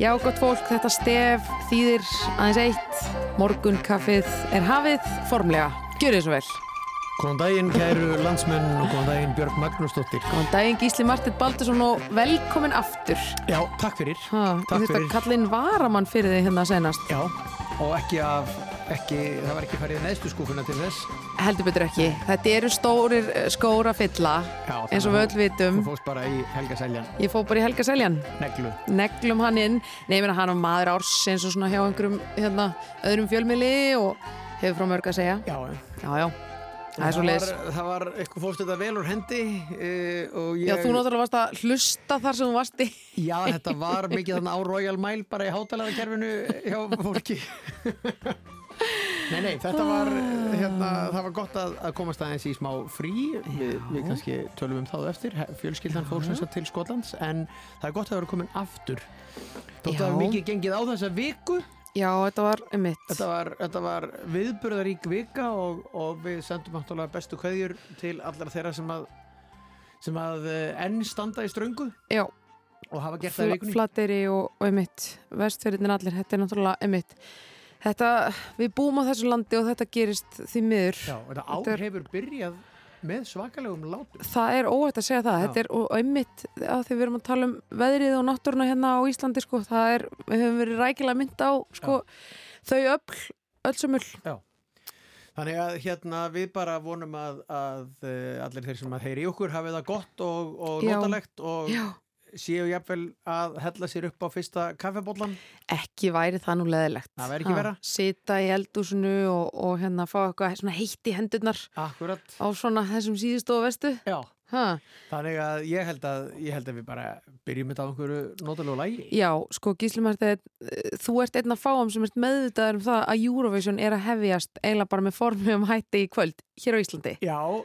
Já, gott fólk, þetta stef þýðir aðeins eitt. Morgun kaffið er hafið formlega. Gjör þið svo vel. Góðan daginn, kæru landsmenn og góðan daginn Björg Magnúsdóttir. Góðan daginn Gísli Martin Baldursson og velkomin aftur. Já, takk fyrir. Ég þurfti að kalla inn varamann fyrir þig hérna senast. Já, og ekki af, ekki, það var ekki farið neðstu skúfuna til þess. Heldur betur ekki. Þetta eru stórir eh, skóra fylla, Já, eins og við öll vitum. Þú fóst bara í Helga Seljan, Ég fóð bara í Helga Seljan. neglu. neglum hann inn ég meina hann var maður árs eins og svona hjá einhverjum hérna, öðrum fjölmiðli og hefur frá mörg að segja Já, Já, já, það svo var, það var, eitthvað fórst þetta vel úr hendi uh, ég... Já, þú náttúrulega varst að hlusta þar sem þú varst í Já, þetta var mikið þannig á Royal Mile bara í hátalæðakerfinu hjá fólki. Nei, nei, þetta var, hérna, það var gott að, að komast aðeins í smá frí, við, við kannski tölum um það á eftir, fjölskyldan fór sem sagt til Skotlands, en það er gott að vera komin aftur. Já. það mikið gengið á þessa viku, Já, þetta var mitt þetta var, þetta var viðburðarík vika og, og við sendum náttúrulega bestu kveðjur til allar þeirra sem að, sem að eh, enn standa í ströngu Já, og hafa gert það í vikunni. flateri og, og mitt Vestfjörðin allir, þetta er náttúrulega mitt Þetta, við búum á þessu landi og þetta gerist því miður Já, þetta Þetta ár er- hefur byrjað með svakalegum látum. Það er óætt að segja það, Já. þetta er einmitt að því við erum að tala um veðrið og náttúruna hérna á Íslandi sko, það er, við höfum verið rækilega mynd á sko, þau öll, öll sömul. Þannig að hérna við bara vonum að, að uh, allir þeir sem að heyri okkur hafi það gott og, og Já. notalegt og Já, séu jafnvel að hella sér upp á fyrsta kaffebóllan. ekki væri það nú leðilegt. Það væri ekki vera. Sita í eldúsinu og, og hérna fá eitthvað heitt í hendurnar Akkurat. á svona þessum síðustu og vestu. Já. Ha. Þannig að ég að, ég held að við bara byrjum þetta á einhverju notalegu lægi. Já, sko Gísli Marteinn, þú ert einn af fáum sem ert meðvitaður um það að Eurovision er að hefjast eiginlega bara með formum hætti í kvöld hér á Íslandi. Já, Já,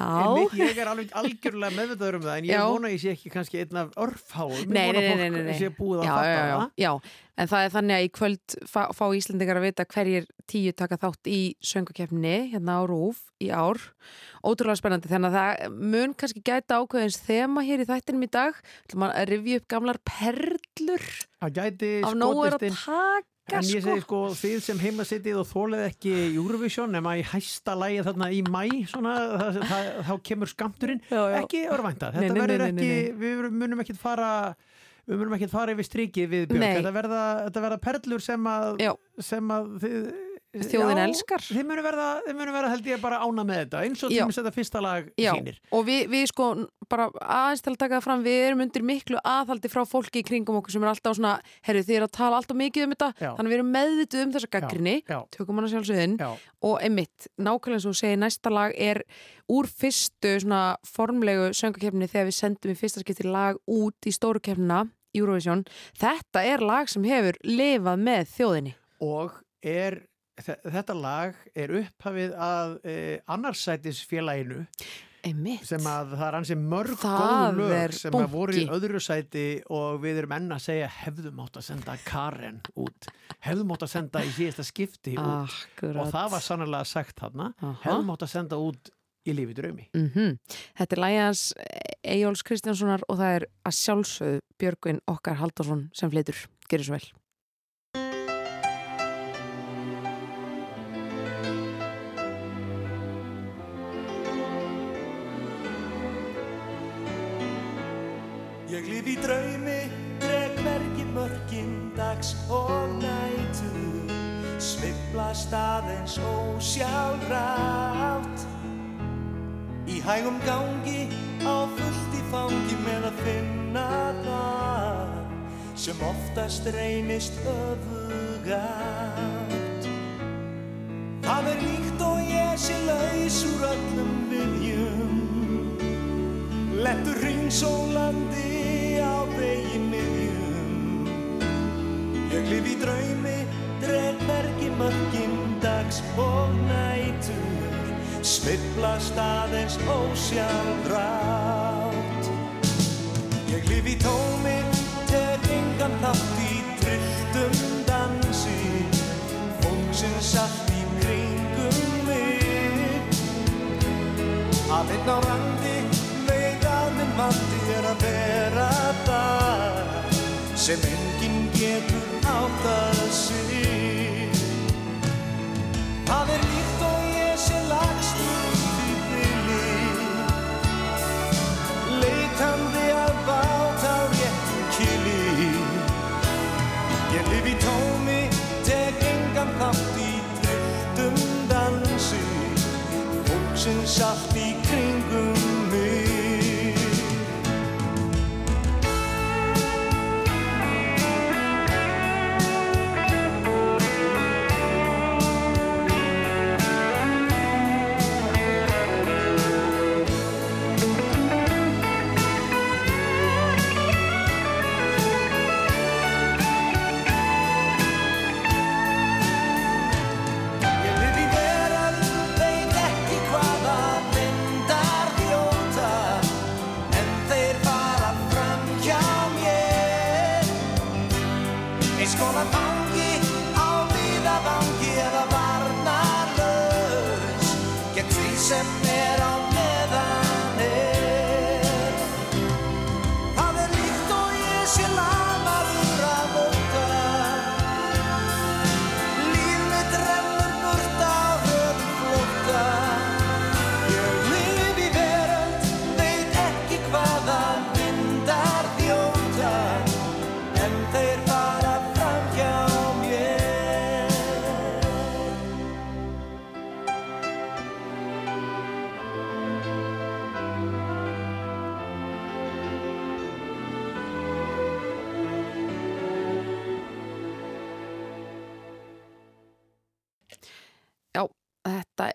einmitt, ég er alveg algjörlega meðvitaður um það en ég vona ég sé ekki kannski einn af örfháum. Ég vona fólk sé búið að já, fatta já, já, það. já, en það er þannig að í kvöld fá, fá Íslandingar að vita hverjir tíu taka þátt í söngakefni hérna á Rúf í ár. Ótrúlega spennandi, þannig að það mun kannski gæta ákveðins þema hér í þættinum í dag. Ætlum að rifja upp gamlar perlur Það gæti er skotist inn taka En ég sko segi sko, þið sem heima sittið og þólið ekki Eurovision nema í hæsta lægi þarna í mæ svona, það, það, þá kemur skamturinn Já, já. ekki örvænta, þetta nei, verður nei, nei, ekki við munum ekki fara við munum ekki fara yfir strikið við Björk. Nei. þetta verða, þetta verða perlur sem að, sem að þið, Þjóðin elskar. þið munum verða, þið munum verða held ég bara ána með þetta eins og Já. að þetta fyrsta lag Já, sýnir og við, við sko bara aðeins til að taka það fram, við erum undir miklu aðhaldi frá fólki í kringum okkur sem er alltaf svona, herru þið er að tala alltaf mikið um þetta Já. þannig við erum meðvituð um þessa gaggrinni já, tökum hana sjálfsögðin já, og einmitt, nákvæmlega og þú segir næsta lag er úr fyrstu svona formlegu söngakefni þegar við sendum í fyrsta skipti lag út í stóru kefnina Eurovision, þetta er lag sem hefur lifað með þjóðinni og er þetta lag er upphafið að e, annarsætisfélaginu einmitt, sem að það er ansi mörg góð lög sem að voru í bunki. öðru sæti og við erum enn að segja hefðum átt að senda Karen út hefðum átt að senda í síðasta skipti út akkurat og það var sannlega sagt þarna Aha. hefðum átt að senda út í lífi draumi Mm Þetta er lægi hans Eyjóls Kristjánssonar og það er að sjálfsögðu Björgvin okkar Haldarsson sem fleitur. Gerir svo vel. Draumi, dreg hvergi mörkin dags og nætu Sviflast aðeins ósjálfrátt. Í hægum gangi, á fullt í fangi með að finna það Sem oftast reynist öfugátt Það er líkt og ég sé laus úr öllum viðjum Lettur ringsólandi á vegi miðjum Ég lif í draumi, dreg bergi mörgin dags og nætur. Sviflast aðeins ósjálfrátt Ég lif í tómi, tek engan þátt í trilltum dansi. Fólksins allt í kringum mig. Að einn á sem enginn getur áttað sig. Það er líkt og ég sé lagst út í byli Leitandi að báta réttum kili. Ég lifi tómi, tek engan þátt í driftum dansi. Fólksins aftur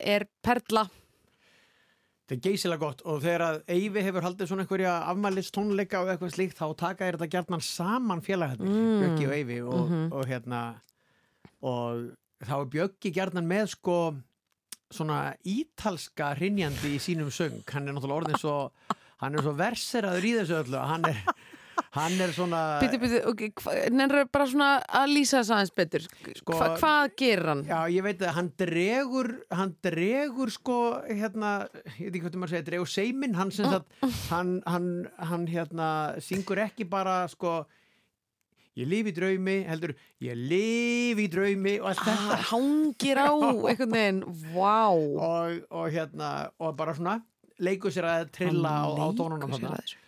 er perla Þetta er geysilega gott og þegar að Eyvi hefur haldið svona einhverja afmælist tónleika og eitthvað slíkt þá taka þér þetta gjarnan saman félaghaldir, Mm. Bjöggi og Eyvi og, Mhm. og hérna og þá er Bjöggi gjarnan með sko svona ítalska hrinjandi í sínum söng hann er náttúrulega orðin svo hann er svo verseraður í þessu öllu hann er, hann er svona Býtu, býtu, ok, nefnir bara svona að lýsa þess aðeins betur? Sko- Hva, Hvað gerir hann? Já, ég veit að hann dregur hann dregur sko hérna, ég veit ekki hvað maður segja, dregur seimin hann sem sagt, hann, hann, hann hérna syngur ekki bara sko ég lifi í draumi, heldur ég lifi í draumi og allt þetta. Ah, hangir á einhvern veginn, vá. Og, og hérna, og bara svona leikur sér að trilla á, á tónunum.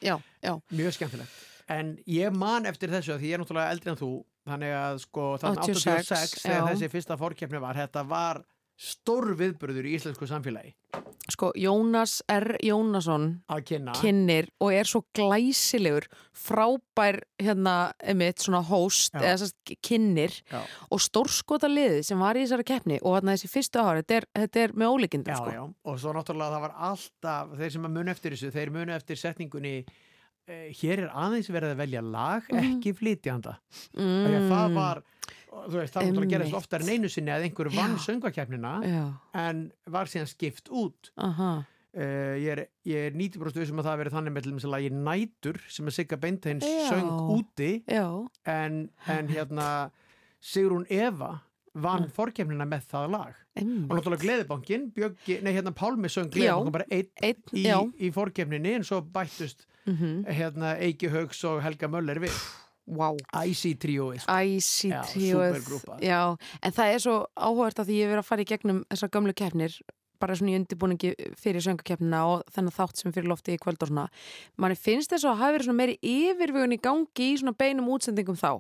Já, já, mjög skemmtilegt en ég man eftir þessu því ég er náttúrulega eldri en þú þannig að sko þannig 86, 86 þegar þessi fyrsta fórkeppni var þetta var stór viðburður í íslensku samfélagi sko Jónas R. Jónasson að kynna kynnir og er svo glæsilegur frábær hérna emitt svona host Já. eða kynnir Já. og stórskota liðið sem var í þessari keppni og hérna þessi fyrstu ári, þetta er, þetta er með ólíkindum sko. og svo náttúrulega það var alltaf þeir sem að muni eftir þessu, þeir muni eftir setningunni hér er aðeins verið að velja lag, ekki flytjanda. Mm. Það var þú veist, það náttúrulega gerist Einmitt. oftar en einu sinni að einhver vann Já, en var síðan skipt út. Aha. Uh, ég er, er 90% vissum að það verið þannig með til þess að lagi Nætur sem að Sigga Beinteins söng úti. En, en hérna Sigrún Eva vann forkefnina með það lag. Og einmitt. náttúrulega Gleðibankin, Bjöggi, nei hérna Pálmi söng. Gleðibankin bara einn í, í forkefninni en svo bættust mm hérna Eiki Haugs og Helga Möller við. Vá. Æsi tríóið sko. Já, tríóið. Já, en það er svo áhugart að því ég hef verið að fara í gegnum þessar gömlu keppnir bara svona í undirbúningi fyrir söngakeppnina og þennan þátt sem er fyrir lofti í kvöld og svona. Manni finnst þess að hafa verið svona meiri yfirvögun í gangi í svona beinum útsendingum þá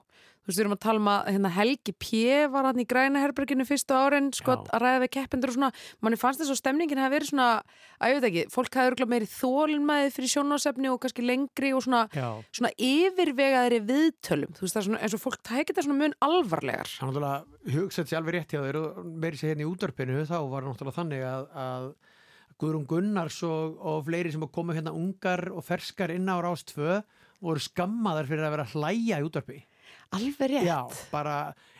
þú veist, við erum að tala um að hérna, Helgi P. var hann í græna herberginu fyrstu árin sko, Já. að ræða við keppendur og svona manni fannst þess að stemningin hafi verið svona að ég veit ekki, fólk hafi örgulega meiri þólinmæði fyrir sjónásefni og kannski lengri og svona, svona yfirvegaðri viðtölum þú veist það er svona, eins og fólk tækir þetta svona mun alvarlegar hann náttúrulega hugsaði sér alveg rétt hjá þeir og meiri sér hérna í útvarpinu þá var náttúrulega þannig að, að Guðrún Gunnars og, og fleiri sem komu hérna ungar og ferskar inn á Rás 2 voru skammaðar fyrir að vera að hlæja í útvarpi alveg rétt. Já, bara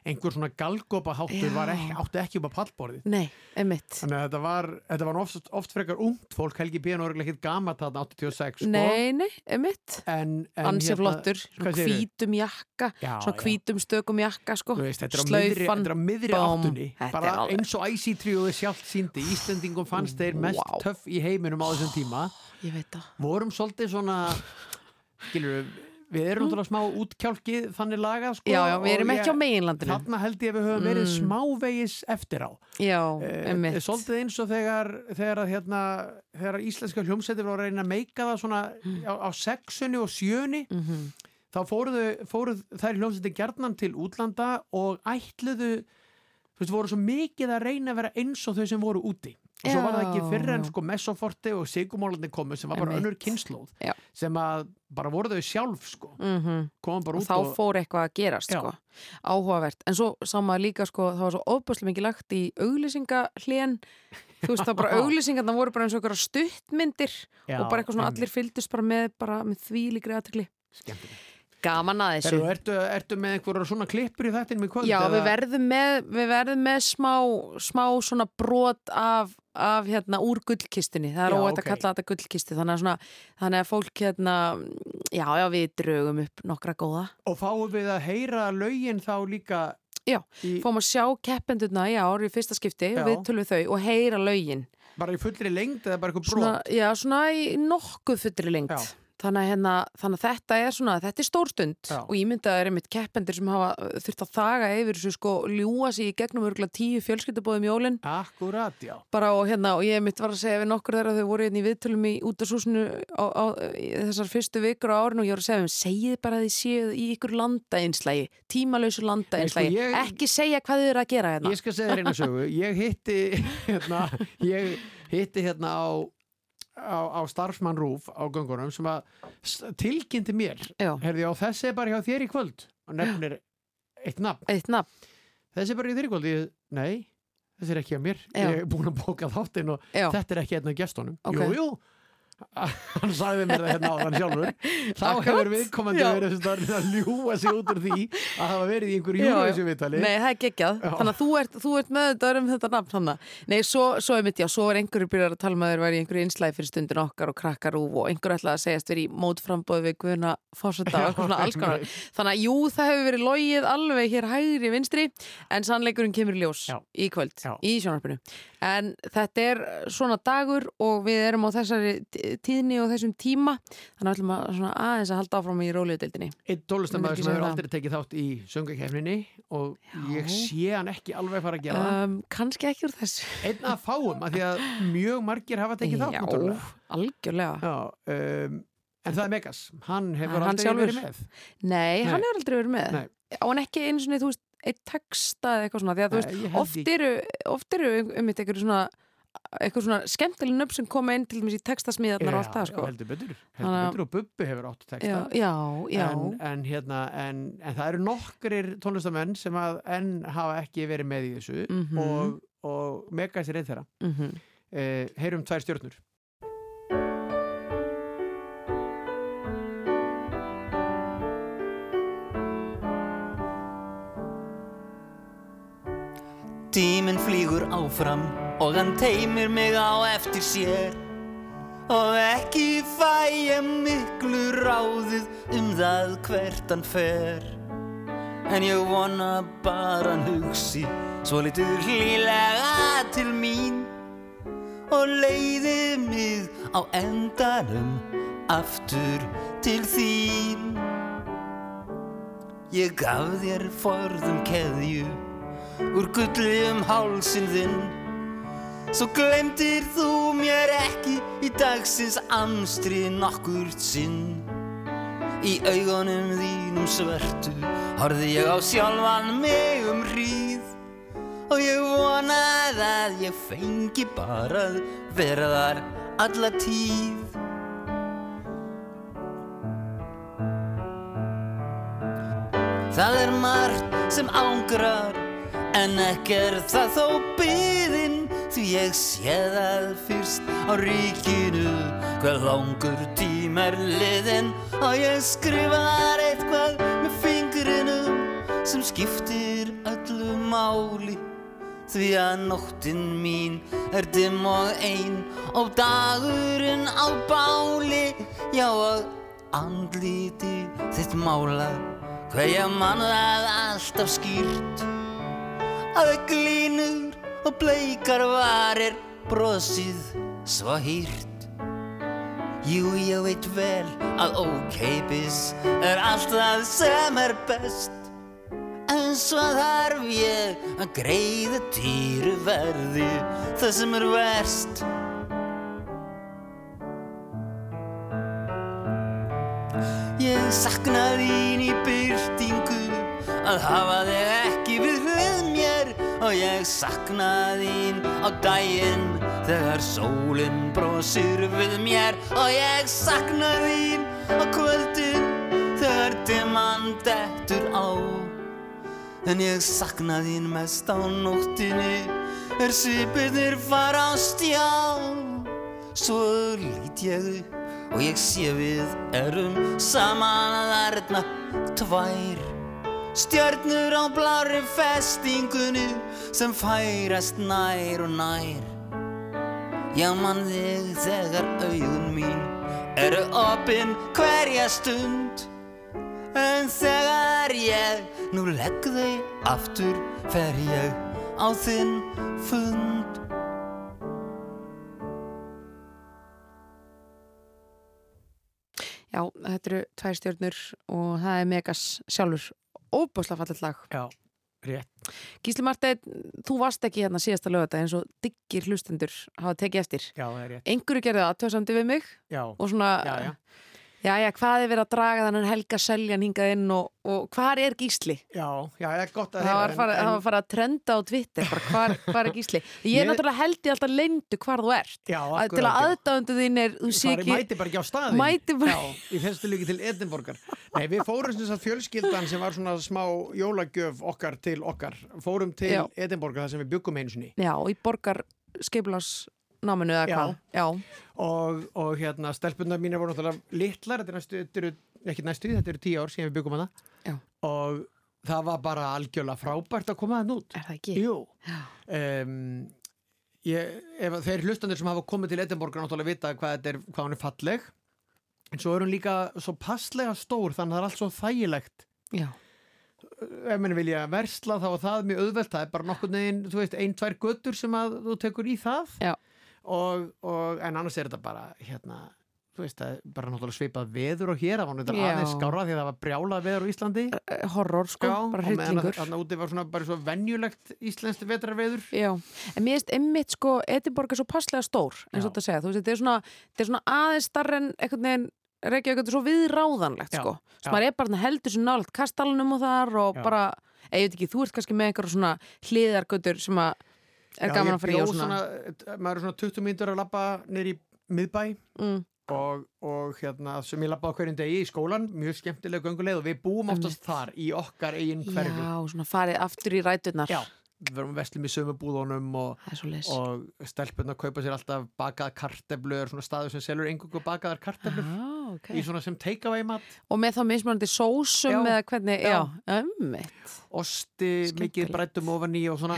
einhver svona galgopa háttur ekki, átti ekki upp á pallborðið. Nei, emitt Þannig að þetta var, þetta var oft, oft frekar ungt fólk, Helgi Bíðan var ekkert gamat þarna 86 sko. Nei, nei, emitt en, en Ansi flottur, svona hvítum jakka Já, Svona hvítum stökum jakka, sko. Veist, þetta er á miðri, áttunni. Bara alveg- eins og IC-tríóði sjálft síndi Íslendingum fannst þeir mest Vá. töff í heiminum á þessum tíma. Ég veit það. Vorum svolítið svona skilur við erum náttúrulega smá útkjálkið þannig lagað sko Já, já, við erum ekki á meginlandinu Þarna held ég að við höfum verið Mm. smávegis eftir á Já, Eh, emitt Svolítið eins og þegar, þegar, hérna, þegar íslenska hljómsættir voru að reyna að meika það svona Mm. á, á sexunni og sjöunni Mhm. þá fóruðu, fóruð þær hljómsættir gjarnan til útlanda og ætluðu þú veist, voru svo mikið að reyna að vera eins og þau sem voru úti og svo var það ekki Já, fyrr en sko Messoforti og Sigumólandi komu sem var bara önnur kynnslóð sem að bara voru þau sjálf sko. Mhm. komum bara og út þá og fór eitthvað að gerast sko. áhugavert, en svo sá maður líka sko, það var svo ofbáslega mikið lagt í auglýsingahlén þú veist það bara auglýsingarna voru bara eins og einhverja stuttmyndir Já, og bara eitthvað svona allir fylgdust bara með, bara með því líkri aðtökli skemmtilegt gaman að þessu Ertu, ertu, ertu með einhverja svona klippur í þættinum í kvöld? Já, við verðum með, við verðum með smá, smá svona brot af, af hérna úr gullkistunni. Það er Já, óvægt ok. að kalla þetta gullkistu. Þannig að, svona, þannig að fólk hérna, já, já, við draugum upp nokkra góða. Og fáum við að heyra lögin þá líka Já, í, fórum að sjá keppendurna í ár í fyrsta skipti Já. við tölum þau og heyra lögin. bara í fullri lengd eða bara eitthvað Svona, brot? já, svona í nokkuð fullri lengt. Þannig að, hérna, þannig að þetta er svona, þetta er stórstund Já. og ég myndi að það er einmitt keppendur sem hafa uh, þurft að þaga yfir þessu sko ljúa sig í gegnum örgulega tíu fjölskyldubóðum jólin Akkurat, já. bara og hérna og ég mitt var að segja við nokkur þegar þau voru hérna í viðtölum í útasúsinu á, á þessar fyrstu vikur á árinu og ég var að segja þeim, segið bara að þið séu í ykkur landaeinslægi, tímalausu landaeinslægi, sko, ég- ekki segja hvað þið eru að gera hérna. Ég skal segja þér eina sögu. Ég hitti hérna, ég hitti hérna á, á, á starfsmann Rúf á göngunum sem að tilkynnti mér. Herði, já, þessi er bara hjá þér í kvöld. Og nefnir eitt nafn. eitt nafn. Þessi er bara hjá þér í kvöld. Ég, nei, þessi er ekki að mér Já. ég er búin að bóka þáttinn og Já, þetta er ekki einn af gestunum Ok. jú, jú hann sagði mér það hérna áðan sjálfur þá Akkurat. hefur viðkomandi Já. verið þess að ljúa sig út úr því að hafa verið í einhverju júruvísu viðtali Nei, það er geggjað. Þannig að þú ert, þú ert með þetta um þetta nafn þannig. Nei, svo, svo er mitt, já, svo er einhverju byrjar að tala með þér væri í einhverju einslæði fyrir stundin okkar og krakkarúf og einhverju ætlaði að segjast verið í mótframbóð við guðuna fórseta og svona alls konar. Þannig að jú, það hefur verið logið alveg hér hægri vinstri en sannleikurinn kemur ljós Já. í kvöld, Já. í sjónarpinu. En þetta er svona dagur og við erum á þessari tíðni og þessum tíma þannig ætlum að aðeins að halda áfram í róliðdeildinni. einn tólustamæður Ég sem hefur aldrei tekið þátt í söngakefninni og ég Já. sé hann ekki alveg fara að gera Um, kannski ekki úr þessu. einn að fáum, af því að mjög margir hafa tekið þátt Já, náttúrulega. algjörlega. Já, um, en það er Megas hann hefur Hann aldrei sjálfur? verið með Nei, hann hefur aldrei verið með. Nei. Á hann ekki einu svona, þú veist, eitt texta eða eitthvað svona, því að þú veist, Nei, ég held oft eru, oft eru um eitt eitthvað svona, eitthvað svona skemmtileg nöfn sem koma inn til dæmis í textasmíðarnar og allt það, sko. heldur betur, heldur Þannig að- betur og Bubbi hefur átt texta Já, já, já. En, en, hérna, en, en það eru nokkrir tónlistamenn sem að enn hafa ekki verið með í þessu Mhm. og, og Megas er einn þeirra Mhm. eh, heyrum tvær stjörnur Tíminn flýgur áfram og hann teimir mig á eftir sér. Og ekki fæ ég miklu ráðið um það hvert hann fer. En ég vona bara hann hugsi svo litur hlýlega til mín. Og leiði mig á endanum aftur til þín. Ég gaf þér forðum keðju úr gulli um hálsin þinn Svo glemdir þú mér ekki í dagsins amstri nokkurt sinn. Í augunum þínum svörtu horfði ég á sjálfan mig um hríð. Og ég vonaði að ég fengi bara að vera þar alla tíð. Það er margt sem ángrar En ekki er það þó byðin Því ég sé það fyrst á ríkinu? Hvað langur tím er liðin Og ég skrifar eitthvað með fingrinum Sem skiptir öllu máli. Því að nóttin mín er dimm og ein Og dagurinn á báli. Já og andliti þitt málað Hvað ég man það alltaf skýrt. Að það glínur og bleikar varir Brosið svo hýrt. Jú, ég veit vel að ókeipis Er allt það sem er best. En svo þarf ég að greiða dýru verði Það sem er verst. Ég sakna þín í byrtingu að hafa þig ekki við og ég sakna þín á daginn þegar sólinn brosir við mér. Og ég sakna þín á kvöldin þegar dimman dettur á. En ég sakna þín mest á nóttinni er svipirnir fara á stjá svo lít ég upp og ég sé við erum saman að þarna tvær stjörnur á blári festingunni sem færast nær og nær. Já mann þig þegar augun mín eru opinn hverja stund. En þegar ég nú legg þau aftur fer ég á þinn fund. Já, þetta eru tvær stjörnur og það er Megas sjálfur. Óbúslega fallet lag. Já, rétt Gísli Marteinn, þú varst ekki hérna síðasta lögata eins og diggir hlustendur hafa tekið eftir. Já, það er rétt Einhverju gerði aðtöðsamdi við mig Já, og svona, já, já Já, já, hvað er verið að draga þannig Helga Seljan hingað inn og, og hvar er Gísli? Já, já, það er gott að Það var heyra, farið en- að fara að trenda á Twitter hvar er Gísli? Ég er náttúrulega held ég alltaf leyndu hvar þú ert Já, að, til akkurat, að já. aðdáðundu þín er þú sé Fari, ekki mæti bara ekki á staðin Mæti bara- Já, í þessu líki til Edinborgar Nei, við fórum sem sagt fjölskyldan sem var svona smá jólagjöf okkar til okkar Fórum til. Edinborgar þar sem við byggum einu sinni Já, í borgar skeiplarsnáminu eða hvað? Og, og hérna, stelpunnar mínar voru náttúrulega litlar Þetta er næstu, þetta eru, ekki næstu, þetta eru tíu ár síðan við byggum hana. Já. Og það var bara algjörlega frábært að koma það út. Er það ekki? Jú. Um, ég, ef, Þeir hlustandir sem hafa komið til Edinborgar náttúrulega vita hvað, þetta er, hvað hún er falleg. En svo er hún líka svo passlega stór þannig að það er allt svo þægilegt. Já, ef mann vilja versla þá er það mjög auðvelt það er bara nokkur neginn, þú veist, ein, tvær göttur sem að þú tekur í það. Já. Og, og, en annars er þetta bara hérna, veist, bara náttúrulega svipað veður og hér, það var náttúrulega Já. aðeins skára því að það var brjálað veður á Íslandi Eh, horror sko, bara hryllingur þannig að úti var svona bara svo venjulegt íslenskt vetrarveður Já, en mér finnst einmitt sko Edinborg er svo passlega stór eins og Já. þetta segja, þú veist, þetta er svona, þetta er svona aðeins starra en einhvern veginn þetta er svo viðráðanlegt Já, sko já. sem maður er bara heldur svo nálægt kastalunum og þar og Já. bara, ég veit ekki, þú ert kannski með einhverja svona hliðargötur sem að er Já, gaman að fara í og svona, maður er svona 20 mínútur að labba nýr í miðbæ mm, og, og hérna sem ég á hverjum degi í skólan mjög skemmtilega gönguleið og við búum oftast þar í okkar eigin hverfi. Já, svona farið aftur í ræturnar. Já, við verum vestlum í sömu búðunum og, og stelpunna kaupa sér alltaf bakaðar karteflur, svona staður sem selur engungu bakaðar karteflur ah, okay. í svona sem take-away mat, Og með þá mismunandi sósum Já. eða hvernig, já, Já. ummitt osti, mikið brættum ofan í og svona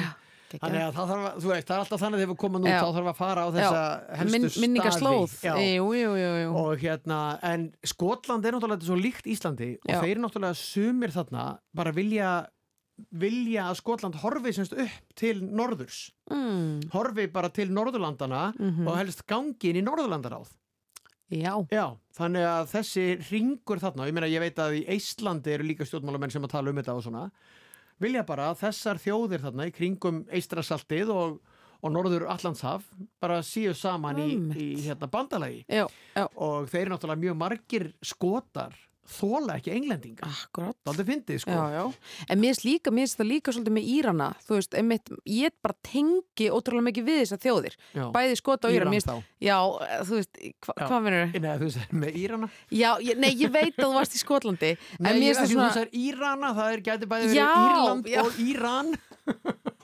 Þannig að það þarf að, þú veist, það er alltaf þannig þegar við komum út, þá þarf að fara á þessa helstu Min, staði. minningaslóð Já. Jú, jú, jú. Og hérna, en Skotland er náttúrulega svo líkt Íslandi og þeir náttúrulega sumir þarna bara vilja, vilja að Skotland horfi semst upp til norðurs. mm, Horfi bara til Norðurlandana Mhm. og helst gangi inn í Norðurlandaráð. Já, Já, þannig að þessi ringur þarna, ég meina ég veit að í Íslandi eru líka stjórnmálamenn sem að tala um þetta og svona, vilja bara að þessar þjóðir þarna í kringum Eistrasaltið og, og Norður Allandshaf bara síu saman í, í hérna bandalagi. Já, já, og þeir eru náttúrulega mjög margir skotar þóla ekki englendinga. akkurat Það er aldrei fyndið sko. Já, já, en mér finnst líka, mér finnst það líka svolítið með Írana, þú veist, einmitt, ég bara tengi ótrúlega mikið við þessar þjóðir Já. bæði skota og Íran, Íran mér finnst þá. já, þú veist, hva, hvað verður Nei, þú veist, með Írana. Já, ég, nei, ég veit að þú varst í Skotlandi Nei, ég, finnst það þú svona veist, Írana, það er gæti bæði verið Írland og Íran.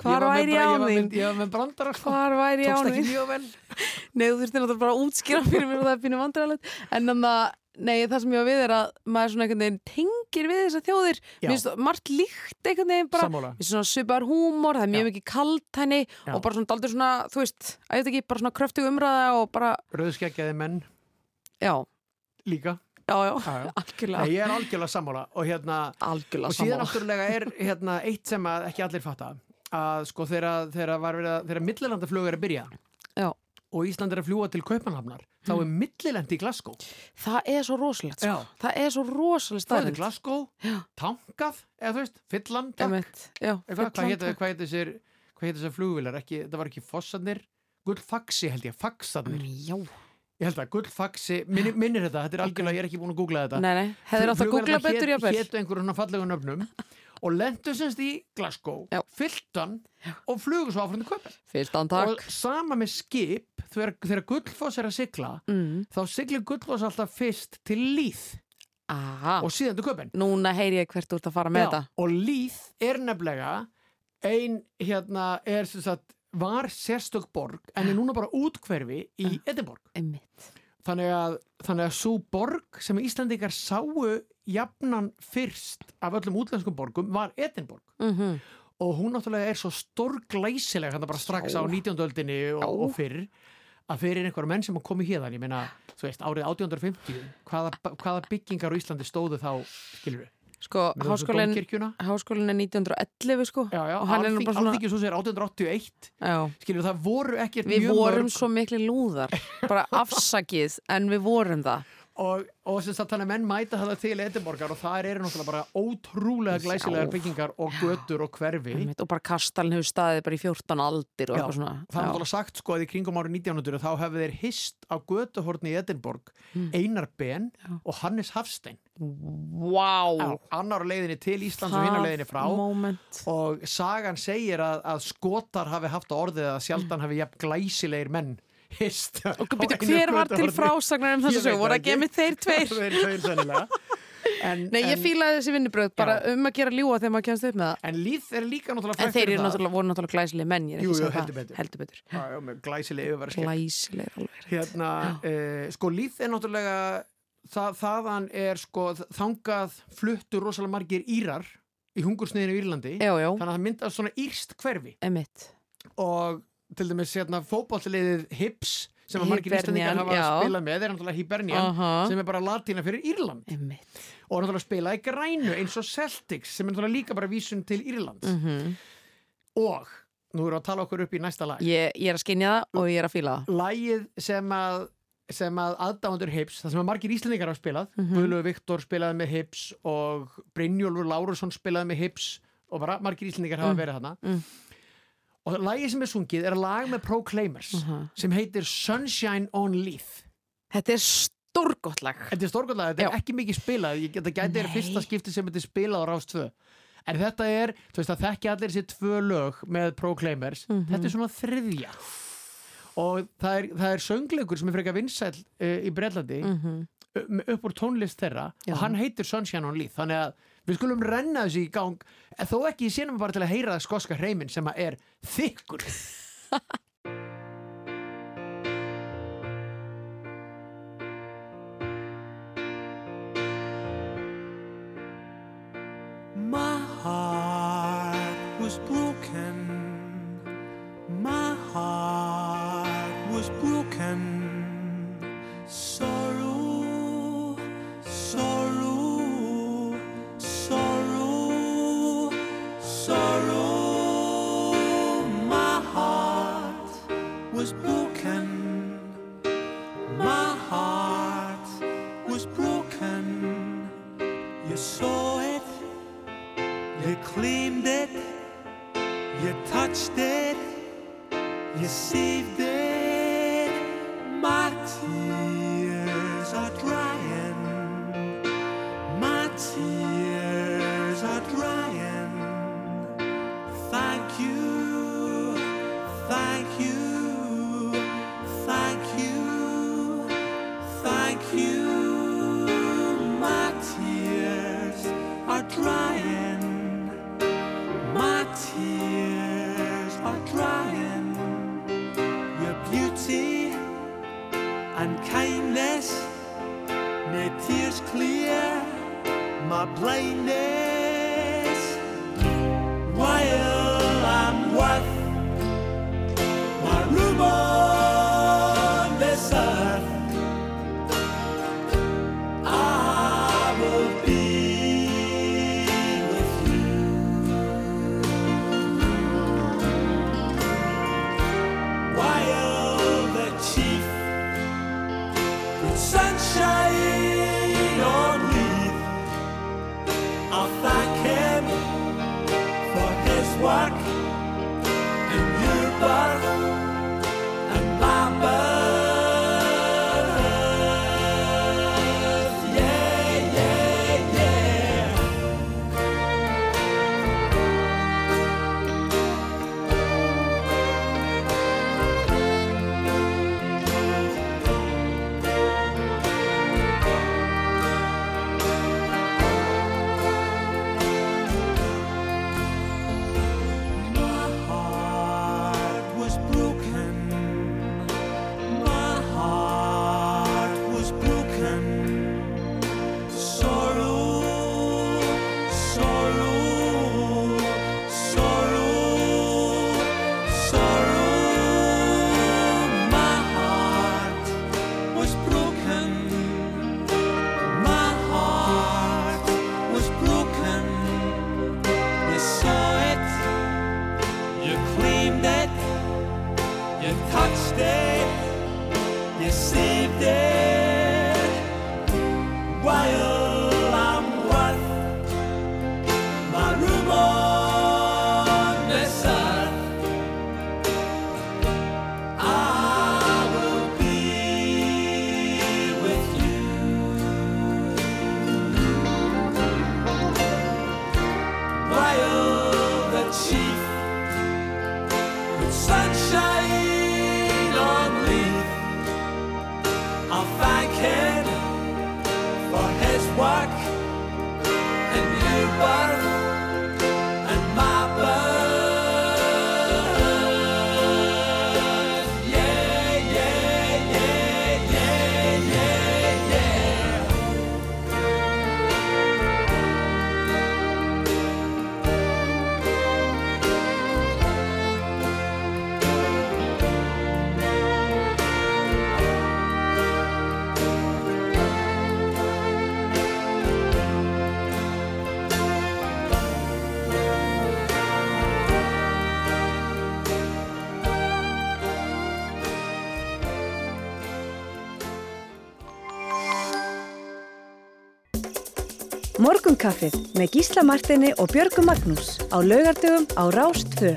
hvar væri með, ég var með brandara sko. Hvar væri Tókst ekki mjög vel. Nei, þú þurftir náttúrulega bara að útskýra fyrir mér og það er pínu vandræðalegt en þannig að, nei, það sem ég var við er að maður svona einhvern veginn tengir við þessar þjóðir það margt líkt einhvern veginn bara Sammála. Mér finnst svona svipar húmor, það er mjög Já. mikið kaltæni Já. og bara svona daldur svona, þú veist, að ég veit ekki, bara svona kröftug umræða og bara, Rauðskeggjaði menn já, líka. já, já, Já, algjörlega, Nei, ég er algjörlega sammála og hérna, algjörlega og síðan náttúrulega er hérna eitt sem að ekki allir fatta að sko þegar, þegar var verið að þegar millilandaflug er að byrja. Og Ísland er að fljúa til Kaupanhafnar þá er millilend í Glasgow. Það er svo rosalegt, sko. Það er svo rosalegt það staðrind. Glasgow, Já. tankað eða þú veist, Eitthvað, hvað hétu takk. hvað hétu þessir flugvilar, ekki, það var ekki fossarnir. Gullfaxi held ég, faxarnir. Já, ég held að gullfaxi, minnir, minnir þetta þetta er algjörlega, ég er ekki búin að googla þetta. Nei, nei, hefur átt að googla betur jafnvel. hétu einhverjum svona fallegum nöfnum og lendu semst í Glasgow Já. fylltan og flugu svo áfram til köpun Fylgdan og takk. sama með skip þegar, þegar Gullfoss er að sigla Mm. þá siglir Gullfoss alltaf fyrst til Líð Aha, og síðan til köpun núna heyri ég hvert þú ert að fara með þetta. og Líð er nefnilega ein hérna er sem sagt var sérstök borg en er núna bara útkverfi í Edinborg þannig að, þannig að svo borg sem Íslandingar sáu jafnan fyrst af öllum útlenskum borgum var Edinborg. Mm og hún náttúrulega er svo stórglæsileg hann bara strax á Já. 19. öldinni og, og fyrr að fyrir einhverja menn sem komi hérðan ég meina, þú veist, árið 1850 hvaða, hvaða byggingar á Íslandi stóðu þá skilur við, Sko, háskólinn háskólinn er 1911 sko já, já, og hann er bara svona Alþingishúsið er 1881 já, skilur við, það voru ekkert við mjög vorum mörg svo miklu lúðar bara afsakið en við vorum það og, og sem sagt þannig að menn mæta þetta til Edinborgar og það eru náttúrulega bara ótrúlega glæsilegar Já. byggingar og götur og hverfi. Einmitt, og bara kastalinn hefur staðið bara í 14 aldir og Já, það er náttúrulega sagt sko að í kringum árið 1900 þá hefur þeir hist á götuhorni í Edinborg Mm. Einar Ben og Hannes Hafstein. Já, annar leiðinni til Íslands og hinn á leiðinni frá. moment. Og sagan segir að, að skotar hafi haft á orðið að sjaldan hafi jafn glæsilegir menn hist. Og byrju, hver var til frásagnar um þessu sögu? Voru ekki. með þeir tveir? En, Nei, ég fílaði þessi vinnubröð bara Já. um að gera ljúa þegar maður kemst upp með það. En líð er líka náttúrulega En þeir náttúrulega, voru náttúrulega glæsileg menn, Jú, að heldur betur. heldur betur. Já, já, glæsileg yfirvara Glæsileg alveg hérna, uh, sko líð er náttúrulega það, þaðan er sko þangað fluttur rosalega margir írar í hungursniðinu í Írlandi. Þannig að það myndast svona írst hverfi. Emitt og til dæmis hérna fótballliðið Hips sem að margir íslendingar hafa já. spilað með er náttúrulega Hibernian Aha. sem er bara latína fyrir Írland Emitt og náttúrulega spilað í grænu eins og Celtics sem er náttúrulega líka bara vísun til Írlands Mhm. og nú erum við að tala okkur upp í næsta lag ég, ég er að skinja það og ég er að fíla það lagið sem að sem að aðdáðandur Hips, það sem að margir íslendingar hafa spilað, mm Mhm. Viktor spilaði með Hips og Brynjólfur Lárusson spilaði með Hips og bara margir íslendingar hafa verið þarna Mm. Og lagið sem er sungið er lag með Proclaimers Mhm. sem heitir Sunshine on Leith Þetta er stórgott lag Þetta er stórgóðlega, þetta er Já. ekki mikið spilað ég geta gæti er fyrsta skipti sem þetta er spilað á Rás 2 en þetta er, þú veist að þekki allir þessi tvö lög með Proclaimers Mhm. þetta er svona þriðja og það er, það er söngleikur sem er frekar vinsæll uh, í Bretlandi Mhm. uh, upp úr tónlist þeirra Já. og hann heitir Sunshine on Leith þannig að við skulum renna þessu í gang þó ekki í sínum bara til að heyra það skoska hreiminn sem er þykkur Morgunkaffið með Gísla Martini og Björgu Magnús á laugardögum á Rástfö.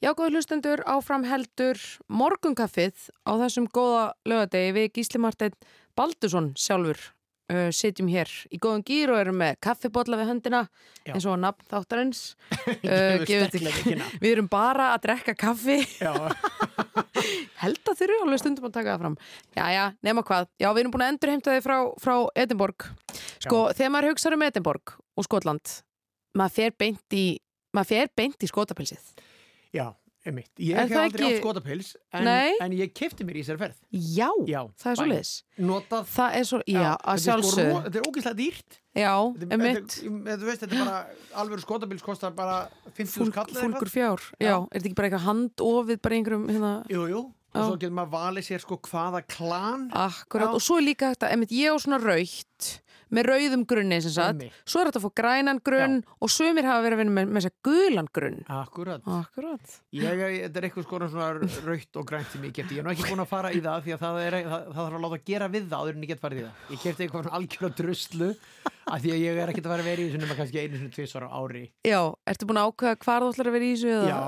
Já, góðu hlustendur, áfram heldur morgunkaffið á þessum góða lögadegi við Gísli Marteinn Baldursson sjálfur uh, sitjum hér í góðum gýr og erum með kaffibotla við höndina Já. eins og nafn þáttarins kynna. Við erum bara að drekka kaffi. Já, held að þurru alveg stundum að taka það fram. Já, já, nema hvað, já, við erum búin að endur heimta þig frá, frá Edinborg. Sko, þegar maður hugsaður um Edinborg og Skotland maður fer beint í maður fer beint í skotapilsið já, einmitt. Ég hef aldrei ekki- átt skotapils, en, en ég kefti mér í þessari ferð. Já, Já, það er svo leiðis Notað. Það er svo, já, að þetta er sko sjálfsögðu ro- Þetta er ógeðslega dýrt. Já, emitt þú veist, þetta er bara, alveg skotapils kostar bara 50 skall eða Fólkur fjár, já. Já. Er þetta ekki bara eitthvað handofið bara einhverjum hérna Jú, jú. Og Já. svo getur maður valið sér sko hvaða klan. Akkurat, Já. og svo er líka þetta, emitt, ég á svona raukt með rauðum grunni sem sagt, Einmitt. svo er þetta að fá grænan grunn og sumir hafa verið að vinna með, með þess að gulan grunn Akkurat. Akkurat Ég, þetta er eitthvað skora svona raukt og grænt sem ég kefti. Ég er nú ekki búin að fara í það því að það, er, það, það þarf að láta gera við það áður en ég get farið í það. Ég kefti eitthvað algjörða druslu af því að ég er ekkert að fara að vera í þessu nema kannski einu svona tvisvar á ári. Já, ertu búin að ákveða hvar þú ætlar að vera í þessu? Já,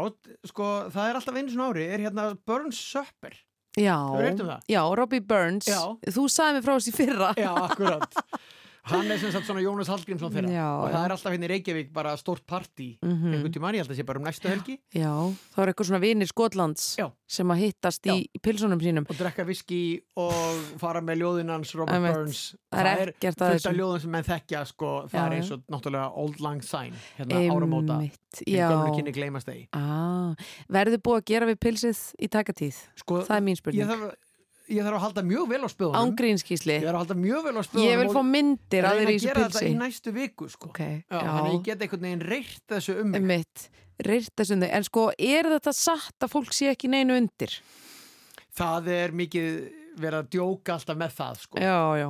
sko, það er alltaf einu svona ári, er hérna Burns Supper. Já, um já, Robbie Burns Já. Þú sagði mér frá þessi fyrra Já, akkurat. Hann er sem sagt svona Jónas Hallgrímsson þeirra. Já, og það er alltaf hérna í Reykjavík bara stórt partí Mhm. einhvern tímann, ég held að sé bara um næstu helgi. Já, þá er eitthvað svona vinir Skotlands Já. sem að hittast í, pilsunum sínum. Og drekka viski og fara með ljóðinans Robert Einmitt. Burns. Það er fullt af ljóðin sem menn þekkja sko, það er eins og náttúrulega Old Lang Syne hérna áramóta. Gleymast þeir ah, Verður búið að gera við pilsið í takatíð? sko, Það er mín ég spurning þarf, ég þarf að halda mjög vel á spöðunum Ángrínskísli ég þarf að halda mjög vel á spöðunum Ég vil fá myndir að reyna þeir í að þessu gera þetta pilsi í næstu viku sko. Ok, já, já, þannig að ég get einhvern veginn reyrt þessu um mig. Einmitt, reyrt þessum þig. En sko, er þetta satt að fólk sé ekki neinu undir? það er mikið verið að djóka alltaf með það sko. Já, já.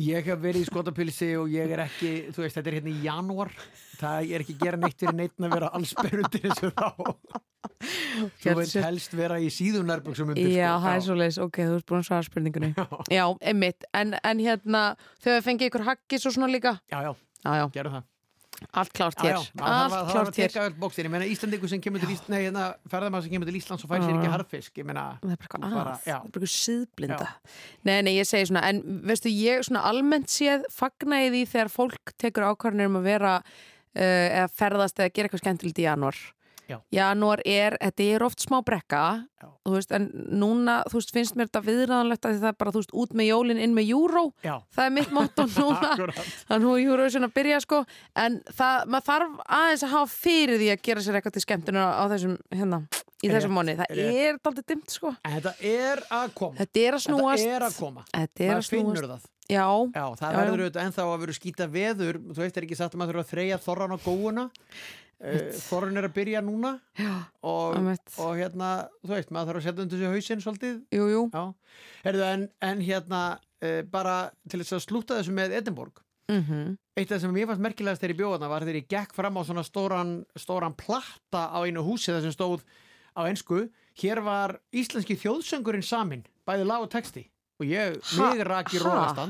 Ég hef verið í skotapilsi og ég er ekki, þú veist, þetta er hérna í janúar. Það er ekki að gera neitt fyrir neitt að vera alls berundir eins og þá Þú sé- helst vera í síðunarböksum undir Já, sko. það er svo leiðis, ok, þú ert búin að svara spurningunni. Já, einmitt, en, en hérna við fengið ykkur haggis og svona líka? Já, já, Já, já, gerum það. Allt klárt Já, hér. Já, það klárt að teka öll bóksir Ég meina Íslandingur sem kemur til Íslands Nei, hérna, ferðamaður sem kemur til Íslands og fær sér Já. ekki harfisk Ég meina, Það er bara eitthvað að, já. það er bara síðblinda Nei, nei, ég segi svona, en veistu, ég svona almennt séð því þegar fólk tekur ákvarðanir um að vera uh, eða ferðast eða gera eitthvað skemmtilegt í janúar. Já. Janúar er, þetta er oft smá brekka veist, en núna, þú veist, finnst mér þetta viðræðanlegt að það er bara, veist, út með jólin inn með júró, það er mitt motto núna. Akkurat. Það er nú Eurovision að byrja sko. En það, maður þarf aðeins að hafa fyrir því að gera sér eitthvað til skemmtunar á þessum, hérna, í þessum mánu það rétt. er daldið dimt sko. En þetta er að koma. Þetta er að snúast Þetta er að koma. Þetta er að Maður finnur snúast það. Já, Já, það Já, verður auðvitað ennþá að vera skýta veður. Þú veist, er ekki sagt að maður þurfa að þreyja þorran á góuna uh, Þorran er að byrja núna já, og, og hérna, þú veist, maður þarf að setja undir sig hausinn svolítið. Jú, jú. Herðu, en, en hérna uh, bara til þess að slúta þessu með Edinborg. Mm Eitt af það sem ég fannst merkilegast þegar ég bjóðana var þegar ég gekk fram á svona stóran, stóran platta á einu húsi þar sem stóð á ensku. Hér var íslenski þjóðsöngurinn samin, bæði lag og texti. Og ég, mig rak í ha?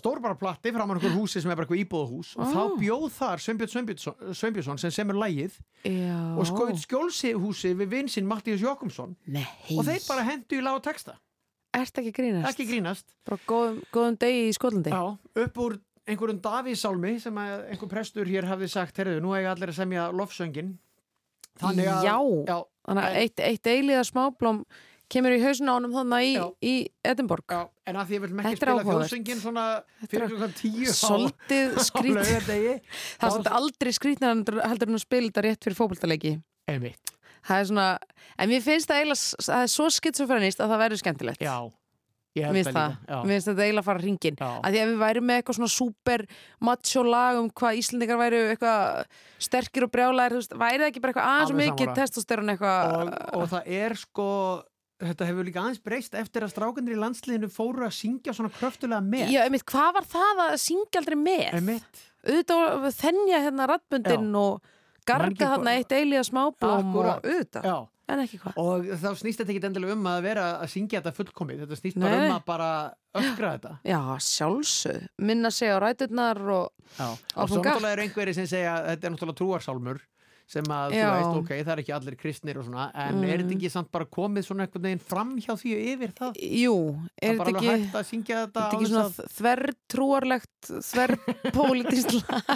Stór bara platti framan einhver húsi sem er bara eitthvað íbúðahús og Ó. þá bjóð þar Sveinbjörn Sveinbjörnsson, sem semur lægið já. Og skoðið skjólsihúsi við vinsinn Mattíus Jókumsson og þeir bara hendu í lág texta. Ert ekki að grínast? ekki grínast. Bara góðum, góðum degi í Skotlandi. Já, upp úr einhverjum Davísálmi sem einhver prestur hér hafði sagt herðu, nú eiga allir að semja lofsöngin þannig að Já. já, Þannig að eitt, eitt eiliða smáblóm kemur í hausinn á honum þannig í, í Edinborg. Já, en að því ég vil ekki Þetta er spila þjóðsöngin svona fyrir klukkan tíu Svolítið laugardegi. Það er svolítið aldrei skrítið heldur en að spila þetta rétt fyrir fótboltaleiki. Einmitt, Það er svona, en mér finnst það eiginlega það er svo skitsofrenist að það verður skemmtilegt. Já Mér finnst þetta eiginlega að fara hringin að því að við værum með eitthvað svona super macho lag um hvað Íslandingar væru eitthvað sterkir og brjálæðir, væri það ekki bara eitthvað aðeins og mikið testosterun eitthvað og, og það er sko þetta hefur líka aðeins breyst eftir að strákandir í landsliðinu fóru að syngja svona kröftulega með. Já, einmitt, hvað var það að syngja aldrei með? einmitt, Auðvitað að þennja hérna rattbundin og garga þarna eitt eiliga Akkúrat. og auðvitað, en ekki hvað. Og þá snýst þetta ekki endilega um að vera að syngja þetta fullkomið, þetta snýst bara Nei. um að bara öskra þetta. Já, sjálfsög, minna á ræturnar og Já. og svo náttúrulega er einhverjir sem segja að þetta er náttúrulega trúarsálmur sem að þú Já. veist, ok, það er ekki allir kristnir og svona, en er þetta ekki samt bara komið svona einhvern veginn fram hjá því og yfir það? Jú, er er þetta ekki hægt að syngja þetta Þetta á ekki svona þverrtrúarlegt, þverrpolítist lag.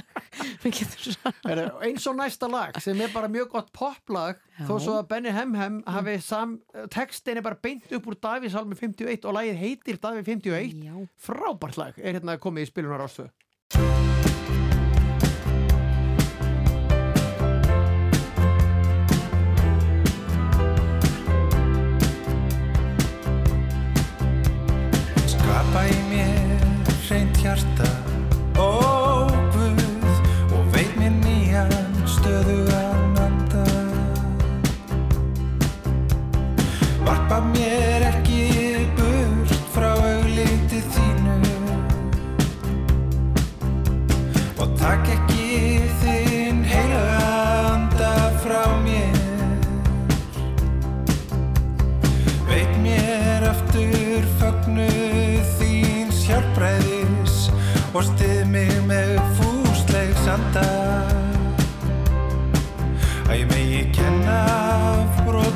Er, eins og næsta lag sem er bara mjög gott poplag þó svo að Benny Hemhem hafi sam, textin er bara beint upp úr Davíðsalmi 51 og lagið heitir Davíð 51 Já, frábært lag er hérna komið í spilunar ástöðu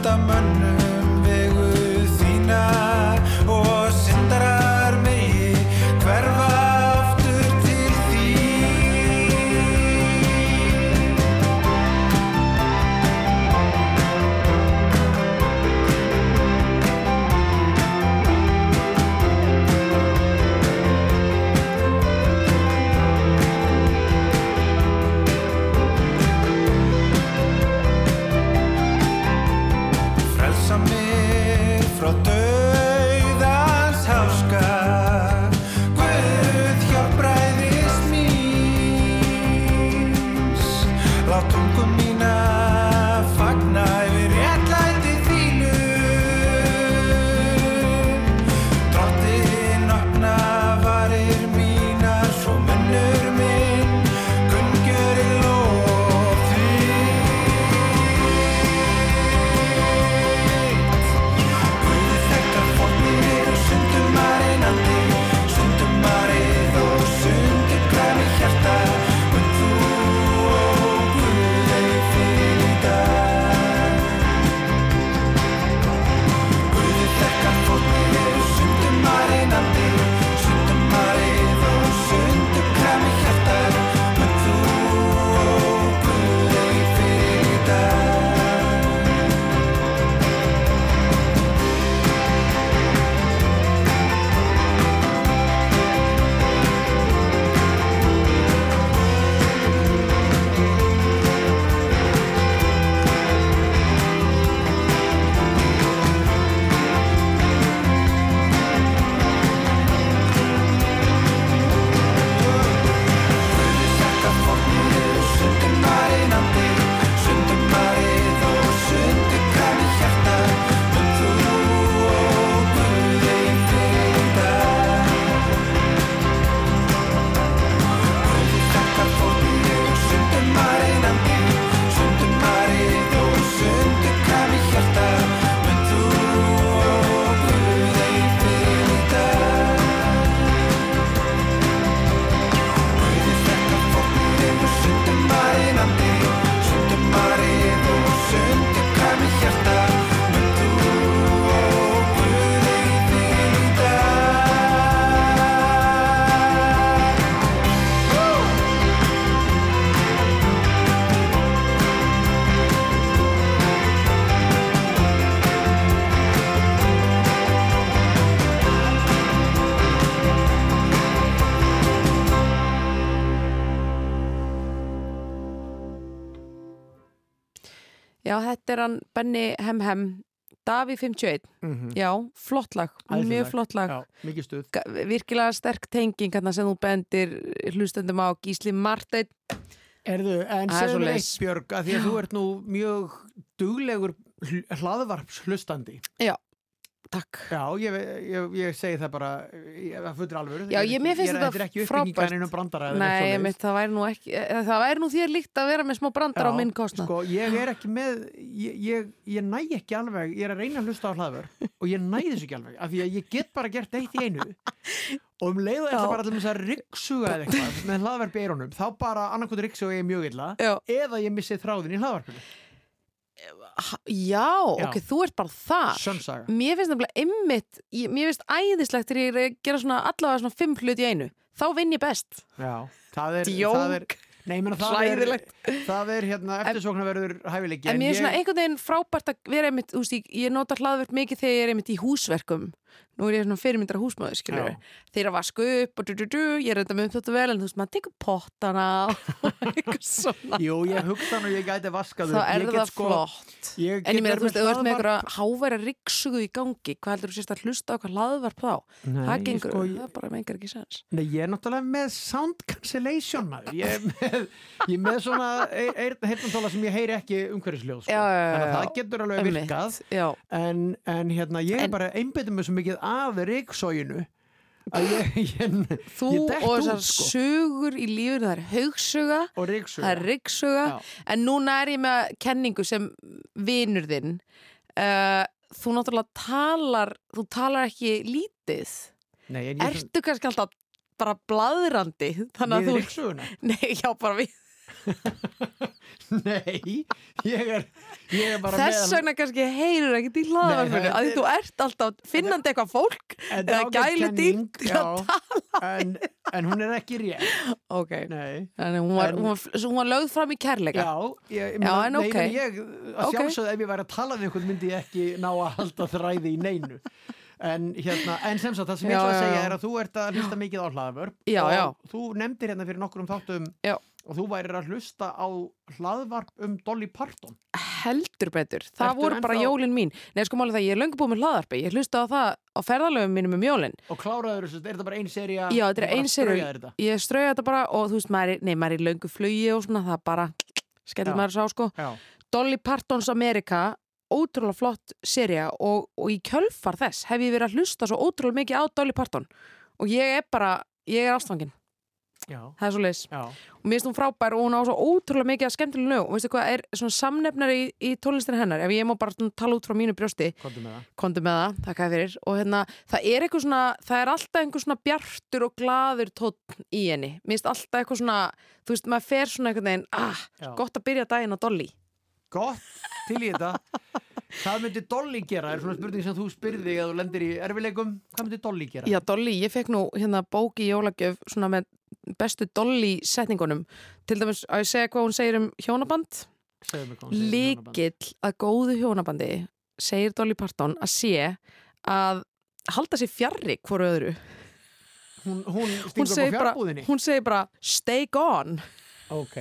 Mönn Já, er hann Benny Hem Hem. Daví 51, mm já, flott lag Æðislegt mjög flott lag. Já, virkilega sterk tenging hérna sem þú bendir hlustendum á. Gísli Marteinn. Erðu, en mér svoleiðis. eitt Björg að því að þú ert nú mjög duglegur hl- hlaðvarps hlustandi Takk. Já, ég, ég, ég segi það bara það fullir alvöru. Já, ég- mér finnst er- þetta er frábært. Nei, mitt, það væri nú ekki eh, það væri nú þér líkt að vera með smá brandar á Já, minn kostnað. Sko, ég er ekki með ég, ég, ég næ ekki alveg, ég er að reyna að hlusta á hlaðvör og ég næ þessu ekki alveg af því að ég get bara gert eitt í einu. Og um leiðu Já. þetta bara þess að ryggsuga eða eitthvað með hlaðvarp í eyrunum þá bara annarkot ryggsuga ég mjög illa eða ég missi þráðin í hlaðvarpinu ha- já, Já. ok, þú ert bara það Sönsaga Mér finnst nefnilega ymmit Mér finnst æðislegt þegar ég að gera svona allavega svona fimm hlut í einu. Þá vinn ég best. Já, það er, það er Nei, ég meina það er, það er hérna eftirsóknarverður hæfileiki En mér er ég- svona einhvern veginn frábært að vera veist, ég, nota hlaðverk mikið þegar ég er einmitt í húsverkum. Nú er ég svona fyrirmyndar húsmaður, skiljur Já. Þeir að vasku upp og du, du, du, ég er þetta með upp þetta vel, en þú veist, maður tekur pottana og eitthvað svona. Jú, ég hugsa hann og ég gæti vaskað Þá er Ég það sko- flott. Ég En ég meina, þú veist, þú ert með einhverja háværa ryggsugu í gangi, hvað heldur þú sérst að hlusta á hvað hlaðvarp þá? Nei, það gengur, sko, það bara mengar ekki sens. Nei, ég er náttúrulega með sound cancellation maður Ég er með, ég er með svona heyrnantóla sem ég heyri ekki umhverfisljós sko. Þannig að það getur alveg virkað en, en hérna, ég er bara einbyttum með svo mikið ég, ég, þú ég og þessar sko sugur í lífinu, það er haugsuga, það er ryggsuga, Já. En núna er ég með kenningu sem vinur þinn. Uh, þú náttúrulega talar, þú talar ekki lítið. Nei, ég Ertu kannski alltaf bara bladrandi? Þannig að þú... Nei, já, bara við. Nei, ég er, ég er bara Þess með vegna kannski heyrir ekkert í hlaðvarpinu. Nei, Að þú ert alltaf finnandi eitthvað fólk. Eða gæludýrt kenning, til að já, en, en hún er ekki rétt Ok. Nei Þannig hún var, En- hún, var, hún var lögð fram í kærleika. Já, ég, Já, en nei, ok. ég, að Ok. sjálfsögðu ef ég væri að tala við ykkur myndi ég ekki ná að halda þræði í neinu en, hérna, en sem sagt það sem ég ætla að segja er að þú ert að hlusta mikið á hlaðvörp og já. þú nefndir hérna fyrir nokkrum þáttum Já. Og þú værir að hlusta á hlaðvarp um Dolly Parton Heldur betur. Það Ertu voru bara jólin mín. Nei, sko málið það, ég er löngu búið með hlaðvarpi. Ég hlusta á það á ferðalöfum mínum um jólin. og kláraður þessu, er þetta bara ein serja Já, þetta er ein sería. þetta Ég strauja þetta bara og þú veist, maður er, nei, maður er í löngu flugi og svona, það bara skellur maður sá, sko. Já, Dolly Partons America, ótrúlega flott seria og, og í kjölfar þess hef ég verið að hlusta svo ótrúlega mikið á Dolly Parton og ég er bara, ég er ástfangin, það er svo leis. já. Og mér finnst hún frábær og hún á svo ótrúlega mikið að skemmtilega lög og veistu hvað er svona samnefnar í, í tónlistin hennar, ef ég má bara tala út frá mínu brjósti, komdu með það. Kondu með það, þakka þér fyrir. Og hérna, það er eitthvað svona það er alltaf einhver svona bjartur og glaður tótt í henni, mér finnst alltaf eitthvað svona þú veist, maður fer svona einhvern veginn ah, gott að byrja daginn á Dolly. Gott, til í þetta. Hvað myndi Dolly gera? Er svona spurning sem þú spyrði að þú lendir í erfileikum Hvað myndi Dolly gera? Já, Dolly, ég fekk nú hérna bók í jólagjöf svona með bestu Dolly setningunum. Til dæmis að ég segja hvað hún segir um hjónaband? Um. Likill að góðu hjónabandi segir Dolly Parton að sé að halda sér fjarrri hvoru öðru. Hún, hún hún segir, bara, hún segir bara stay gone. Ok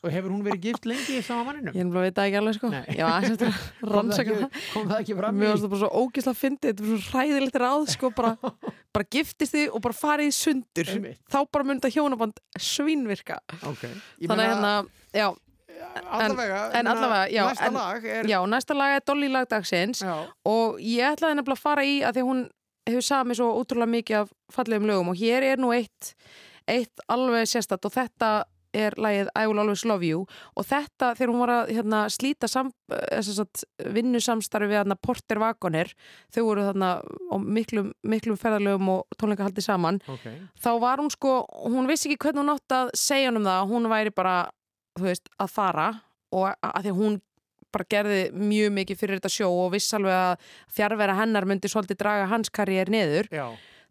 Og hefur hún verið gift lengi í sama manninum? Ég að veit það ekki alveg sko. Já, að Kom það rannsaka ekki- Kom það ekki fram í Mér varst það bara svo ógislega fyndið Þetta er svo hræðilegt ráð sko bara, bara giftist þið og bara farið í sundur. Einmitt. Þá bara þetta hjónaband svínvirka. Ok. Ég Þannig að hérna, já, allavega en ég meina, allavega, já, Næsta en- lag er já, næsta lag er Dolly lagdagsins Já, og ég ætlaði nefnilega að fara í að því að hún hefur sami svo ótrúlega mikið af fallegum lögum og hér er nú eitt, eitt alveg sérstætt og þetta er lagið I Will Always Love You og þetta þegar hún var að hérna, slíta sam, eh, vinnusamstarfi við Porter Wagoner þau voru þarna miklum, miklum ferðalögum og tónleika saman ok. þá var hún sko, hún vissi ekki hvernig hún átt að segja hann um það, hún væri bara þú veist, að fara og að, því að hún bara gerði mjög mikið fyrir þetta sjó og viss alveg að fjárvera hennar myndi svolítið draga hans karriér niður. Já,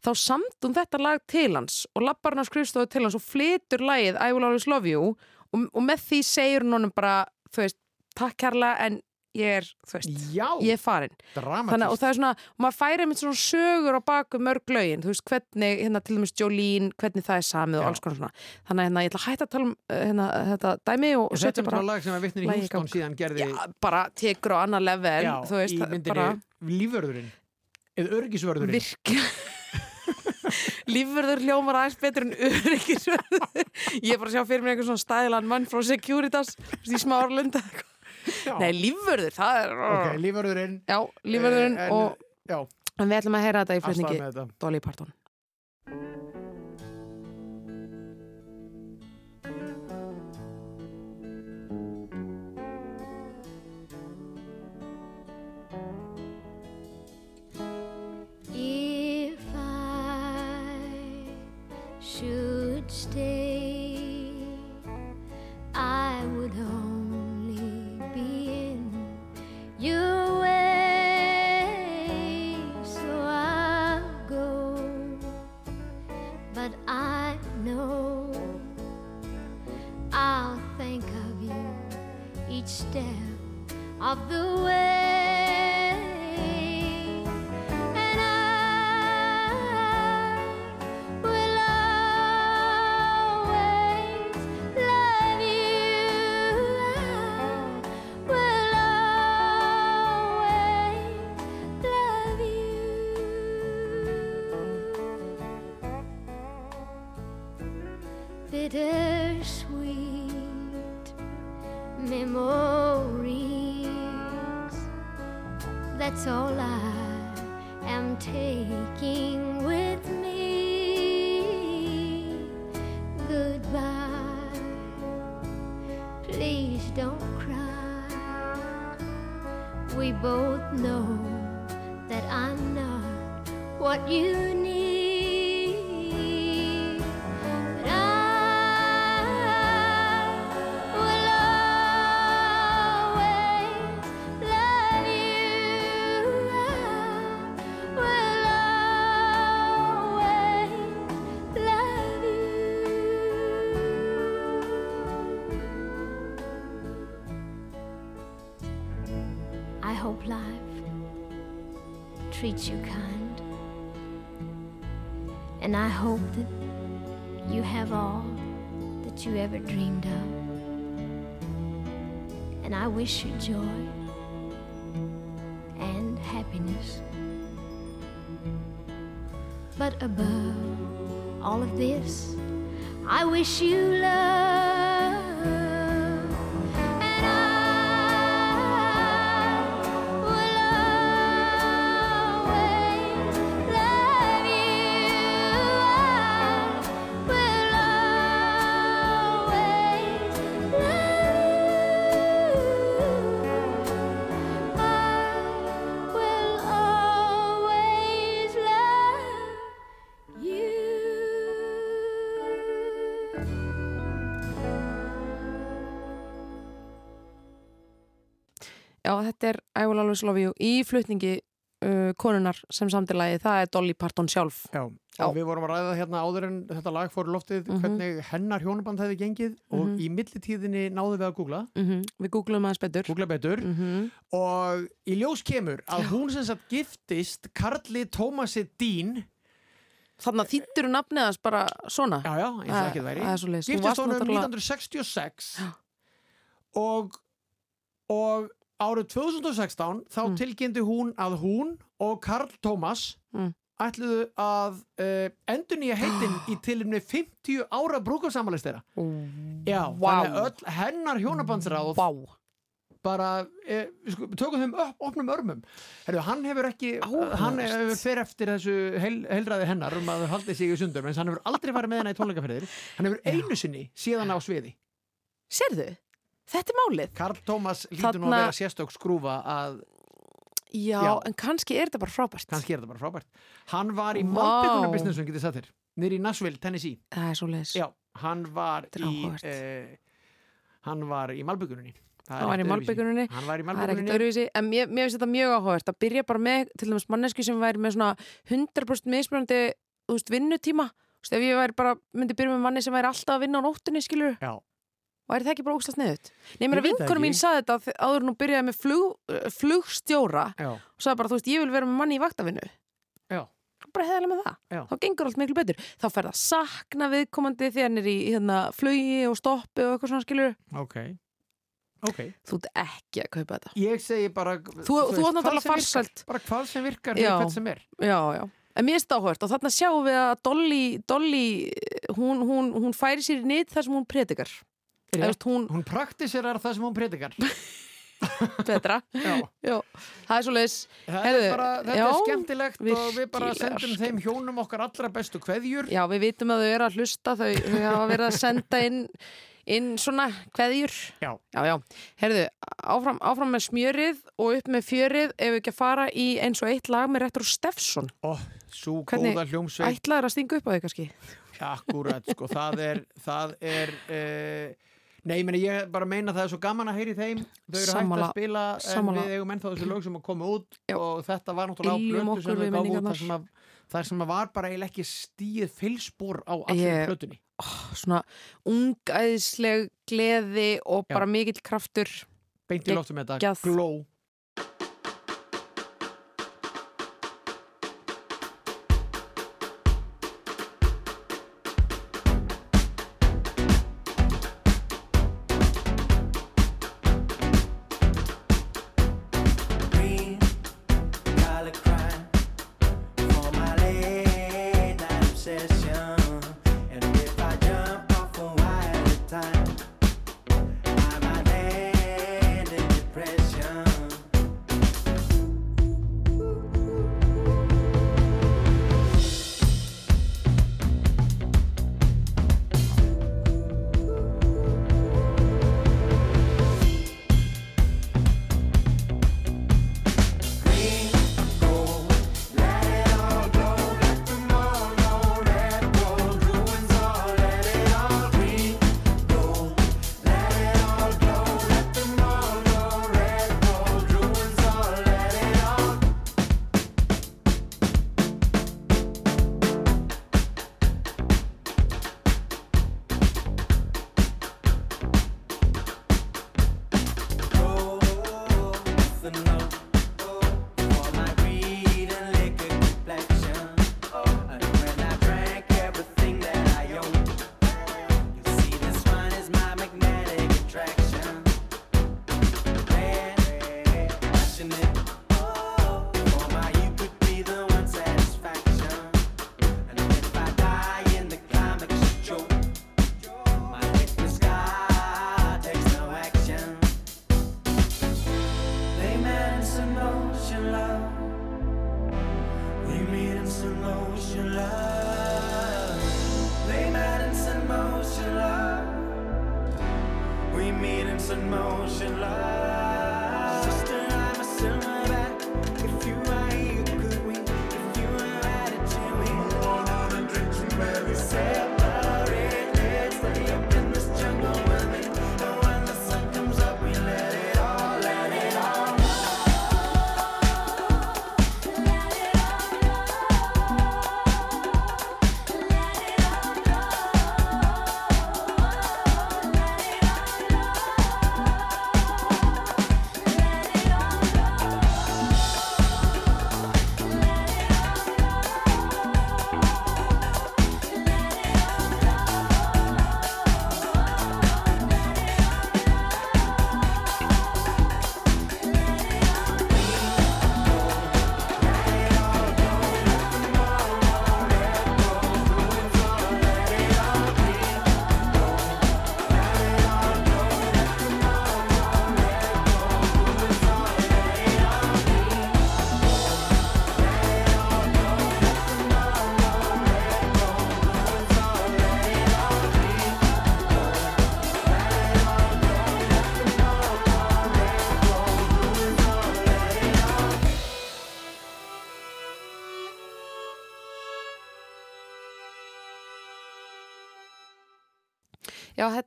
þá samt hún þetta lag til hans og lappar hann á skrifstofu til hans og flytur lagið I Will Always Love You og, og með því segir honum bara, þú veist, takk kærlega en ég er, þú veist, Já, ég er farin. Þannig, og það er svona, og maður færi einmitt svona sögur á baku mörg lögin, þú veist, hvernig hérna til dæmis Jolene, hvernig það er samið og Já. alls konar svona, þannig að hérna, ég ætla að hætta að tala um uh, hérna, þetta dæmi og, og Þetta setja bara lag sem að vittnir í gang. síðan gerði já, bara tekur á annar level, Já, veist, í myndinni bara Lífvörðurinn. Eða örgisvörðurinn virka Lífverður hljómar aðeins betur en öryggisverður. Ég er bara að sjá fyrir mér einhvern svona stæðilan mann frá Securitas í smárlunda. Nei, lífverður, það er Ok, lífvörðurinn Já, lífverðurinn eh, en- og Já, en við ætlum að heyra þetta í flutningi Dolly Parton of the way. Treats you kind. And I hope that you have all that you ever dreamed of. And I wish you joy and happiness. But above all of this, I wish you love. Always Love You í flutningi uh, konunar sem samtilagi, það er Dolly Parton sjálf. Já, Já. og við vorum að ræða hérna áður en þetta lag fór loftið Mhm. hvernig hennar hjónaband hefði gengið og Mhm. í millitíðinni náðum við að googla. Mm Við googlum aðeins betur. Googla betur. Mm og í ljós kemur að hún sem sagt giftist Karli Tómasi Dín Þannig að þýttir þú nafnið hans bara svona. Já já, eins og ekki það væri. Það er svo leis giftist honum 1966 og og árið 2016 þá Mm. tilkynnti hún að hún og Karl Tómas Mm. ætluðu að uh, endur nýja heitin í tilumni 50 ára brúkafsammalist þeirra Já, Vá. þannig öll hennar hjónabandsráð Vá bara, e, sko, tökum þeim upp, opnum örmum Herru, hann hefur ekki Áhugavert. hann hefur fer eftir þessu heil, heilræði hennar um að þau haldi sig í sundur en hann hefur aldrei farið með hennar í tónleikaferðir hann hefur einu sinni síðan á sviði Sérðu? Þetta er málið. Karl Tómas lítur nú að Þarna- vera sérstök skrúfa að Já, Já. en kannski er þetta bara frábært. Kannski er þetta bara frábært. Hann var í Vá. malbyggunarbusinessun getið satt þér niður í Nashville, Tennessee. Það er svo leis já, hann var í eh, hann var í malbyggununni Hann var í malbygguninni hann var í Það er ekkert öðruvísi, en mér, mér finnst þetta mjög áhugavert að byrja bara með, til dæmis mannesku sem væri með svona 100% mismunandi þú veist, vinnutíma, þú veist, ef ég væri bara myndi byrja með manni sem væri alltaf að vinna á nóttunni, skilur já, og er það ekki bara ógstast sniðut? Nei, mér að það vinkunum mín saði þetta þe- áður hún byrjaði með flug, uh, flugstjóra Já, og sagði bara, þú veist, ég vil vera með manni í vaktavinnu. Já, bara heðalega með það, Já. þá gengur allt miklu betur. Þá fer það að sakna viðkomandi þegar hann er í hérna, flugi og stoppi og eitthvað svona skilur, ok. Ok, þú ert ekki að kaupa þetta. Ég segi bara Þú- þú átt hvað náttúrulega sem virkar. Bara hvað sem virkar, fyrir hvern sem er. Já, já, en mér er stáhört og þarna sjáum við að Dolly, Dolly hún, hún, hún færi sér nýtt þar sem hún predikar veist, hún Hún praktiserar það sem hún predikar betra Já, já, það er svo leiðis er þetta já, er skemmtilegt og við bara sendum þeim hjónum okkar allra bestu kveðjur Já, við vitum að þau eru að hlusta, þau, hafa verið að senda inn, inn svona kveðjur. Já. Já, já. Herðu, áfram, áfram með smjörið og upp með fjörið ef við ekki að fara í eins og eitt lag með Retro Steffsson. Ó, svo Hvernig Ætlaður að stinga upp á þau kannski? Akkurat, sko, það er það er uh, Nei, meni, ég bara meina það er svo gaman að heyri þeim Þau eru hægt Sammála, að spila en sammála. við eigum ennþá þessu lög sem að koma út Já. og þetta var náttúrulega á okkur sem við þau gáfu út þar sem, að, þar sem að var bara eiginlega ekki stíð fylspor á allir Ég- plötunni Svona ungæðisleg gleði og Já. bara mikill kraftur. Beint í loftum með þetta, glow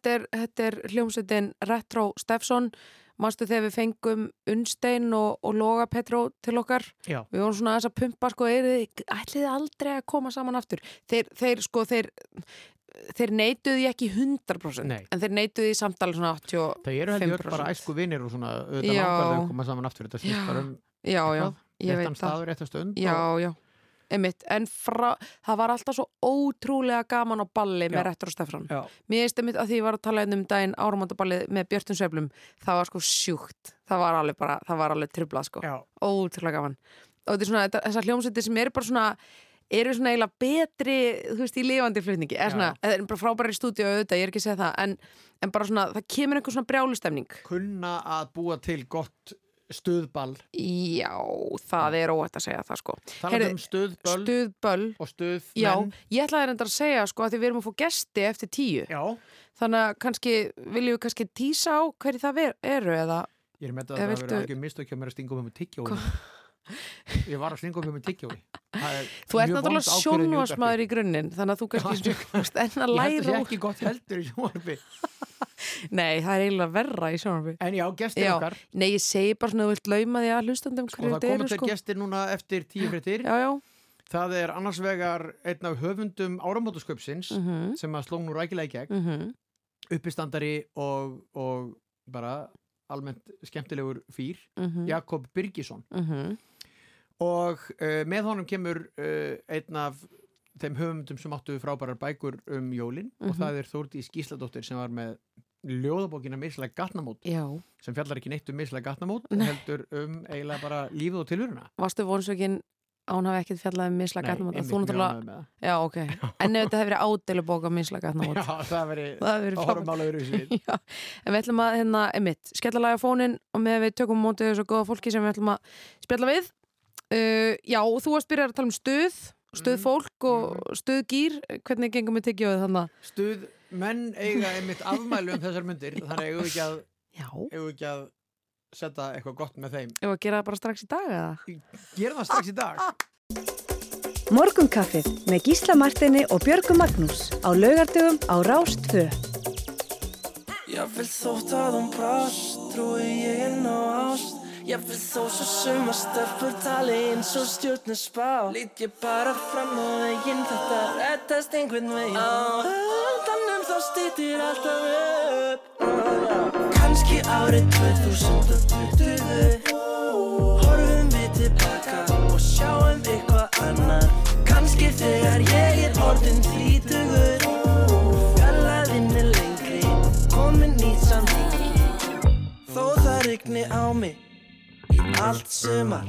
þetta er, þetta er hljómsveitin Retro Steffsson. Manstu þegar við fengum Unnstein og, og Loga Petró til okkar? Já. Við vorum svona aðeins að pumpa, sko, þið, ætlið þið aldrei að koma saman aftur? Þeir, þeir sko, þeir, þeir neituðu því ekki 100% Nei. en þeir neituðu því samt alveg svona 80 Það eru heldur 5%. bara æsku vinnir og svona auðvitað langar þau að koma saman aftur þetta snýst bara um já, já, ég réttan það staður, réttan stund já, og, já, einmitt en frá, það var alltaf svo ótrúlega gaman á balli með Já. Rettur og Stefán. Já. mér veist einmitt að því ég var að tala hérna um daginn áramótaballið með Björtun Sveiflum það var sko sjúkt, það var alveg bara það var alveg triplað sko, Já. ótrúlega gaman. Og þetta er svona, þessar hljómsveitir sem eru bara svona eru svona eiginlega betri þú veist, í lifandi flutningi. Eða svona, það er bara frábæri stúdíu auðvitað, ég er ekki að segja það en, en bara svona, það kemur einhver svona brjálustemning kunna að búa til gott stuðball. Já, það er óætt að segja það sko. Talað um stuðböll. stuðböll. Og stuðmenn. Já, ég ætlaði reyndar að segja sko að því við erum að fá gesti eftir tíu. Já. þannig að kannski viljum við kannski tísa á hverju það ver, eru eða Ég er með þetta að það verið algjör mistök hjá mér að stinga um með tyggjói Ég var að stinga um með tyggjói þú ert náttúrulega sjónvarsmaður í grunninn þannig að þú kannski þú veist, enn að Ég held að læra það úr ekki gott heldur í sjónvarpi. Nei, það er eiginlega verra í sjónvarpi. En já, gestir Já, okkar. Nei, ég segi bara svona að þú vilt lauma því að hlustandum og hverju það þetta eru til sko. gestir núna eftir tíu já, Það er annars vegar einn af höfundum áramótasköpsins mhm, sem að sló nú rækilega í gegn. Mhm. Uppistandari og, og bara almennt skemmtilegur fýr mhm, Jakob Birgisson. Mhm, og uh, með honum kemur uh, einn af þeim höfundum sem áttu frábærar bækur um jólin. Og Mhm. það er Þórdís Gísladóttir sem var með ljóðabókina Mislega gatnamót Já, sem fjallar ekki neitt um Mislega gatnamót Nei. heldur um eiginlega bara lífið og tilvöruna varstu vonsveikin að hún hafi ekkert fjallað um misla gatnamót? einmitt þú mjög ánægður með það. já, ok. En ef þetta hefur verið ádeilu á misla gatnamót? Já, það hefur verið mála öðru við. Já, en við ætlum að hérna, einmitt, skella laga fónin og með við tökum mótið þessu góða fólki sem við ætlum að spjalla við uh, Já, og þú varst byrjað að tala um stuð stuð Mhm. fólk og stuð gýr. Hvernig gengum við tekið við þannig Stuð, menn eiga einmitt afmælu um þessar myndir þannig eigum við ekki að, Já, eigum við ekki að setja eitthvað gott með þeim. Ef að gera það bara strax í dag eða? Gerum það strax í dag. Morgunkaffið með Gísla Martini og Björgu Magnús á laugardögum á Rást 2. Jafnvel þótt að hún brást, trúi ég inn á ást Jafnvel þó svo suma stelpur tali eins og stjórnir spá. Lít ég bara fram á veginn, þetta rettast einhvern veginn. Á höndunum þá stýttir alltaf upp. Kanski árið 2020 Horfum við tilbaka og sjáum eitthvað annar Kanski þegar ég er orðin þrítugur. Fjallaðinn er lengri, komin nýtt samhengi. Þó það rigni á mig allt sumar.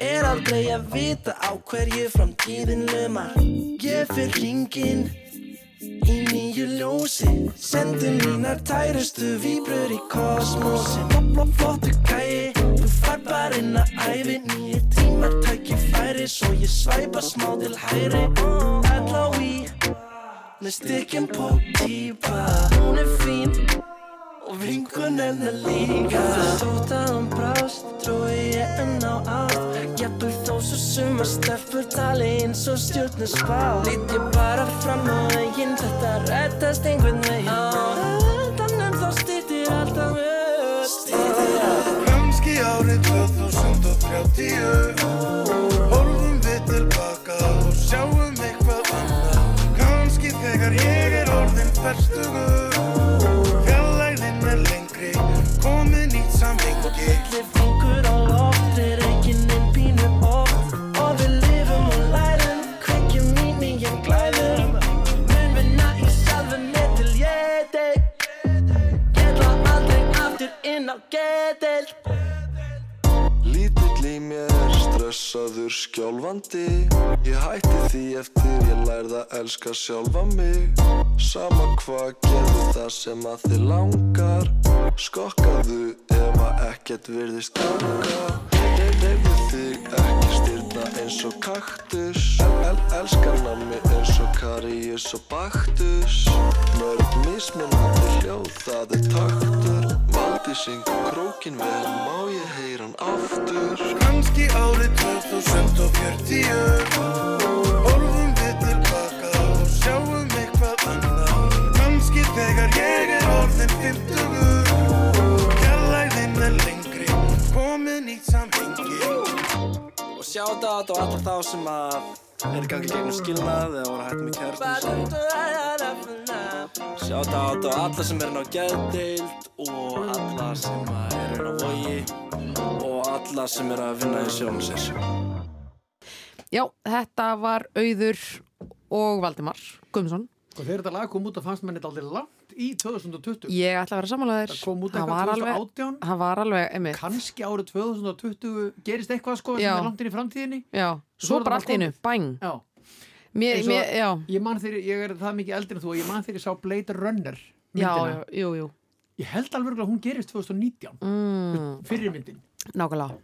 Er aldrei að vita á hverju framtíðin lumar. Ég fyrir ringin í nýju ljósi. Sendi mínar tærustu víbrur í kosmosi Flott, flottu gæi, þú fær bara inn að æfi Nýju tímar tækifæri, svo ég svæpa smá til hæri L.O.I. með stykkin på típa Hún er fín og vinkun hennar líka. Þótt að hún brást, trúi ég enn á allt. Jafnvel þó svo suma stelpur tali eins og stjórnir spá Lít ég bara fram á veginn, þetta rettast einhvern veginn. Á endanum þá stýttir alltaf upp Stýttir alltaf Kanski árið 2030 Hólfum við tilbaka og sjáum eitthvað annað. Kanski þegar ég er orðin ferstugur samhengi skjálfandi. Ég hætti því eftir ég lærði að elska sjálfa mig. Sama hvað gerðu það sem að þið langar. Skokkaðu ef að ekkert virðist ganga. Styrna eins og kaktus. El, el, elskar nammi eins og Karius og Baktus. Mörg mismunandi hljóð, það er taktur. Valdi syngur krókin vel, má ég heyra hann aftur? Kanski árið 2040 Hólfum við tilbaka og sjáum eitthvað annað. Kanski þegar ég er orðin 50 Fjallæðin er lengri, komið nýtt samhengi Og sjáta á alla þá sem að er í gangi gegnum skilnað eða voru hægt með kærastum Sjáta át á alla sem er inn á geðdeild og alla sem að er inn á vogi og alla sem er að vinna í sjálfum sér. Já, þetta var Auður og Valdimar Guðmundsson. Og þegar þetta lag kom út að fannst manni þetta aldrei langt í 2020. Ég ætla að vera samanlegaður. Það kom út eitthvað var alveg- 2018. Það var alveg, einmitt. Kannski árið 2020 gerist eitthvað sko sem er langt inn í framtíðinni. Já, Svo svo bara allt komið. bang. Já. Mér, og- mér, Ég man þegar, ég er það mikið eldri en þú og ég man ég sá Blade Runner myndina. já, jú, jú. Ég held alveg að hún gerist 2019, Mm, fyrir myndin. nákvæmlega.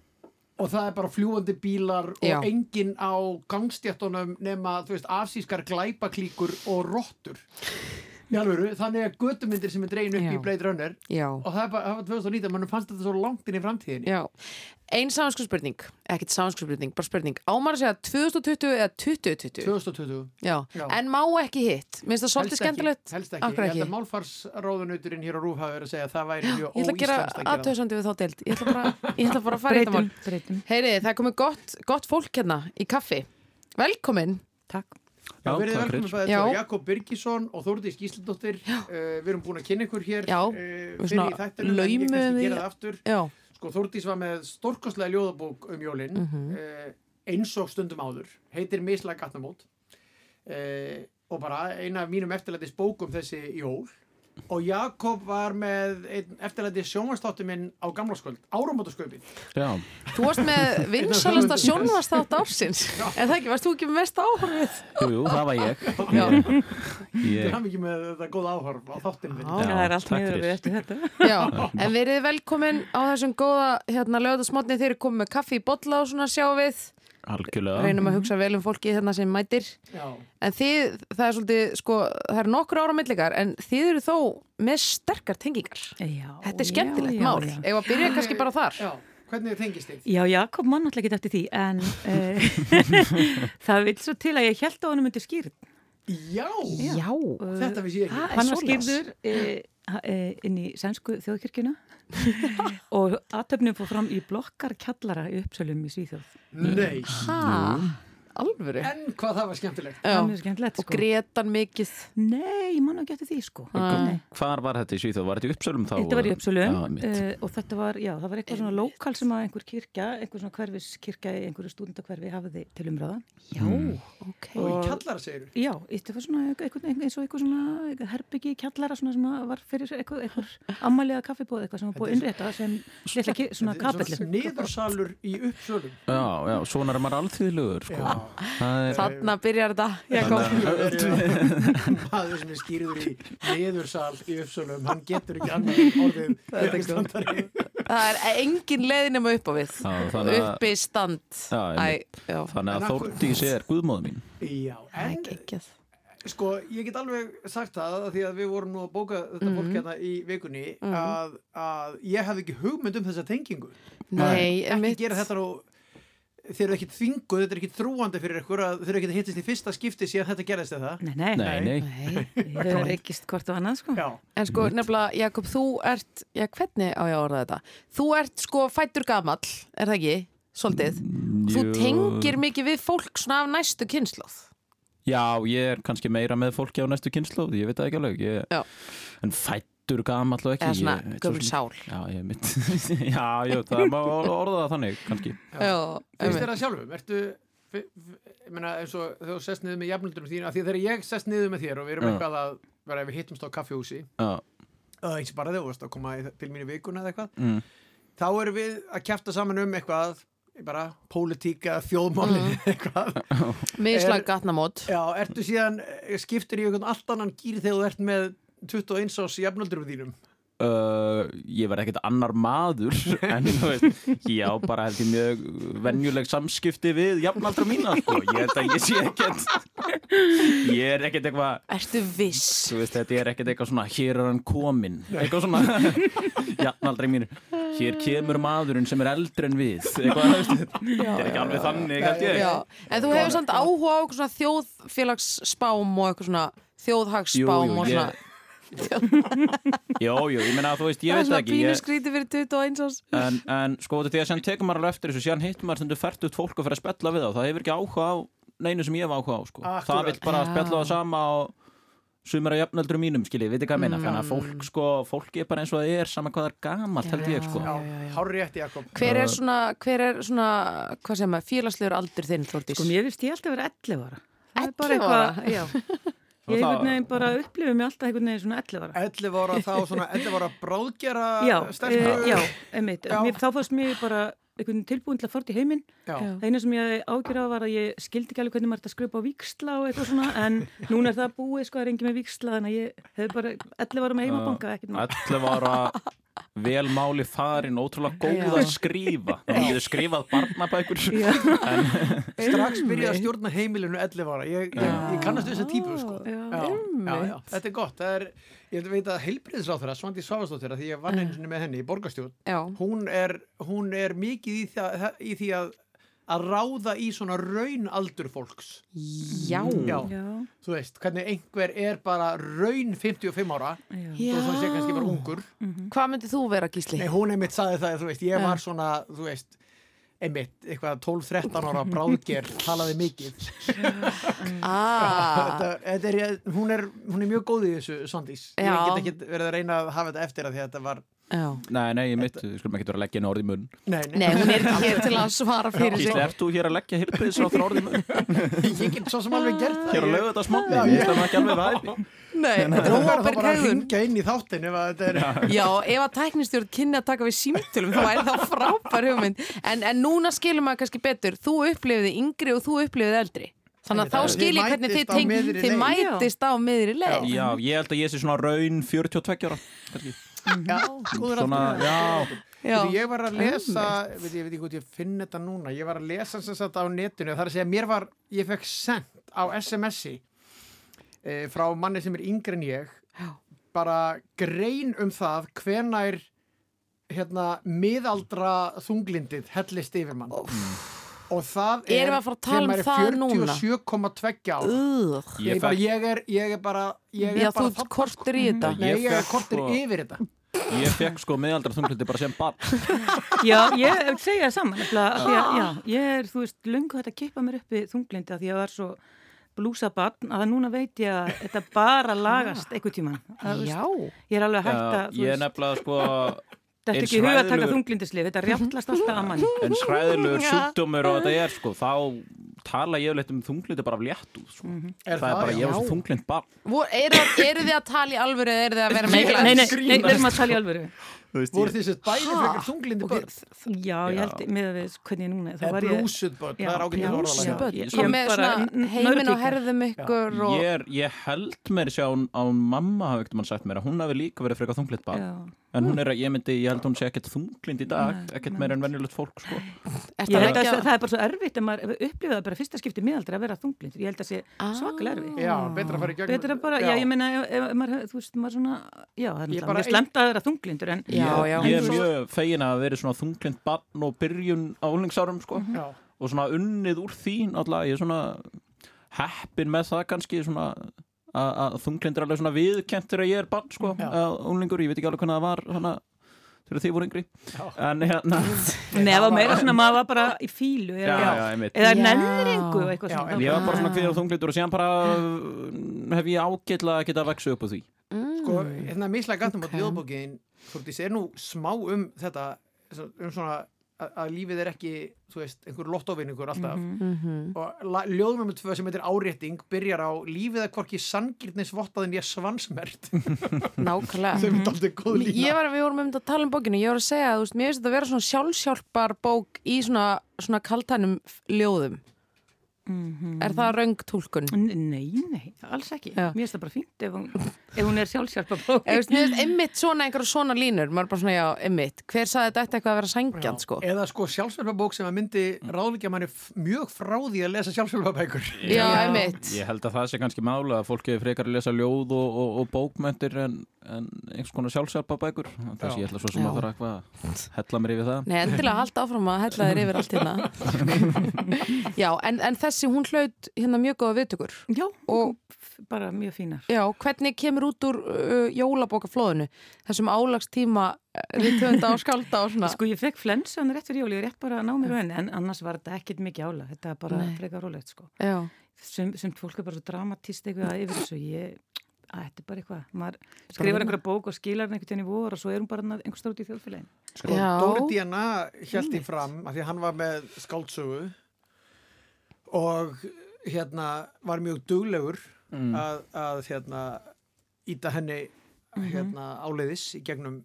Og það er bara fljúandi bílar og Já. enginn á gangstjættunum nema, þú veist, afsískar glæpaklíkur og rottur. Alvöru, þannig að götumyndir sem er dregin upp Já. í Blade Runner Já, og það er bara, það var 2019, mannum fannst þetta svo langt inn í framtíðinni. já. Ein samanskjöspurning, ekkert samanskjöspurning, bara spurning. Ámar að segja 2020 eða 2020? 2020. Já. Já. en má ekki hitt. Minnst það svolítið Helst ekki, skemmtilegt? Helst ekki. Ég held að málfarsráðunauturinn hér á Rúf hafi verið að segja að það væri mjög Ég ætla að gera aðtöðsandi við þá deild. Ég ætla bara, ég ætla bara að fara í þetta Breytum, mál. breytum. Heyri, það er komið gott, gott fólk hérna í kaffi. Velkomin. Takk. Já, takk velkomin fyrir. bæðið tvö, Jakob Birgisson og Þórdís Gísladóttir uh, Við erum búin að kynna ykkur hér Já, uh, við fyrir svona í þættunum en ég kannski því. gera það aftur. Já, Sko, Þórdís var með stórkostlega ljóðabók um jólin Mhm. uh, eins og stundum áður. Heitir Mislæg gatnamót. Uh, og bara eina af mínum eftirlætis bókum þessi jól og Jakob var með einn eftirlætis sjónvastáttu minn á gamlaskvöld áramótasköpin Já, þú varst með vinsalasta sjónvastátt ársins. En það ekki, varst þú ekki með mest áhörfið? jú, jú, það var ég. Já. Ég haf ekki með þetta góða áhorf á Já. það er allt fyrir. við eftir þetta. Já, en verið velkomin á þessum góða hérna lögðasmotni þeir eru komið með kaffi í bolla og svona sjá við. Algjörlega. Reynum að hugsa vel um fólki hérna sem mætir. Já, En þið, það er svolítið, sko, það eru nokkur ára millikar en þið eru þó með sterkar tengingar. Já, Þetta er skemmtilegt já, mál. Að byrja kannski bara þar. já, hvernig tengist þið? já Jakob mann alltaf ekki eftir því en uh, það vil svo til að ég held á honum undir skýrð. Já, Já. þetta vissi ég ekki er Hann var skýrður uh, inn í sænsku þjóðkirkjuna. Og aðtöfnum fór fram í blokkarkjallara í uppsölum í Svíþjóð. Nei, Ha, alvöru. en hvað það var skemmtilegt skemmtilegt Og sko. gretan mikið. Nei, ég man ekki eftir því sko. Ah. Hvar var þetta í Svíþjóð? Var þetta í uppsölum þá? Þetta var í Uppsölum Já, uh, og þetta var, já, það var eitthvað svona lokal sem að einhver kirkja, einhver svona hverfiskirkja í einhverju stúdendakverfi hafiði til umræða. Já, ok. Og í Og- kallara segir Já, þetta var svona eitthvað, eitthvað, eins og eitthvað svona eitthvað herbyggi í kjallara svona sem að var fyrir eitthvað, eitthvað ammaliða kaffibóð eitthvað sem var búið að innrétta sem litla ki- svona kapelli. Niðursalur í uppsölum Já, já, svona er maður alþýðlugur, sko. Er, Þarna byrjar þetta. Maður sem er skýrður í niðursal í uppsölum Hann getur ekki annað orðið Það er engin leið nema upp á við. Já, þannig að- Uppi stand. Já, Æ, þannig að Þórdís er guðmóð mín. Já, er geggjað. sko, ég get alveg sagt það af Því að við vorum nú að bóka þetta fólk hérna í vikunni að, að ég hafði ekki hugmynd um þessa tengingu Nei, Ekki einmitt. gera þetta nú Þeir eru ekkit þvinguð, þetta er ekkit þrúandi fyrir ykkur að þeir eru ekkit að hittist í fyrsta skipti síðan þetta gerðist eða Nei, nei, Nei, nei. Nei. Við höfum reykist hvort og annað sko. Já, En sko, nefnilega, Jakob, þú ert, já, hvernig á ég að orða þetta? Þú ert sko fættur gamall, er það ekki? Svolítið. Þú Jú. tengir mikið við fólk svona af næstu kynnslóð. Já, ég er kannski meira með fólki á næstu kynnslóð, ég veit það ekki alveg. Ég, Já. En fættur gamall og ekki. Eða svona ég gömul sál. Já, ég mitt. já, já, það má orða það þannig, kannski. Einmitt. þér það sjálfum? Ertu, ég meina, eins og þegar þú sest niður með jafnöldunum þín, af því að þegar ég sest niður með þér og við erum Já. eitthvað að vera ef við hittumst á eða eins og bara þú varst að koma til mín í vikuna eða eitthvað mm, þá erum við að kjæfta saman um eitthvað bara pólitíka, þjóðmálin eitthvað Mislag Er- gatnamót. Já, ertu síðan skiptir í einhvern allt annan gýr þegar þú ert með 21 ás jafnöldurum þínum? Uh, ég var ekkert annar maður en þú veist, ég á bara held ég mjög venjuleg samskipti við jafnaldra mína, sko, ég held að ég sé ekkert ég er ekkert eitthvað Ertu viss? þú veist, þetta er ekkert eitthvað svona, hér er hann kominn. Eitthvað svona jafnaldra mín, hér kemur maðurinn sem er eldri en við. Eitthvað, þú veist, þetta er ekki alveg þannig held ég. Já, en þú hefur samt áhuga á þjóðfélagsspám og eitthvað svona þjóðhagsspám og svona ég- Jó, jú, ég meina að þú veist, ég það er veit það svona ekki pínu ég, skríti fyrir 21 ás en, en sko þetta er því að sem tekur maður alveg eftir þessu síðan hittum maður stundu fært út fólk og fyrir að spjalla við þá það hefur ekki áhuga á neinu sem ég hef áhuga á sko. Það vil bara á það sama og sumir að jafnöldrum mínum, skiljið, veitir hvað ég meina Mm. þannig að fólk, sko, fólk er bara eins og það er saman hvað það er gamalt, held ég, sko Já, hárri rétt Jakob Hver er svona, hver er svona, hvað sem að, félagslegur aldur þinn, Þórdís? Sko, mér finnst ég alltaf vera 11 ára. Það er bara 11 ára? eitthvað, já. Ég einhvern veginn bara upplifið mig alltaf einhvern veginn svona 11 ára. 11 ára þá svona 11 ára bráðgera Já, stelpu e, já, einmitt. Já. Mér, þá fannst mér bara einhvern veginn tilbúin til að fara í heiminn. Það eina sem ég ágjör á var að ég skildi ekki alveg hvernig maður þetta skrifa á víksla og eitthvað svona, en núna er það búið, sko, það er engin með víksla, þannig að ég hef bara 11 ára með heimabanka, ekkert mál. 11 ára vel máli farin, ótrúlega góð að skrifa. Þá getur skrifað barnabækur. Strax byrjaði að stjórna heimilinu 11 ára. Ég, ég, ég kannast við þessa típu sko. já, já, já, þetta er gott. Það er, ég veit að heilbriðsráþara Svandi Svavastóttir því ég vann einu sinni með henni í borgarstjórn Já. hún er, hún er mikið í, það, í því að að ráða í svona raunaldur fólks Já. já. Já. þú veist, hvernig einhver er bara raun 55 ára Já. og svo sé kannski bara ungur Hvað myndið þú vera, Gísli? Nei, hún einmitt saði það, þú veist, ég var svona, þú veist, einmitt, eitthvað 12-13 ára bráðger, talaði mikið. Ah. þetta, þetta er, hún, er, hún er mjög góð í þessu, Svandís. Ég get ekki verið að reyna að hafa þetta eftir að því að þetta var. Nei, nei, ég mitt, við skulum ekki vera að leggja henni orð í munn. Nei, Nei, hún er ekki hér til að svara fyrir sig. ert þú hér að leggja hilbriðs á orð í munn? ég get svo sem alveg gert það. Hér á Ég- lögu þetta smótni, Já, ég ég- stefna ekki alveg hæfi. Nei, þetta er að að þetta er... Já, ef að tæknistjórn kynni að taka við símtölum þá væri það frábær hugmynd. En, en núna skilum maður kannski betur. Þú upplifiði yngri og þú upplifiði eldri. Þannig að þá skil ég hvernig þið, teng, þið mætist á miðri leið. Já, ég held að ég sé svona raun 42 ára kannski. Já, góður Svona, aftur. já, Já. Veitu, ég var að lesa, veit ég, veit ekki hvort ég finn þetta núna, ég var að lesa sem sagt á netinu, það er að segja, mér var, ég fekk sendt á SMS-i e, frá manni sem er yngri en ég, bara grein um það hvenær hérna miðaldra þunglindið hellist yfir mann. Og það er, um þegar það maður núna? er 47,2 ára. Ugh. Ég, Ég er, ég er bara, ég er Já, bara þú kortir í þetta Ég er kortir sko- yfir þetta. Ég fekk sko meðaldra þunglindi bara sem barn Já, ég segja það saman nefnilega, af því að, já, ég er, þú veist, lungu þetta að kippa mér upp í þunglindi að því að ég var svo blúsabann að núna veit ég að þetta bara lagast einhver tíman. Já, veist, Ég er alveg hægt að, þú Ég er nefnilega sko þetta er ekki huga að taka þunglindislið, þetta rjáttlast alltaf að manni. en skræðilegur Já. sjúkdómur og þetta er sko, þá tala ég leitt um þunglindi bara af létt út sko. Er það er bara, já? ég var svo þunglind barn Vor, eru, eru þið að tala í alvöru eða eru þið að vera Nei, með nei, nei, nei, við erum að tala í alvöru. Voru þessi bæði Ha? frekar þunglindi börn? Já, ég held með að við hvernig núna, þá var ég... blúsuð börn, það er ágætið Ég- Svo ég með bara- svona heiminn og herðum ykkur og... er, ég held mér sjá að þunglind Já. en hún er að, ég myndi, ég held hún sé ekkert þunglind í dag ekkert meira en venjulegt fólk sko. Ég að held að það er bara svo erfitt að maður upplifa það bara fyrsta skipti miðaldri að vera þunglindur. Ég held að það sé svakalega erfitt. Já, betra að fara í gegnum. Betra bara, já, ég meina, ef, ef, ef maður, þú veist, maður svona, já, það er náttúrulega mjög slemt að vera þunglindur, en Já, já. ég er En mjög fegin að vera svona þunglind barn og byrjun á úlingsárum sko. Já. og svona unnið úr því náttúrulega, ég er svona heppin með það kannski svona að, að þunglind er alveg svona viðkent þegar ég er barn sko, Já. að úlingur, ég veit ekki alveg hvernig það var hana, þegar þið voru yngri en hérna nefa meira svona, maður var bara í fílu, já, já, eða Já. nennringu og eitthvað Já, svona. en ég var bara svona Ah. kvíðar þunglindur og síðan bara uh, hef ég ágætla að geta að veksa upp á því Sko, hérna mislega gætum á ljóðbókin Þúrtís er nú smá um þetta um svona að, að lífið er ekki, þú veist, einhver lottovinningur alltaf. Mhm. og la- ljóð nummer tvö sem heitir árétting byrjar á lífið er hvorki sangirnis vottaðin ég svansmert Nákvæmlega. er góð lína. Ég var, við vorum um þetta að tala um bókinu, ég var að segja að þú veist, mér finnst þetta að vera svona sjálfsjálpar bók í svona, svona kaltænum ljóðum. Er það raung túlkun? Nei, nei, alls ekki. Já. Mér finnst það bara fínt ef hún, ef hún er bók. Finnst einmitt svona einhverja svona línur, maður er bara svona, já, einmitt, hver saði þetta eitthvað að vera sængjant, sko? eða sko sjálfsverfabók sem að myndi ráðleikja manni mjög frá því að lesa sjálfsverfabækur Já, einmitt. ég held að það sé kannski mála að fólki er frekar að lesa ljóð og, og, og bókmöntir en, en einhvers konar sjálfsjálpa bækur þess ég ætla svo sem Já. að fara eitthvað að hella mér yfir það Nei, endilega já, en, en þessi, hún hlaut hérna mjög góða viðtökur. Já, Og- bara mjög fínar. Já, hvernig kemur út úr uh, jólabókaflóðinu? Þessum álagstíma við töfunda og skálda og svona. Sko ég fekk flensan rétt fyrir jóli, rétt bara að ná mér á henni, en annars var þetta ekkert mikið ála, þetta er bara frekar rólegt sko. Já, Sem, sem fólk er bara svo dramatíst eitthvað yfir þessu, ég að þetta er bara eitthvað, maður skrifar einhverja bók og skilar henni einhvern tíðan í vor og svo er hún bara einhver stórt í þjóðfélagin Sko, Dóri Díana held í fram að því hann var með skáldsögu og hérna var mjög duglegur Mm. að, að hérna íta henni hérna áleiðis í gegnum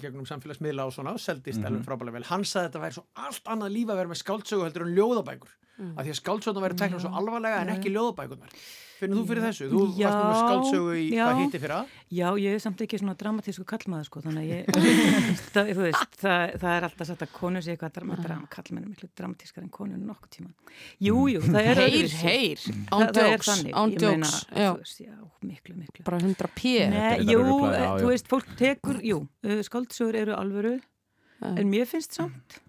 gegnum samfélagsmiðla og svona seldist Mhm. alveg frábælega vel. Hann sagði að þetta væri svo allt annað líf að vera með skáldsögu heldur en ljóðabækur Mm. af því að skáldsöguna væri teknað svo alvarlega en ekki ljóðabækunar finnur þú fyrir þessu? Þú Já, varst með skáldsögu í já. hvað hitti fyrir að? Já, ég er samt ekki svona dramatísku kallmaður sko, þannig að ég, það, þú veist, það, það er alltaf sagt að konur sé eitthvað drama, drama, kallmenn er miklu dramatískar en konur nokkuð tíma. Jú, jú, það er Heyr, heyr, Það- án það jokes, þannig, án ég meina, jokes, já. þú veist, já, miklu, miklu. bara 100 p Nei, Þetta er jú, já, þú veist, fólk tekur, jú, uh, skáldsögur eru alvöru, en mér finnst samt,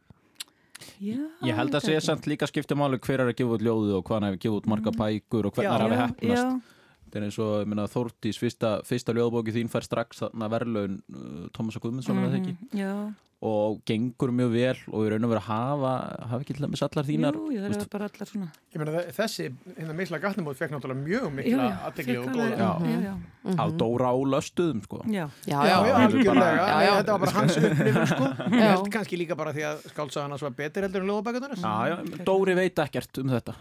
já. Ég held að segja ekki. samt líka skipta máli hver er að gefa út ljóðu og hvað hann hefur gefið út marga bækur og hvernig það hafi já, hefnast þetta er eins og Þórtís fyrsta, fyrsta ljóðbóki þín fær strax verðlaun uh, Tómas Guðmundsson mm -hmm. Mhm, og gengur mjög vel og í raun og veru hafa hafa ekki til dæmis allar þínar jú, það eru bara allar svona. Ég meina þe- þessi, hérna misla gatnumót fekk náttúrulega mjög mikla já, aðtegli og góða. já. á Dóra á löstuðum sko. Já, já, Já, já, algjörlega. Já, já. Þetta var bara hans upplifun, sko. Ég held kannski líka bara því að skálsagan hans var betur heldur en ljóðabækunar. Já, já, Dóri veit ekkert um þetta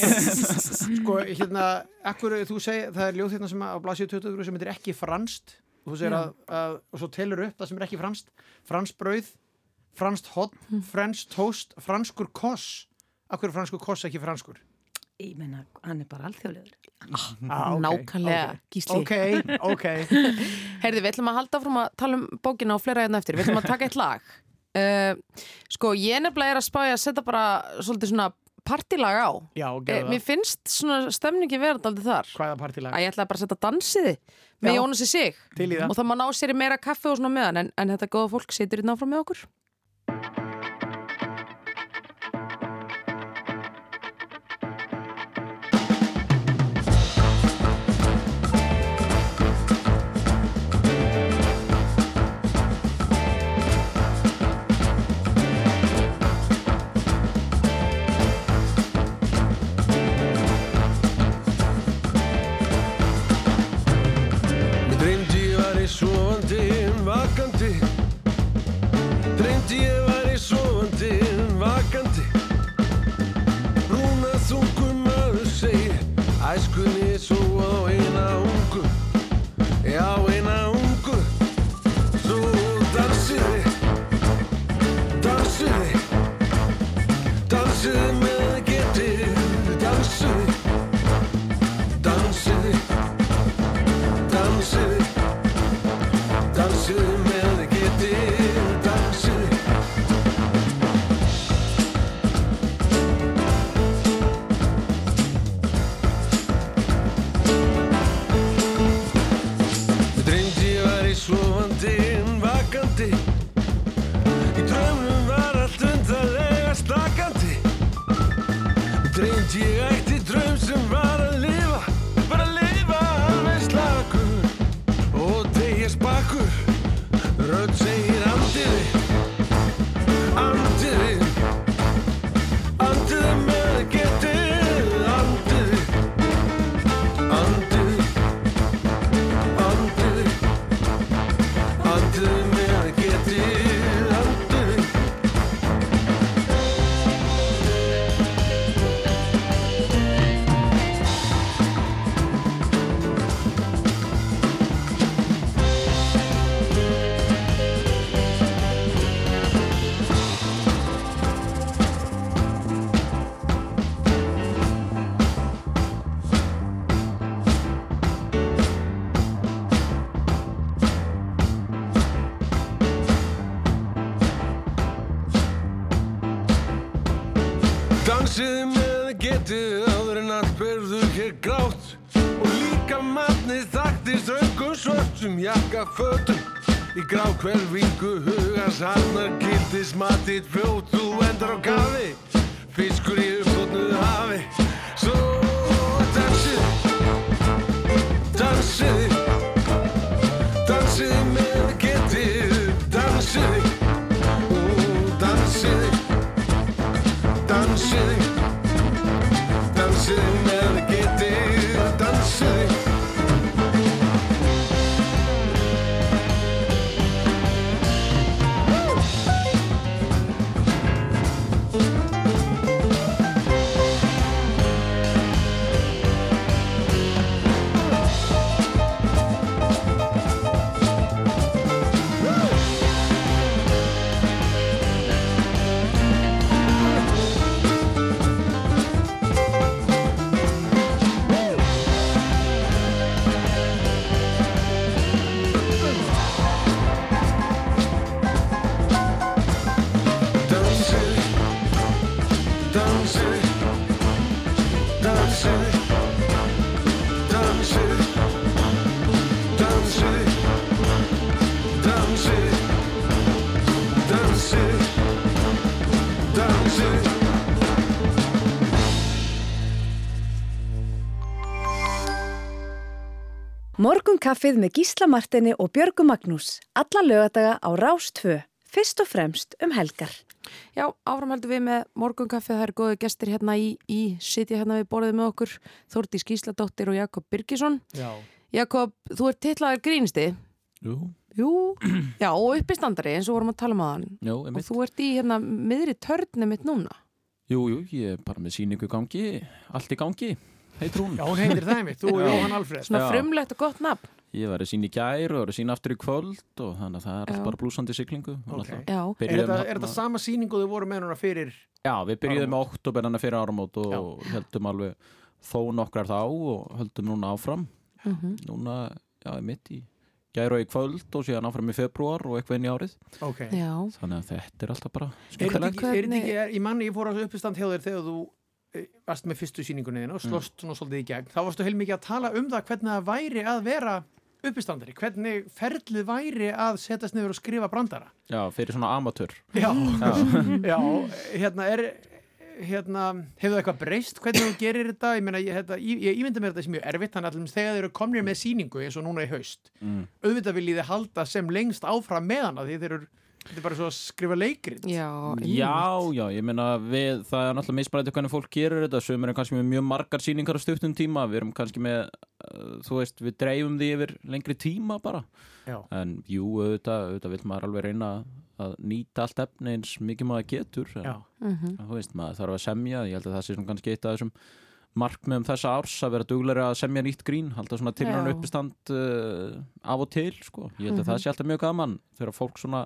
Sko, hérna, akkur, þú segir, það er ljóð hérna sem að- á blasíu 20 sem heitir ekki franst. Og þú segir að, að, og svo telur upp það sem er ekki franst. Franst brauð, franst hot, fransk toast, franskur koss. Akkur er franskur koss ekki franskur? Ég meina, hann er bara alþjóðlegur. Ah, ok, Nákvæmlega, ok. Gísli. Ok, ok. Heyrði, við ætlum að halda fram að tala um bókina og fleira hérna eftir. Við ætlum að taka eitt lag. Uh, sko, ég nefnilega er að spája að setja bara svolítið svona partilag á. Já, gerðu mér finnst svona stemningi verið aldrei þar. Hvaða partilag? Að ég ætla bara að setja dansiði með Já. Jónasi sig. Í það. Og það má ná sér í meira kaffi og svona meðan, en, en þetta góða fólk situr hérna áfram með okkur. Jakkafötum Í grákvelvingu hugans harnar gildis matið fljótt Morgunkaffið með Gísla Martini og Björgu Magnús. Alla lögadaga á Rás 2. Fyrst og fremst um helgar. Já, áframhaldum við með morgunkaffið, það eru góðu gestir hérna í, í sitja hérna við borðið með okkur, Þórdís Gísladóttir og Jakob Birgisson. Já. Jakob, þú ert titlaður grínisti. Jú, Jú, já, og uppistandari eins og vorum að tala um aðan. jú, Og einmitt. þú ert í hérna miðri törni mitt núna. Jú, jú, ég er bara með síningu í gangi, allt í gangi, heitur hún. Já, hún heitir það einmitt, þú og Já. Jóhann Alfred. Svona Já. frumlegt og gott nafn. Ég var að sína í gær og var að sína aftur í kvöld og þannig að það er Já. bara blúsandi siglingu. og Ok. náttúrulega Já. Er þetta, er sama sýning og þau voru með núna fyrir Já, við byrjuðum með oktober hann fyrir áramót og heldum alveg þó nokkrar þá og höldum núna áfram. Mhm. Núna, já, mitt í gær og í kvöld og síðan áfram í februar og eitthvað inn í árið. Ok. Já. Þannig að þetta er alltaf bara Er þetta skemmtilegt. ekki, er þetta ekki, er, ég manni, ég fór á uppistand hjá þér þegar þú varst með fyrstu sýningunni þín og slóst svona svolítið í gegn. Þá varstu heilmikið að tala um það hvernig það væri að vera uppistandari, hvernig ferlið væri að setjast niður og skrifa brandara. Já, fyrir svona amatör. Já, Já. hérna er, hérna, hefur það eitthvað breyst hvernig þú gerir þetta? Ég meina, ég, hérna, ég, ég ímynda mér þetta sem mjög erfitt, þannig að þegar þeir eru komnir með sýningu eins og núna í haust, Mm. auðvitað viljið þið halda sem lengst áfram með hana því þeir eru, þetta er bara svo að skrifa leikrit. Já, Já, já, ég meina við, það er náttúrulega mismærætti hvernig fólk gerir þetta sem er kannski með mjög margar sýningar á stuttum tíma, við erum kannski með uh, þú veist, við dreifum því yfir lengri tíma bara, Já. en jú, auðvitað, auðvitað vil maður alveg reyna að nýta allt efni eins mikið maður getur en, Já. Mhm. þú veist, maður þarf að semja ég held að það sé svona kannski eitt af þessum markmiðum þessa árs að vera duglega að semja nýtt grín halda svona tilhörn Já. uppistand uh, af og til, sko, ég held að Mhm. það sé alltaf mjög gaman þegar fólk svona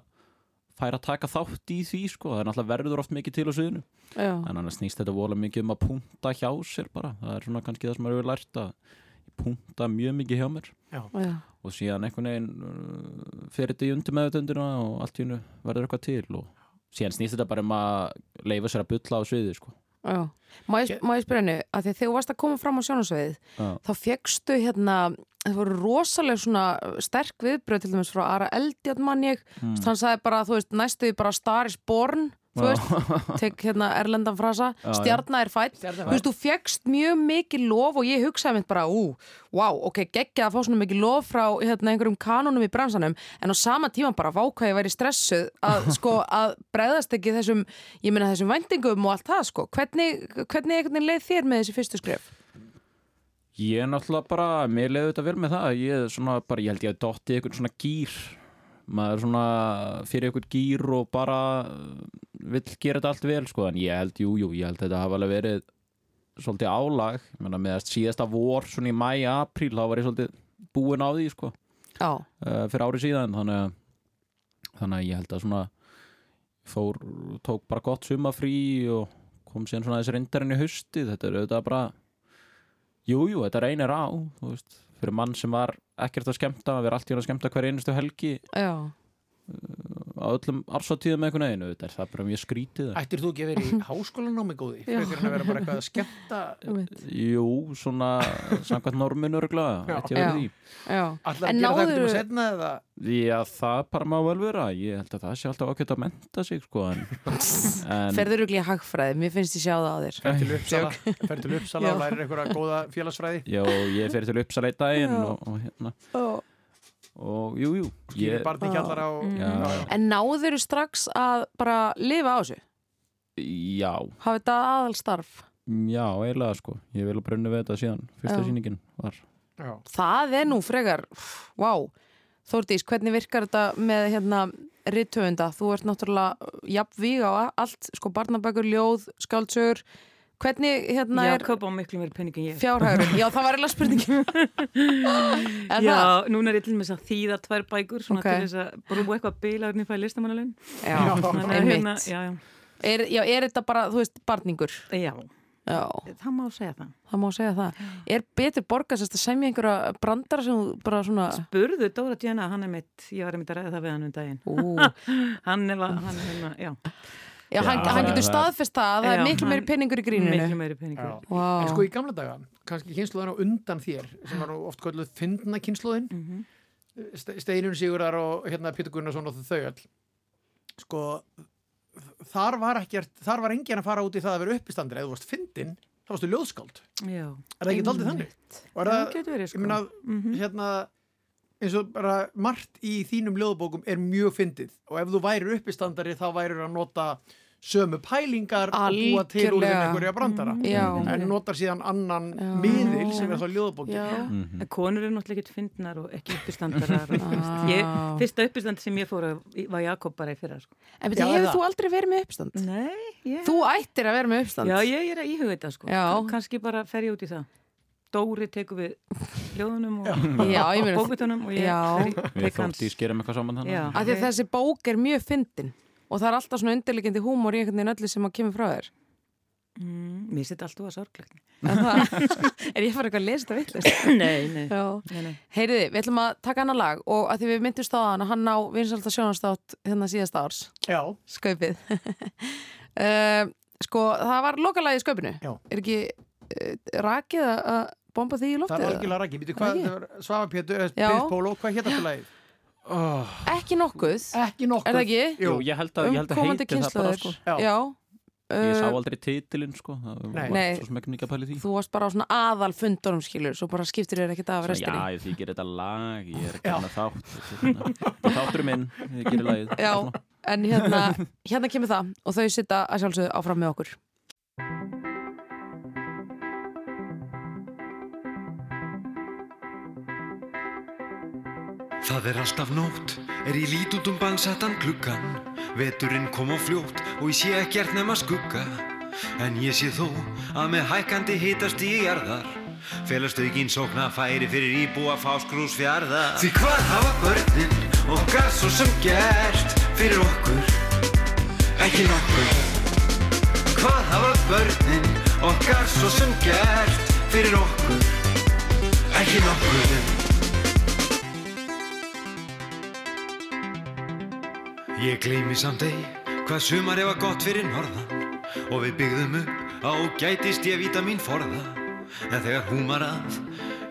fær að taka þátt í því sko, það er náttúrulega verður oft mikið til á sviðinu Já. en annars snýst þetta vola mikið um að punta hjá sér bara, það er svona kannski það sem maður hefur lært að punta mjög mikið hjá mér Já. Og síðan einhvern veginn uh, fer þetta í undir meðutundina og allt í hennu verður eitthvað til og síðan snýst þetta bara um að leifa sér að bulla á sviði sko. Já, má ég, ég spyrja henni að þegar þú varst að koma fram á sjónasveið þá fegstu hérna það voru rosalega svona sterk viðbröð til dæmis frá Ara Eldjarn mann ég. Mm. hann sagði bara, þú veist, næstuði bara Star is born þú veist, tek hérna erlendan frasa stjarnar er fætt Stjarna er þú veist, þú fegst mjög mikið lof og ég hugsaði mitt bara, ú, wow, ok, geggja að fá svona mikið lof frá hérna, einhverjum kanunum í bransanum, en á sama tíma bara váka ég væri stressuð að sko að bregðast ekki þessum, ég meina þessum væntingum og allt það, sko, hvernig hvernig einhvern veginn leið þér með þessi fyrstu skref? ég er náttúrulega bara, mér leiði þetta vel með það ég er svona bara, ég held ég að dotti eitthvað svona gýr maður er svona fyrir eitthvað gýr og bara uh, vill gera þetta allt vel sko, en ég held, jú, jú, ég held þetta hafa alveg verið svolítið álag. Ég meina, með síðasta vor, svona í mæ, apríl þá var ég svolítið búinn á því sko, uh, fyrir ári síðan. Þannig að, þannig að ég held að svona fór, tók bara gott sumafrí og kom síðan svona þessi reyndarinn í hausti þetta er auðvitað bara jújú, jú, þetta reynir á þú veist, fyrir mann sem var ekkert að skemmta að vera allt í hann að skemmta hver einustu helgi. Já, á öllum með einhvern veginn auðvitað er það bara mjög skrítið. Ættir þú ekki að vera í háskólanámi góði? En að vera bara eitthvað að skemmta jú, svona samkvæmt norminu örgulega, Já. ætti að vera Já. því En að gera það náðirðu- eitthvað setna eða? Já, það bara má vel vera. Ég held að það sé alltaf ákveðt að menta sig sko, en, en Ferður í hagfræði, mér finnst ég sjá það á þér. Fer til Uppsala, fer til Uppsala Já. og lærir eitthvað góða félagsfræði og, jú, jú Já. já, já. En náður strax að bara lifa á þessu? Já, Hafa þetta aðal starf? já, eiginlega sko ég vil að brunni við þetta síðan fyrsta Já. sýningin var Já. Það er nú frekar, vá Þórdís, hvernig virkar þetta með hérna rittöfunda? Þú ert náttúrulega jafnvíg á allt, sko barnabækur, ljóð, skáldsögur Hvernig hérna er Jakob á miklu meiri penning en ég. fjárhægur? Já, það var eiginlega spurningin. Já, það? núna er ég til með þess að þýða tvær bækur svona Ok. til þess að brúa eitthvað bila hvernig fæ listamannalun Já, að hérna, einmitt já, já, er, já, er þetta bara, þú veist, barningur? já, Já, það má segja það. Það má segja það. Er betur borgast að semja einhverja brandara sem bara svona Burðu Dóra Djena, hann er mitt, ég var einmitt að ræða það við hann um daginn. Hann er, hann er hérna, já Já, hann, Já, hann getur það- staðfest það að það er miklu meiri penningur í gríninu Miklu meiri penningur Já. Vá. En sko í gamla daga, kannski kynsluðan á undan þér sem var oft kölluð fyndna kynsluðin mm. -hmm. Steinun Sigurðar og hérna Pétur Gunnarsson og þau öll sko þar var ekkert, þar var enginn að fara út í það að vera uppistandir eða þú varst fyndin, þá varstu ljóðskáld Já, er það ekki daldið þannig? Er Já, það, getur verið, ég sko. meina, Mhm. hérna eins og bara margt í þínum ljóðbókum er mjög fyndið og ef þú værir uppistandari þá værir að nota sömu pælingar og búa til úr þeim einhverja brandara. Já. en notar síðan annan miðil sem er þá ljóðbókin En konur eru náttúrulega ekki fyndnar og ekki uppistandarar. Ah. ég, fyrsta uppistand sem ég fór að var Jakob bara í fyrra. Sko. En betur, hefur þú aldrei verið með uppstand? Nei, ég... Þú ættir að vera með uppstand. Já, ég er að íhuga þetta sko. Já. Kannski bara fer ég út í það. Dóri tekur við ljóðunum og, Já, og bókutunum og ég Já. Við tek hans. þótt í skerum eitthvað saman þannig Já. Af því að þessi bók er mjög fyndin og það er alltaf svona undirlegjandi húmor í einhvern veginn öllu sem að kemur frá þér. Mm, mér sitt alltaf að sorglegt. Er það- er ég að fara eitthvað að lesa þetta vittlust? Nei, nei. Já. nei, nei. Heyriði, við ætlum að taka annar lag og að því við myndumst á hann að hann á vinsalda sjónastátt hérna síðasta árs. Já. Skaupið. uh, sko, það var lokalagi í skaupinu. Já. Er ekki uh, rakið að- að bomba því í loftið? Það eða? algjörlega rækki, býtu hvað, Ekki? var Svafa Pétur, eh. Byrð Póló, hvað hétt lagið? Ekki nokkuð. Ekki nokkuð. Er það ekki? Jú, ég held að, ég held að komandi heiti það bara kynslóðir. sko. Já. Já. Ég sá Uh, aldrei titilinn sko Það Nei. var Nei. svo sem ekki mikið að pæli því Þú varst bara á svona aðal fundunum skilur svo bara skiptir þér ekkert af restinni Já, ég þykir þetta lag, ég er ekki Já. með þátt þáttur minn, ég gerir lagið Já, en hérna, hérna kemur það og þau sita að sjálfsögðu áfram með okkur Það er alltaf nótt, er ég lít út um balsettan gluggan Veturinn kom á fljótt og ég sé ekkert nema skugga. En ég sé þó að með hækkandi hitast í jarðar Felast aukinn sókna færi fyrir íbúa fáskrús fjarðar Því hvað hafa börnin okkar svo sem gert fyrir okkur? Ekki nokkur. Hvað hafa börnin okkar svo sem gert fyrir okkur? Ekki nokkur Ég gleymi samt ei hvað sumar hefa gott fyrir norðan og við byggðum upp á gætist ég víta mín forða. En þegar húmar að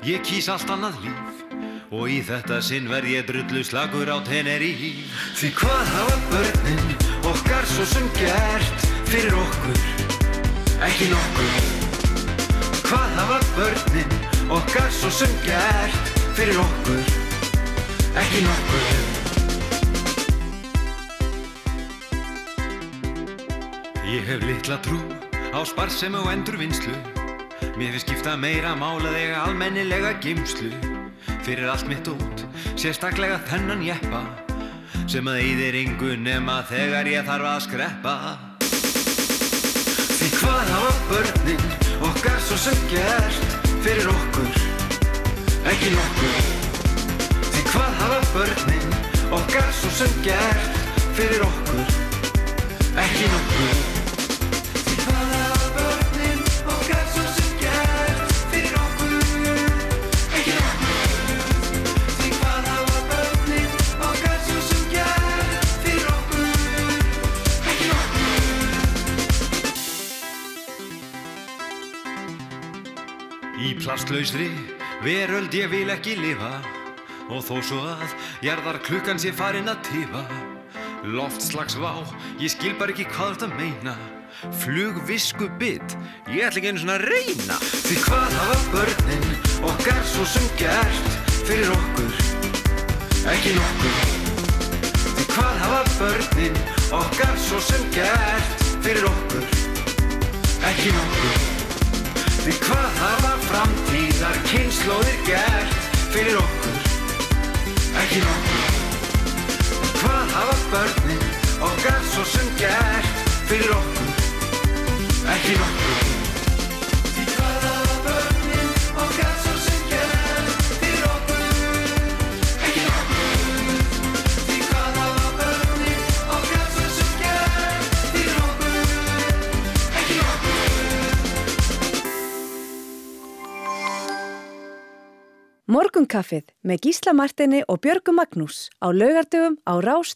ég kýs allt annað líf. Og í þetta sinn verð ég drullu slagur á Teneríf Því hvað hafa börnin okkar svo sem gert fyrir okkur? Ekki nokkur. Hvað hafa börnin okkar svo sem gert fyrir okkur? Ekki nokkur Ég hef litla trú á sparsemi og endurvinnslu. Mér finnst skipta meira málað eiga almennilega geimslu Fyrir allt mitt út, sérstaklega þennan jeppa Sem að eyðir yngu nema þegar ég þarf að skreppa. Því hvað hafa börnin okkar svo sem gert fyrir okkur? Ekki nokkur. Því hvað hafa börnin okkar svo sem gert fyrir okkur? Ekki nokkur Í plastlausri veröld ég vil ekki lifa. Og þó svo að jarðar klukkan sé farin að tifa Loftslagsvá, ég skil bara ekki hvað þetta meina. Flugvisku bit, ég ætla ekki einu svona að reyna Því hvað hafa börnin okkar svo sem gert fyrir okkur? Ekki nokkur. Því hvað hafa börnin okkar svo sem gert fyrir okkur? Ekki nokkur Því hvað hafa framtíðar kynnslóðir gert fyrir okkur? Ekki nokkur. Hvað hafa börnin okkar svo sem gert fyrir okkur? Ekki nokkur Morgunkaffið með Gísla Martini og Björgu Magnús á laugardöfum á Rás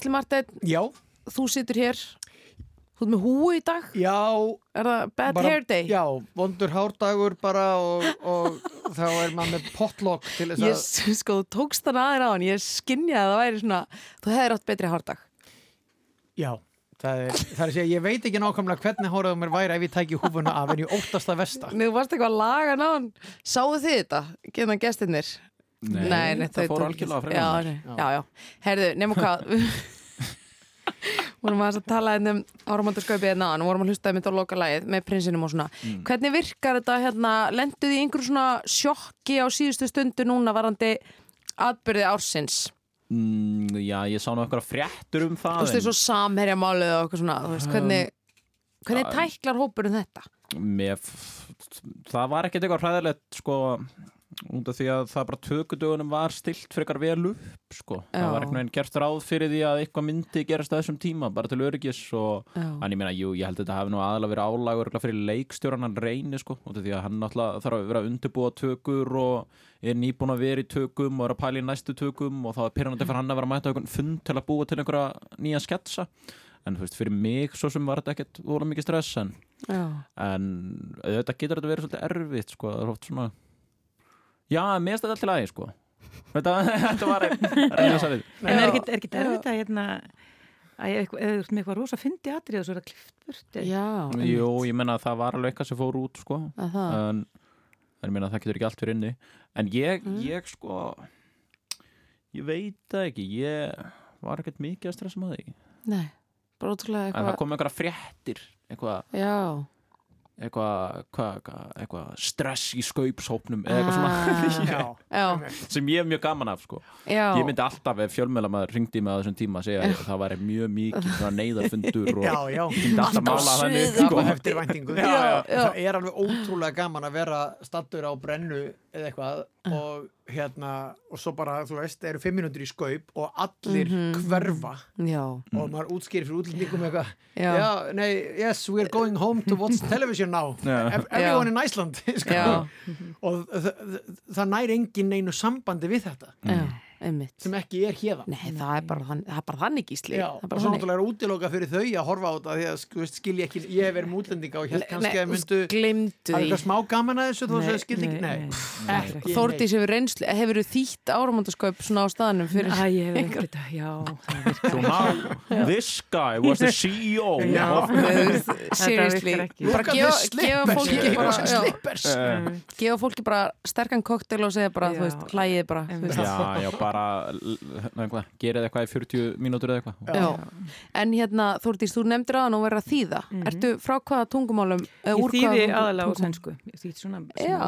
Gísli Marteinn Já. Þú situr hér. Þú ert með húu í dag. Já. Er það bad bara- hair day? Já, vondur hárdagur bara og, og þá er maður með potlock til þess að Ég sko, þú tókst þann aðeins á hann Ég skinjaði að það væri svona Þú hefðir átt betri hárdag. Já, það er, það er að segja, ég veit ekki nákvæmlega hvernig hóraðu mér væri ef ég tæki húfuna af en ég óttast það versta. Nei, þú varst eitthvað að laga náðan. Sáðu þið þetta? Geðan gestirnir Nei, það þau fór tóku algjörlega ekki- fram já, nei, já, já, herðu, nema hvað. Vorum að tala hérna um áramandarskaupið hérna og vorum að hlusta mynd á loka lagið með prinsinum og svona. Mm. hvernig virkar þetta hérna, lenduð í einhverju svona sjokki á síðustu stundu núna varandi atbyrði ársins? Mm, já, ég sá nú eitthvað fréttur um þú það veist, svo samherja málið og eitthvað svona þú veist, hvernig, hvernig Um, tæklar hópurinn þetta? Mér, það var ekkert eitthvað hræðilegt sko út af því að það bara tökudögunum var stilt frekar vel upp sko. Það var einhvern veginn gerst ráð fyrir því að eitthvað myndi gerast að þessum tíma bara til öryggis og en ég meina, jú, ég held að þetta hafi nú aðalega verið örugglega fyrir leikstjóran hann reyni sko, út af því að hann náttúrulega þarf að vera að undirbúa tökur og er nýbúin að vera í tökum og er að pæla í næstu tökum og þá er pyrrandi fyrir hann að vera að mæta einhvern fund til að búa til einhverja nýja sketsa. En þú veist, fyrir mig svo sem var þetta ekkert voru mikið stress en en auðvitað getur þetta verið svolítið erfitt sko, það er oft svona já, mér finnst þetta allt í lagi sko. Þetta, þetta var reyna sagði En er ekkit, er ekkit erfitt að hérna að ef eitthvað- ef þú ert með eitthvað rosa fyndi atrið og svo er það klift burt Já, Jú, ég menna að það var alveg eitthvað sem fór út sko. Það? en, en ég að það getur ekki allt fyrir inni. En ég, Mm. ég sko ég veit það ekki. Ég var ekkert mikið að stressa með því. Nei, bara ótrúlega en það eitthvað kom einhverja fréttir eitthvað Já, eitthvað hva, hva, eitthva stress í skaupshópnum eða eitthvað svona Ah, Já. sem ég er mjög gaman af sko. Já. ég myndi alltaf ef fjölmjölamæður ringdi mig á þessum tíma að segja að það væri mjög mikið svona neyðarfundur og Já, já. alltaf mála þannig sko. eftir væntingu Já, já. Það er alveg ótrúlega gaman að vera stattur á brennu eða eitthvað og hérna og svo bara, þú veist, eru fimm minútur í skaup og allir Mhm. hverfa Já. og maður útskýrir fyrir útlendingum eitthvað Já. já, nei, yes, we're going home to watch television now everyone in Iceland sko. Já. og það næri engin neinu sambandi við þetta Já, einmitt. sem ekki er hérðan Nei, það er bara, þann, það er bara þannig gísli. Já, Það er og bara svo náttúrulega er útiloka fyrir þau að horfa á þetta því að sko, veist, skilja ekki, ég hef verið mútlendinga og hér kannski Nei, að myndu gleymdu Það er eitthvað smá gaman að þessu þó Nei, að þau skildi ekki, nei, nei, nei, Þórdís hefur reynslu, hefur þú þýtt áramöndaskaup svona á staðanum fyrir Æ, ég hef ekki þetta, já So now, this guy was the CEO seriously. bara gefa, fólki bara. Eh. gefa fólki bara sterkan koktel og segja bara, þú veist, hlægið bara þú veist. Já, já, bara eitthvað, gerið eitthvað í 40 mínútur eða eitthvað Já. En hérna, Þórdís, þú nefndir að hann og verið að þýða Ertu frá hvaða tungumálum? eh, Ég úr þýði aðalega á sænsku Ég þýði svona Já.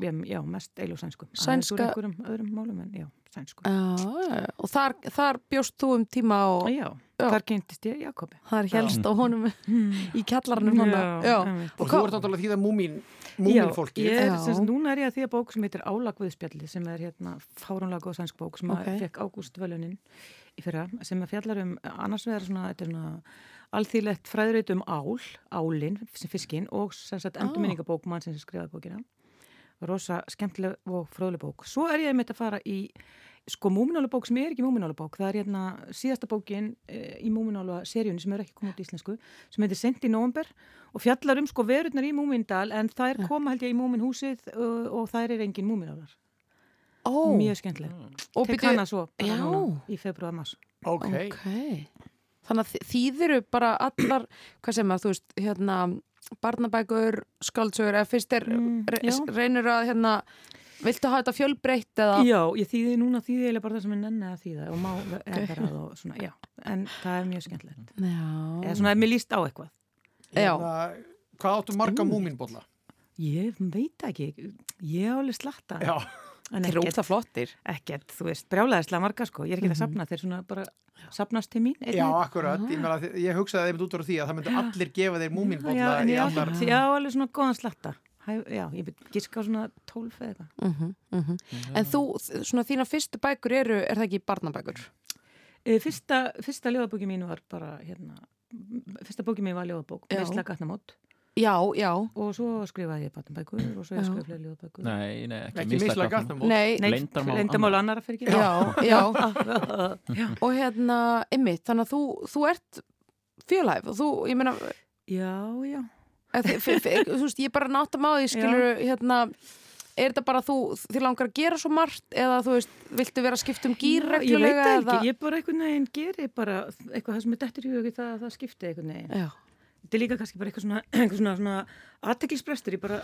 já, já, mest eil og sænsku Sænska- einhverjum öðrum málum en já, sænsku Já, já, já. og þar, þar bjóst þú um tíma og Já, þar kynntist ég Jakobi þar helst á honum í kjallarnum Já. Já. einmitt. Og þú ert náttúrulega því að múmin Já, múmin fólki ég er, sem, núna er ég að því að bók sem heitir Álagviðspjalli sem er hérna fáránlega góð sænsk bók sem Ok. okay. fekk Ágúst Völunin í fyrra sem að fjallar um annars vegar svona, þetta er svona alþýlegt fræðreit um ál, álin sem fiskinn og sem sagt Ah. endurminningabók mann sem skrifaði bókina rosa skemmtileg og fróðleg bók svo er ég einmitt að fara í sko múminálubók sem er ekki múminálubók það er hérna síðasta bókin e, í múminála seríunni sem er ekki komið út í íslensku sem heitir Sent í november og fjallar um sko verurnar í Múmindal en það er koma held ég í Múminhúsið og, og það er engin múminálar Ó. mjög skemmtileg. Og Tek byrju- hana svo núna í februar mars. Ok. Ok. þannig að þýðiru bara allar, hvað sem að þú veist, hérna, barnabækur, skáldsögur, eða fyrst er, Mm, reynir að, hérna, viltu hafa þetta fjölbreytt eða? Já, ég þýði núna þýði eiginlega bara það sem er nenni að þýða og má eða og svona, já, en það er mjög skemmtilegt. Já. Eða svona, ef mér líst á eitthvað. Hérna, Hvað áttu marga múminbolla? Ég veit það ekki, ég á alveg slatta. Já. En Þeir eru ógeðslega flottir. Ekkert, þú veist, brjálæðislega marga sko, ég er ekki að safna, þeir svona bara safnast til mín. einn Já, akkurat, ég, meina, þi- ég hugsaði einmitt út frá því að það myndu allir gefa þeir múminbolla Já, en í á, allar ég á alveg svona góðan slatta. Já, ég giska á svona tólf eða eitthvað. Mhm, mhm. En þú, svona þína fyrstu bækur eru, er það ekki barnabækur? E, Fyrsta, fyrsta ljóðabóki mín var bara, hérna, fyrsta bóki mín var ljóðabók, Já. Veistla gatnamót. Já, já. Og svo skrifaði ég barnabækur og svo ég skrifaði fleiri ljóðabækur. Nei, nei, ekki, Ekki mislæg gatnamót. Nei. Leyndarmál leyndamál annara fyrir ekki. Já, já. já. Og hérna, ymmið, þannig að þú, þú ert fjölhæf og þú, ég meina, Já, já. Þú veist, ég bara nátt að má því, skilur, hérna, er þetta bara þú, þið langar að gera svo margt eða þú veist, viltu vera að skipta um gýr Já, Ég veit reglulega það eða? ekki, ég bara einhvern veginn geri bara eitthvað það sem er dettur í hugi það, það skipti einhvern veginn. Já. Þetta er líka kannski bara eitthvað svona, eitthvað svona, svona aðteklisbrestur, ég bara,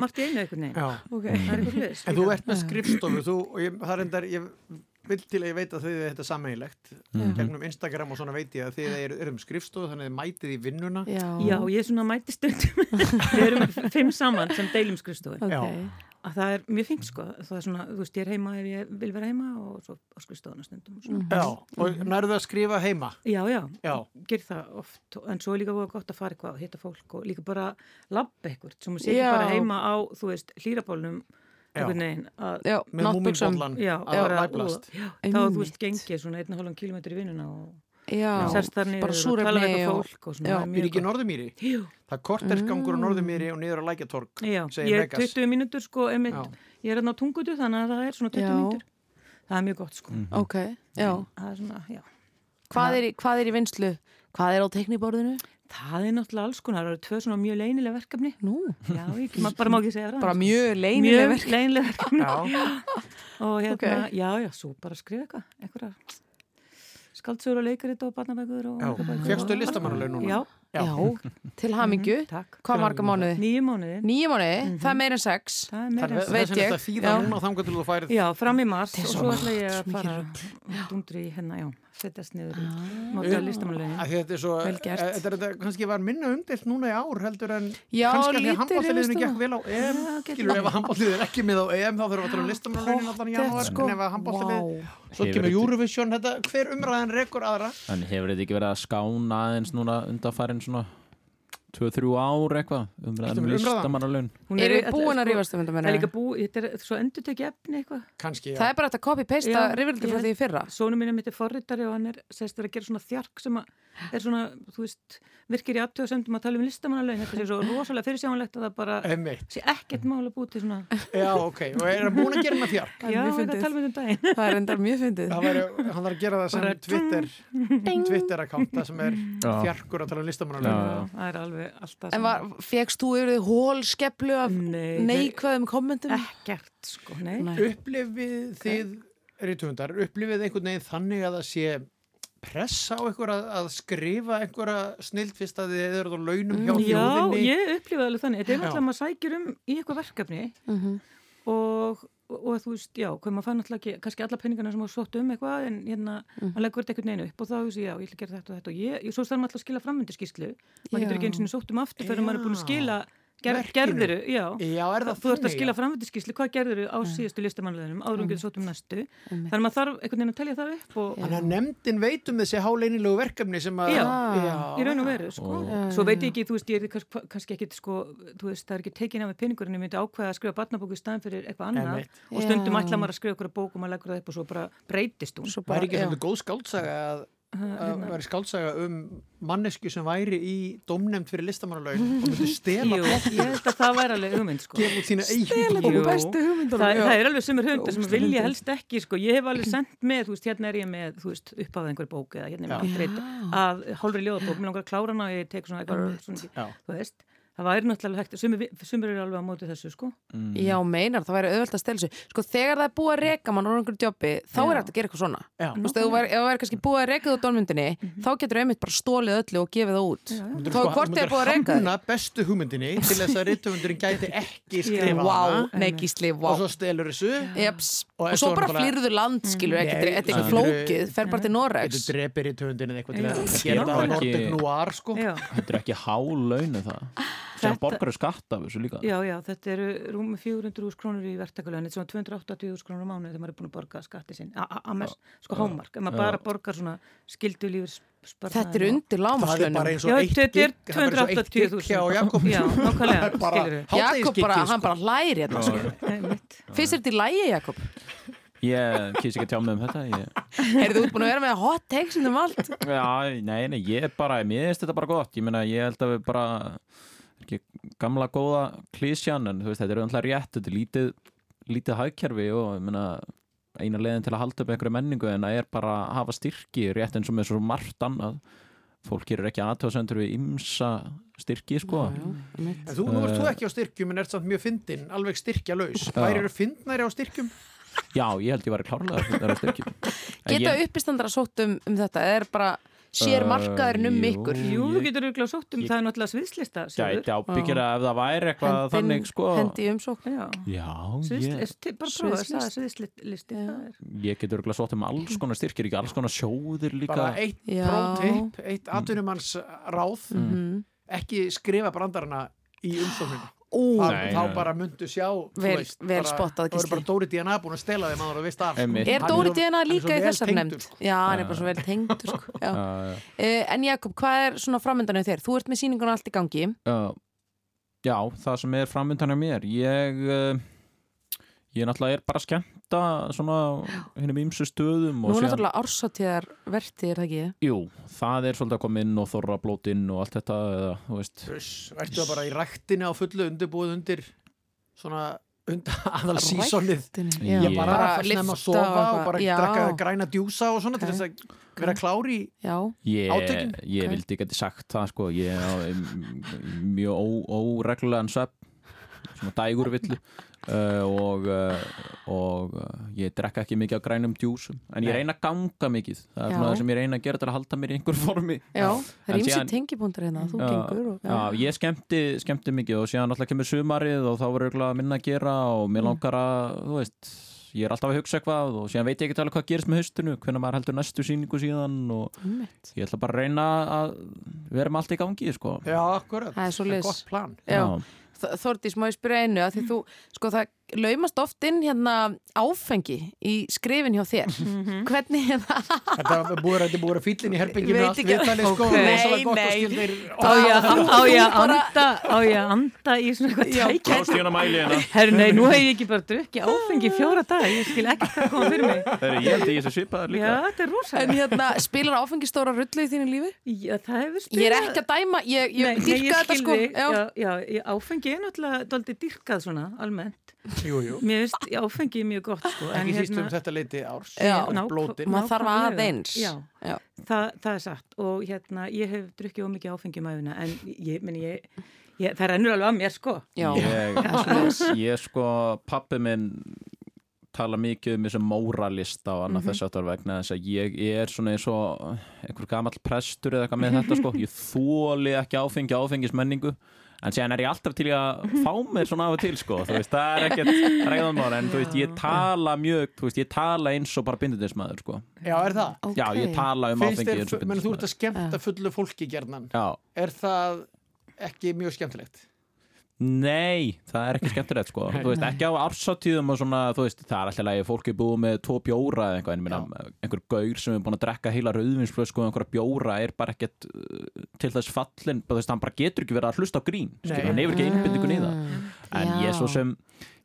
margt í einu einhvern veginn. Já. Ok, það er eitthvað hlutis. En þú ert með skrifstofu, þú, og ég, það er endar, ég vil til að ég veit að þau er þetta sammeilegt. Mhm. Gegnum Instagram og svona veit ég að þið eru, eru um skrifstofu, þannig að þið mætið í vinnuna. Já. Já, ég er svona mæti stundum. Við erum fimm saman sem deilum skrifstofu. Ok. Já. Að það er mjög fint sko. Það er svona, þú veist, ég er heima ef ég vil vera heima og svo á skrifstofuna stundum. og Svona. Já, og nærðu að skrifa heima? Já, já, Já. ger það oft en svo er líka voða gott að fara eitthvað og hitta fólk og líka bara labba eitthvað sem sé ekki Já. bara heima á, þú veist, hlýrabólnum Með náttbuxum. múmínbollan já, að já, þá þú veist gengið svona einn og hálfum kilometri í vinnuna og Já, sérst þar niður bara og tala og, fólk og svona, Já. það er ekki í. Norðumýri? Það er kortersgangur á Norðumýri og niður á Lækjatorg, ég er Vegas. 20 mínútur sko, ég er hérna á tungutu þannig að það er svona 20 Já. mínútur það er mjög gott sko ok, já. það er svona, já Hvað er, í- hvað er í vinslu? Hvað er á tekniborðinu? Það er náttúrulega alls konar, það eru tvö svona mjög leynilega verkefni. Nú? Já, ég bara má ekki segja það. Bara mjög leynileg Mjög verkefni. leynilega verkefni. Já. Og hérna, Ok. já, já, svo bara skrifa eitthvað, einhverjar skaldsögur og leikarit og barnabækur og... Já. bækur. Fékkstu listamannalaun núna? Já. Já, til hamingju. Mhm, takk. Hvað marga mánuði? Nýju mánuði. Nýju mánuði, það er meira en sex. Það er meira Það en er Veit ég. þetta þýða Já. núna þangar til þú færið. Já, fram í mars er og svo svo margt, setjast niður Ah. Þetta er Vel gert. eh, þetta er þetta kannski var minna umdelt núna í ár heldur en Já, kannski að því að handbólliðinu hrifist gekk vel á EM skilur ef að handbólliðið er ekki með á EM þá þurfum við að tala um listamannalaunin allan í janúar sko. en ef að handbólliðið Vá. svo Hefur kemur Eurovision þetta, hver umræðan rekur aðra En hefur þetta ekki verið að skána aðeins núna undanfærin svona 2-3 ár eitthvað umræðan með umræðan? listamannalaun Hún er- búin að sko, rífast um þetta er þetta er svo endur tekið efni eitthvað. kannski, Það er bara að copy-pasta Já, rifrildi frá ég því í fyrra. Sónu mín er mitt er forritari og hann er sérst að gera svona þjark sem að er svona, þú veist, virkir í aðtöðsendum að tala um listamannalögin. Þetta sé svo rosalega fyrirsjáanlegt að það bara Einmitt. sé ekkert mál að búið til svona. Já, ok, og er hann búin að gera? Það er Já, að tala með um daginn. Það er endar mjög fyndið. Það hann þarf að gera það sem Twitter Twitter-account, það sem er Já. þjarkur að tala um listamannalaun já. Það er alveg alltaf En var, fegst þú yfir því hólskeplu af Nei, neikvæðum kommentum? ekkert, sko, nei. Upplifið þið, rítundar, upplifið einhvern veginn þannig að það sé pressa á ykkur að, að skrifa einhverja snild fyrst að þið eru á launum hjá Já, þjóðinni ég upplifaði alveg þannig. Þetta er Já. náttúrulega að maður sækir um í eitthvað verkefni Mhm. og, og, og þú veist, já, hvað maður fann alltaf ekki, kannski alla peningana sem maður sótt um eitthvað en hérna, maður leggur þetta einhvern veginn upp og þá veist já, ég ætla að gera þetta og þetta og ég, ég svo þarf maður alltaf að skila framvindarskíslu maður getur ekki eins og sótt um aftur fyrir maður er búin að skila ger, gerðiru, já. Já, er það þú ert að skila já? framvindarskíslu, hvað gerðiru á síðustu listamannleginum, áður um getur sótt um næstu? Þannig að maður þarf einhvern veginn að telja það upp og, Þannig að nefndin veit um þessi háleinilegu verkefni sem að Já, já. í raun og veru, sko. Svo veit ég ekki, þú veist, ég er kannski, kannski ekkit, sko, þú veist, það er ekki tekin af með peningur en ég myndi ákveða að skrifa barnabóku í staðin fyrir eitthvað annað. Einmitt. og stundum ætla maður að skrifa það hérna. væri skáltsaga um mannesku sem væri í dómnefnd fyrir listamannalaun og myndi stela Jú, ég held að það væri alveg hugmynd, sko. Stela. Jú. bestu hugmyndunum, það, það er alveg sumir hundar sem vilja helst ekki, sko. Ég hef alveg sendt með, þú veist, hérna er ég með, þú veist, uppáðað einhver bók eða hérna er Já. með að hálfri ljóðabók, mér langar að klára hana og ég tek svona eitthvað, þú veist. Það væri náttúrulega hægt, sumir, sumir eru alveg á móti þessu sko. Mm. Já, meinar, það væri auðvelt að stela sig Sko, þegar það er búið að reka mann úr einhverju jobbi þá Já. er hægt að gera eitthvað svona. Já. Þú veist, ef þú það væri kannski búið að reka þú dónmyndinni þá getur einmitt bara stólið öllu og gefið það út. Þá sko- er hvort þið er búið að reka hamna bestu hugmyndinni til þess að rittöfundurinn gæti ekki skrifa Vá, hana. nei gísli, vá er skilur þetta er Þetta. Þetta er sem borgar er skatt af þessu líka Já, já, þetta eru rúmi 400.000 krónur í verktakalöðin, þetta er svona 280.000 krónur á mánuði þegar maður er búin að borga skatti sinn, að mest, sko Já. hómark, ef maður bara borgar svona skildu lífur Þetta er undir lágmarkslaunum. Það er bara eins og Já, þetta er gig- það er bara eins og eitt gig 280.000. hjá Jakob Já, nákvæmlega, er skilurðu. hádegisgigið, Jakob bara, sko. hann bara hérna, Já. sko Finnst þér þetta í lægi, Jakob? Ég kýs ekki að tjá mig um þetta ég... Heyrðu, þú búin að vera með hot takes um allt Já, nei, nei, ég er bara, mér finnst þetta bara gott Ég meina, ég held að við bara ekki gamla góða klísjan en þú veist, þetta er öðvitað rétt, þetta er lítið lítið hagkerfi og ég meina eina leiðin til að halda upp einhverju menningu en það er bara að hafa styrki rétt eins og með svo margt annað. Fólk gerir ekki aðtöðsendur við ymsa styrki, sko. En þú, nú ert þú ekki á styrkjum en ert samt mjög fyndin, alveg styrkja laus Já. Væri eru fyndnari á styrkjum? Já, ég held ég væri klárlega er styrki En Geta ég- uppistandara sótt um, um þetta eða er bara sér Uh, markaðurinn um ykkur. Jú, þú getur auðvitað sótt um, það er náttúrulega sviðslista Gæti ábyggjara ef það væri eitthvað Hendin- þannig, sko. Hendi í umsókn. Já, Já, Sviðslist, ég, bara prófa það, sviðslisti það er. Ég getur örgulega sótt um alls konar styrkir, ekki alls konar sjóðir líka. Bara eitt Já. prótip, eitt atvinnumanns ráð Mhm. ekki skrifa brandarana í umsókninu Ú. Þá- Nei, þá nei. bara myndu sjá Vel- veist, vel bara- spottað, þá Gísli. bara Dóri DNA búin að stela þeim að það veist af sko. Er Dóri DNA er líka í þessar nefnd? Já, hann er bara svo vel tengdur sko. Já. Já, já. Uh, En Jakob, hvað er svona framöndan hjá þér? Þú ert með sýningun allt í gangi Já, já, það sem er framöndan hjá mér ég uh, ég náttúrulega er bara að skemmta svona hennum ímsu stöðum Nú er náttúrulega ársatíðar verti, er það ekki? Jú, það er svolítið að koma inn og þorra blótinn og allt þetta eða, þú veist. Ertu það bara í ræktinni á fullu undirbúið undir svona undir aðal já. Ég bara Bara að snemma að sofa og bara já. drakka græna djúsa og svona til þess að vera klári í Já, Ég, vildi ekki sagt það sko. Ég m- mjög ó- óreglulegan svepp svona dægurvillu uh, og, uh, og uh, ég drekka ekki mikið á grænum djúsum en ég reyna að ganga mikið. Það er Já. svona það sem ég reyna að gera til að halda mér í einhver formi. Já, það En er ímsi síðan- tengibúndar hérna, þú Já, gengur og, já, ég skemmti, skemmti mikið og síðan alltaf kemur sumarið og þá verður minna að gera og mér Mm. langar að, þú veist ég er alltaf að hugsa eitthvað og síðan veit ég ekki alveg hvað gerist með haustinu, hvernig maður heldur næstu síningu síðan og Einmitt. ég ætla bara að reyna að vera með allt í gangi, sko. Já, akkurat, Það er gott plan. Já. Þ- Þórdís, má ég spyrja einu að því þú, sko það laumast oft inn hérna áfengi í skrifin hjá þér. Hvernig er það? Þetta er búið að- þetta er búið að fýllin í herbygginu Veit allt viðtalið sko Nei, skildir. Á ég að- að anda á ég að anda í svona eitthvað Já, tækja? Að hérna Herru, nei, nú hef ég ekki bara drukkið áfengi fjóra dag ég skil ekki hvað koma fyrir mig. Þegar ég held ég þessu svipaðar líka. Já, þetta er rosa En hérna, spilar áfengi stóra rullu í þínu lífi? Já, það hefur Ég er ekki að dæma, ég, ég Nei, nei, dýrka þetta sko. já. Áfengi er náttúrulega Jú, jú. Mér finnst já, áfengi er mjög gott sko en Ekki síst um hérna- þetta leiti árs. Já, og blótin. Maður þarf aðeins. Já, Já. Það, það er satt. Og hérna, ég hef drukkið ómikið áfengi um æfina en ég, meni, ég, ég, það rennur alveg að mér sko. Já. Ég, ég sko, pappi minn tala mikið um þessu móralista og annað Mhm. þess aftur vegna þess að ég er svona eins og einhver gamall prestur eða eitthvað með þetta sko. Ég þóli ekki áfengi áfengismenningu en síðan er ég alltaf til að fá mér svona af og til sko, þú veist, það er ekkert ræðanmál en þú veist, ég tala mjög þú veist, ég tala eins og bara bindindismæður sko. Já, er það? Já, ég tala um Finnst áfengi eins og menn þú ert bindindismæður að skemmta fullu fólki gerðnan Já, Er það ekki mjög skemmtilegt? Nei, það er ekki skemmtilegt sko. Þú veist, ekki á ársatíðum og svona Þú veist, það er alltaf að fólk er búið með tvo bjóra eða eitthvað, en ég meina, einhver gaur sem er búin að drekka heila rauðvinsflösku og einhverja bjóra er bara ekkert uh, til þess fallin, þú veist, hann bara getur ekki verið að hlusta á grín, hann hefur ekki einbindingun í það. En Já. ég svo sem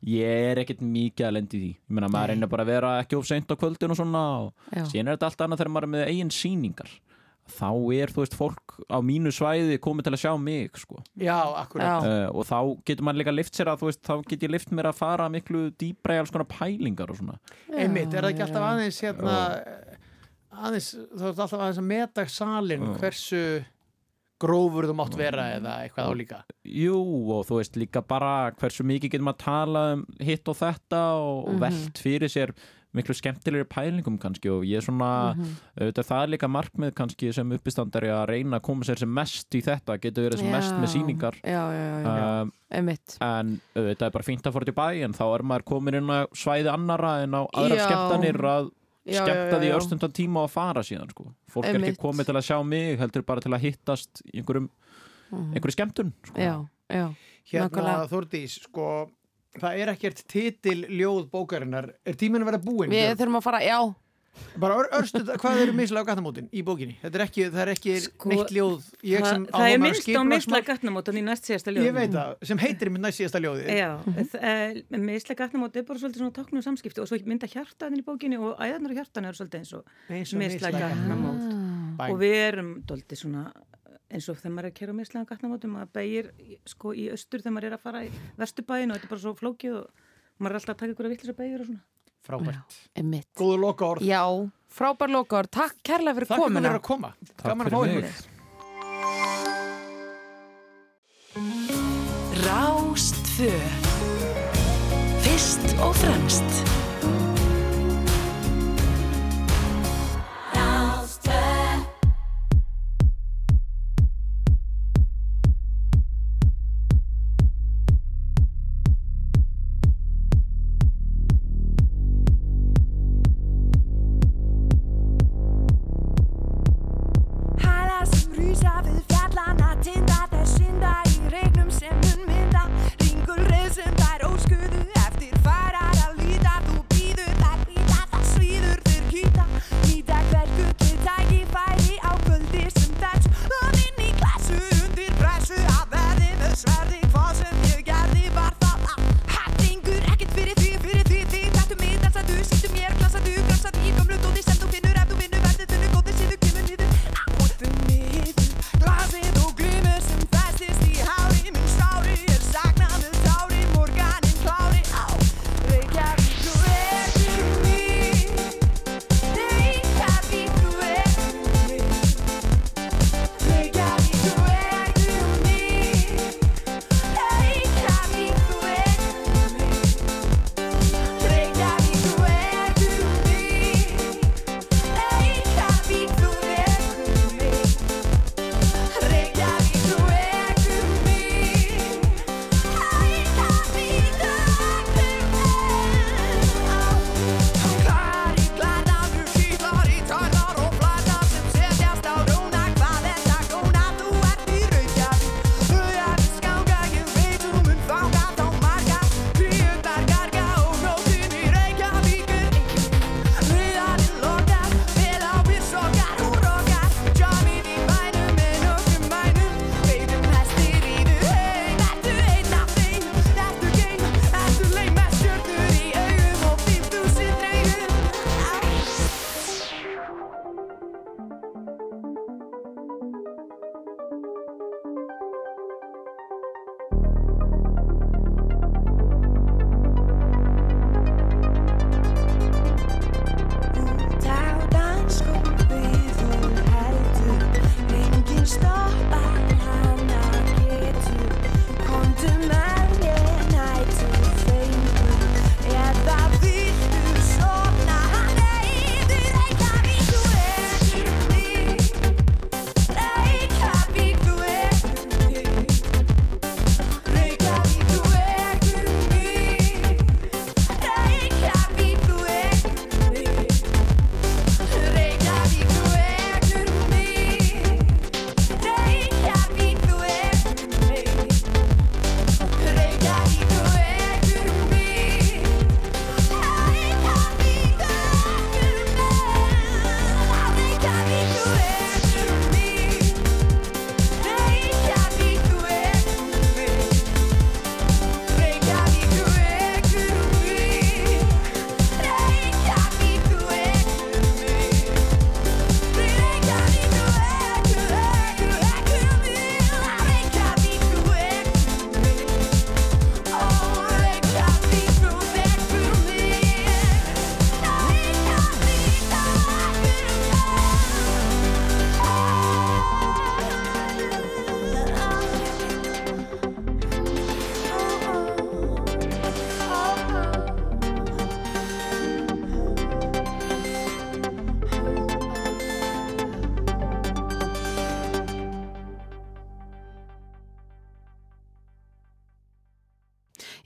ég er ekkert mikið að lendi því. Ég meina, maður reynir bara að vera ekki of seint á kvöldin og svona og síðan er þetta allt annað þegar maður er með eigin sýningar þá er, þú veist, fólk á mínu svæði komið til að sjá mig, sko Já, akkurat Já. uh, og þá getur maður líka lift sér að veist, þá get ég lift mér að fara miklu dýbra í alls konar pælingar og svona Einmitt, er það ekki alltaf aðeins hérna aðeins, þú ert alltaf aðeins að meta salin Já. hversu grófur þú mátt vera eða eitthvað á líka Jú og þú veist líka bara hversu mikið getur maður að tala um hitt og þetta og, og Mhm. velt fyrir sér miklu skemmtilegri pælingum kannski og ég er svona, Mhm. auðvitað það er líka markmið kannski sem uppistandari að reyna að koma sér sem mest í þetta, getur verið sem mest með Já. sýningar Já, já, já, já. Um, Einmitt. en auðvitað er bara fínt að fara til bæ en þá er maður komin inn á svæði annara en á aðrar Já. skemmtanir að Já, skemmta já, því já. örstundan tíma og að fara síðan sko. fólk er ekki komið til að sjá mig heldur bara til að hittast í einhverjum Mhm. einhverju skemmtun sko. Já, já. Hérna nákvæmlega. Þórdís, sko það er ekkert titil ljóð bókarinnar. Er tíminn að vera búinn? Við þurfum að fara, já. Bara ör, örstuð, hvað eru mislega á gattamótin í bókinni? Þetta er ekki, það er ekki neitt ljóð. Ég sem Sko, það, það er minnst á misla gatnamótan í næst síðasta ljóð Ég veit það, sem heitir mitt næst síðasta ljóði Já, mm misla gatnamót er bara svolítið svona táknum samskipti og svo mynda hjartaðin í bókinni og æðarnar á hjartan eru svolítið eins og og misla misla gatnamót. og við erum doldið svona eins og þegar maður er að kera á misla gatnamótum maður beigir sko í austur þegar maður er að fara í vesturbæin og þetta er bara svo flókið og maður er alltaf að taka ykkur að vittlis að beigur og svona Frábært. Einmitt. Góðu loka orð. Já, frábær loka orð. Takk kærlega fyrir Takk fyrir komuna. að koma. Takk Gaman að fyrir fá ykkur. Rástfö Fyrst og fremst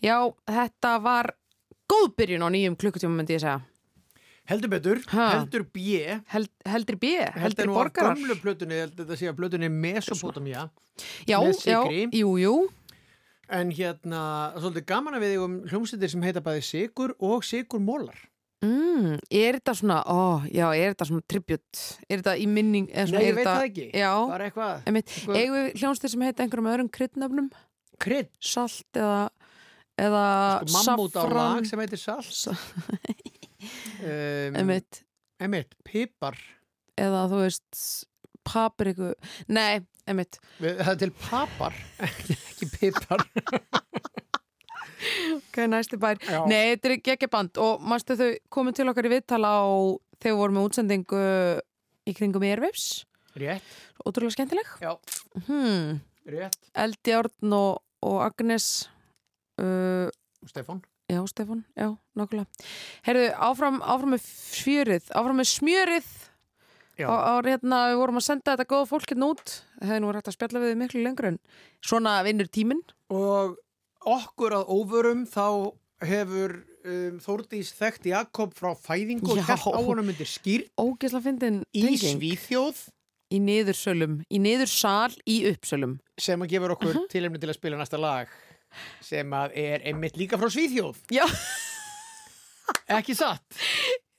Já, þetta var góð byrjun á nýjum klukkutíma myndi ég segja. Heldur betur, Ha. heldur B. Held, Heldur B, Heldur heldur nú borgarar. gömlu plötunni, heldur þetta að plötunni Mesopotamia Já, já, jú, jú. En hérna, svolítið gaman að við um hljómsveitir sem heita bæði Sigur og Sigur Mólar mm, Er þetta svona, ó, já, er þetta svona tribut Er þetta í minning eða svona, Nei, ég veit það ekki. Já, Bara eitthvað, við hljómsveitir sem heita einhverjum öðrum kryddnöfnum? Krydd? Salt eða eða sko, Mammút á lag sem heitir Salt. Um, Einmitt. Einmitt, Pipar. Eða þú veist papriku, nei, einmitt. Við, Það er til papar, ekki pipar. Ok, næsti bær. Já. nei, þetta er geggja band. Og mástu þau komið til okkar í viðtala á þegar við vorum með útsendingu í kringum Airwaves? Rétt, ótrúlega skemmtileg. Hmm. rétt. Eldjárn og, og Agnes uh, Stefán. Já, Stefán, já, nákvæmlega. Herðu, áfram, áfram með fjörið áfram með smjörið. Á, á, hérna, við vorum að senda þetta góða fólk hérna út. Það hefði nú hægt að spjalla við þið miklu lengur en svona vinnur tíminn. Og okkur að óvörum þá hefur um, Þórdís þekkt Jakob frá fæðingu og held á honum undir skýr í. Svíþjóð. Í niðursölum, í niðursal í uppsölum. Sem að gefur okkur Mhm. tilefni til að spila næsta lag sem að er einmitt líka frá Svíþjóð Já Ekki satt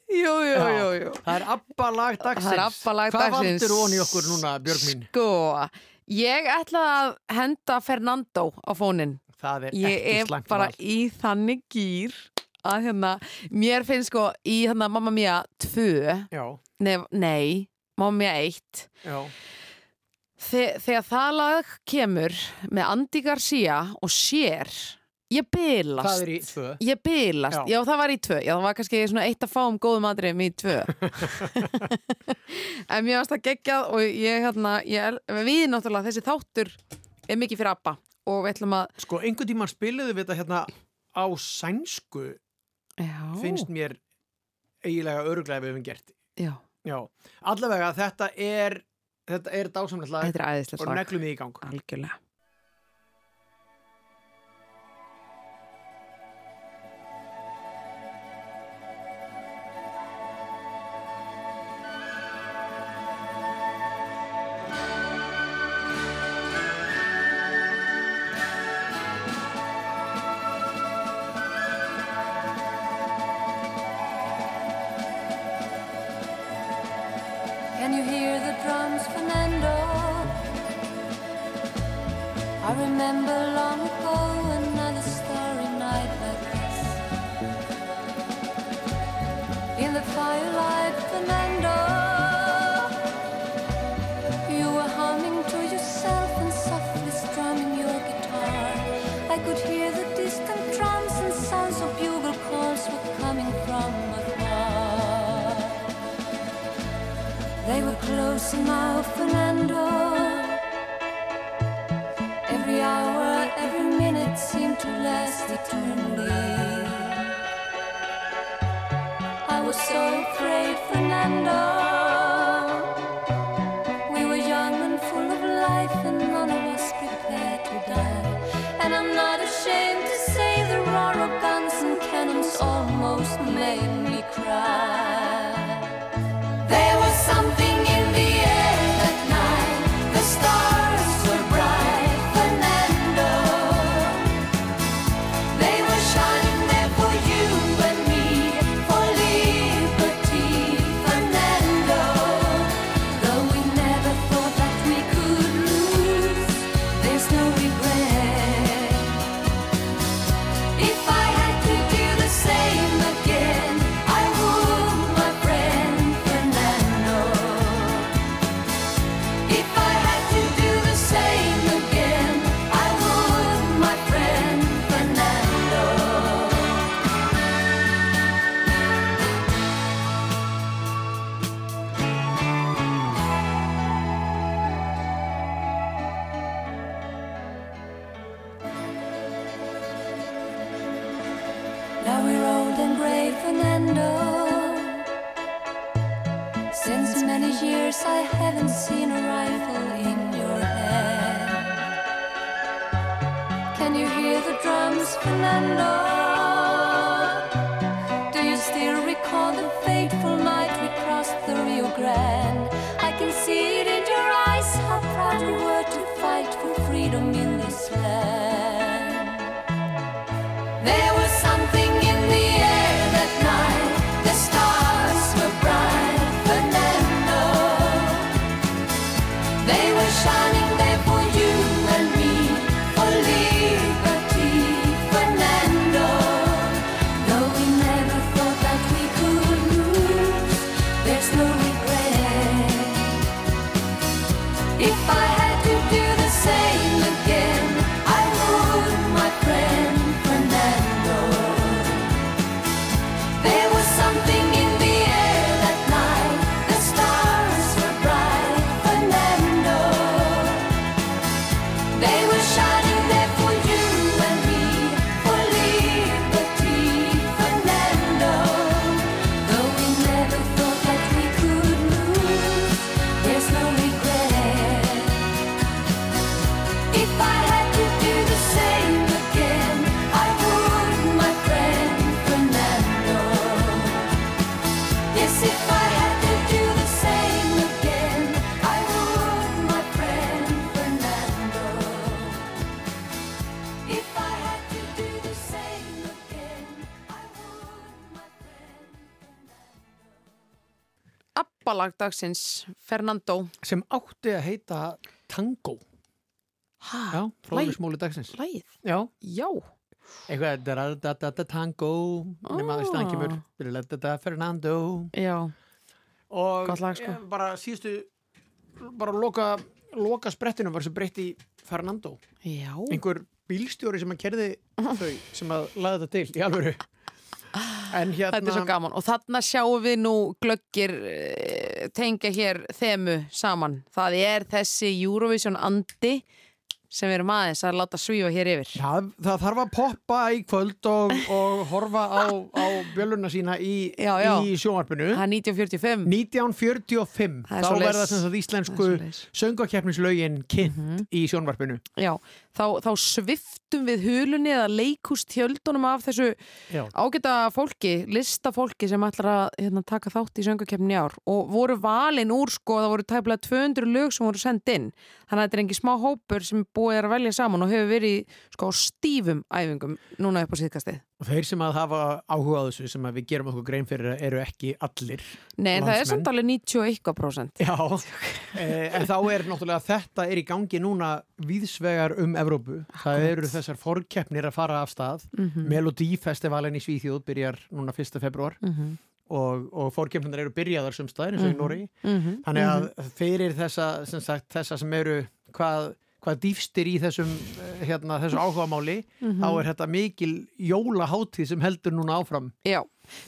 Jú, jú, Já. jú, jú Það er Abba lag dagsins Það er Abba lag Hvað dagsins. valdur onni okkur núna, Björg mín? Sko, ég ætla að henda Fernando á fónin Það er Ég ekki er slæmt bara val. í þannig gýr að hérna, mér finnst sko í hérna Mamma Mia 2 Já, nei, nei Mamma Mia 1 já Þe, þegar það lag kemur með Andy Garcia og sér ég bylast Það er í tvö. ég bylast, Já. já. það var í tvö. Já það var kannski eitt að fáum góðum aðriðum í tvö. En mér varst það geggjað og ég hérna ég, við náttúrulega þessi þáttur er mikið fyrir Abba og við ætlum að Sko, einhvern tímann spiluðu við þetta hérna á sænsku já, finnst mér eiginlega öruglega við höfum gert. Já, Já, allavega þetta er þetta er dásamlega lag er og neglum því í gang. Algjörlega Fernando. Every hour, every minute seemed to last eternally. I was so afraid, Fernando. Abbalag dagsins, Fernando. Sem átti að heita Tango. Já, fróðismóli dagsins. Lægið? Já. Já. Eitthvað da-da-da-da Tango. Nema að staðan kemur. Da-da-da Fernando. Já. Og lag, sko. bara síðustu bara loka, loka sprettinu var sem breytti Fernando. Já. Einhver bílstjóri sem að kerði þau sem að laða þetta til í alvöru hérna Þetta er svo gaman og þarna sjáum við nú glöggir eh, tengja hér þemu saman. Það er þessi Eurovision andi sem við erum aðeins að láta svífa hér yfir. Já, það þarf að poppa í kvöld og, og horfa á, á bjöluna sína í, í sjónvarpinu. Það er 1945. 1945. Það er Þá verða sem sagt íslensku söngakeppnislaugin kynnt í sjónvarpinu. Já, þá, þá sviftum við hulunni eða leikust hjöldunum af þessu Já. ágæta fólki, listafólki sem ætlar að hérna, taka þátt í söngakefni ár og voru valin úr sko, það voru tæplega 200 lög sem voru send inn þannig að þetta er engi smá hópur sem búið er að velja saman og hefur verið sko, stífum æfingum núna upp á síðkastið. Og þeir sem að hafa áhuga á þessu sem við gerum okkur grein fyrir eru ekki allir Nei, en það er landsmenn. samt alveg 91%. Já, eh, en þá er náttúrulega þetta er í gangi núna víðsvegar um Evrópu. Það eru þessar forkeppnir að fara af stað. Mhm. Melodífestivalin í Svíþjóð byrjar núna 1. februar Mhm. og, og forkeppnir eru byrjaðar sem staðir eins og í Mhm. Nóri. Mhm. Þannig að fyrir þessa sem, sagt, þessa sem eru hvað hvað dýfstir í þessum hérna, þessu áhugamáli Mhm. þá er þetta mikil jólaháttíð sem heldur núna áfram Já,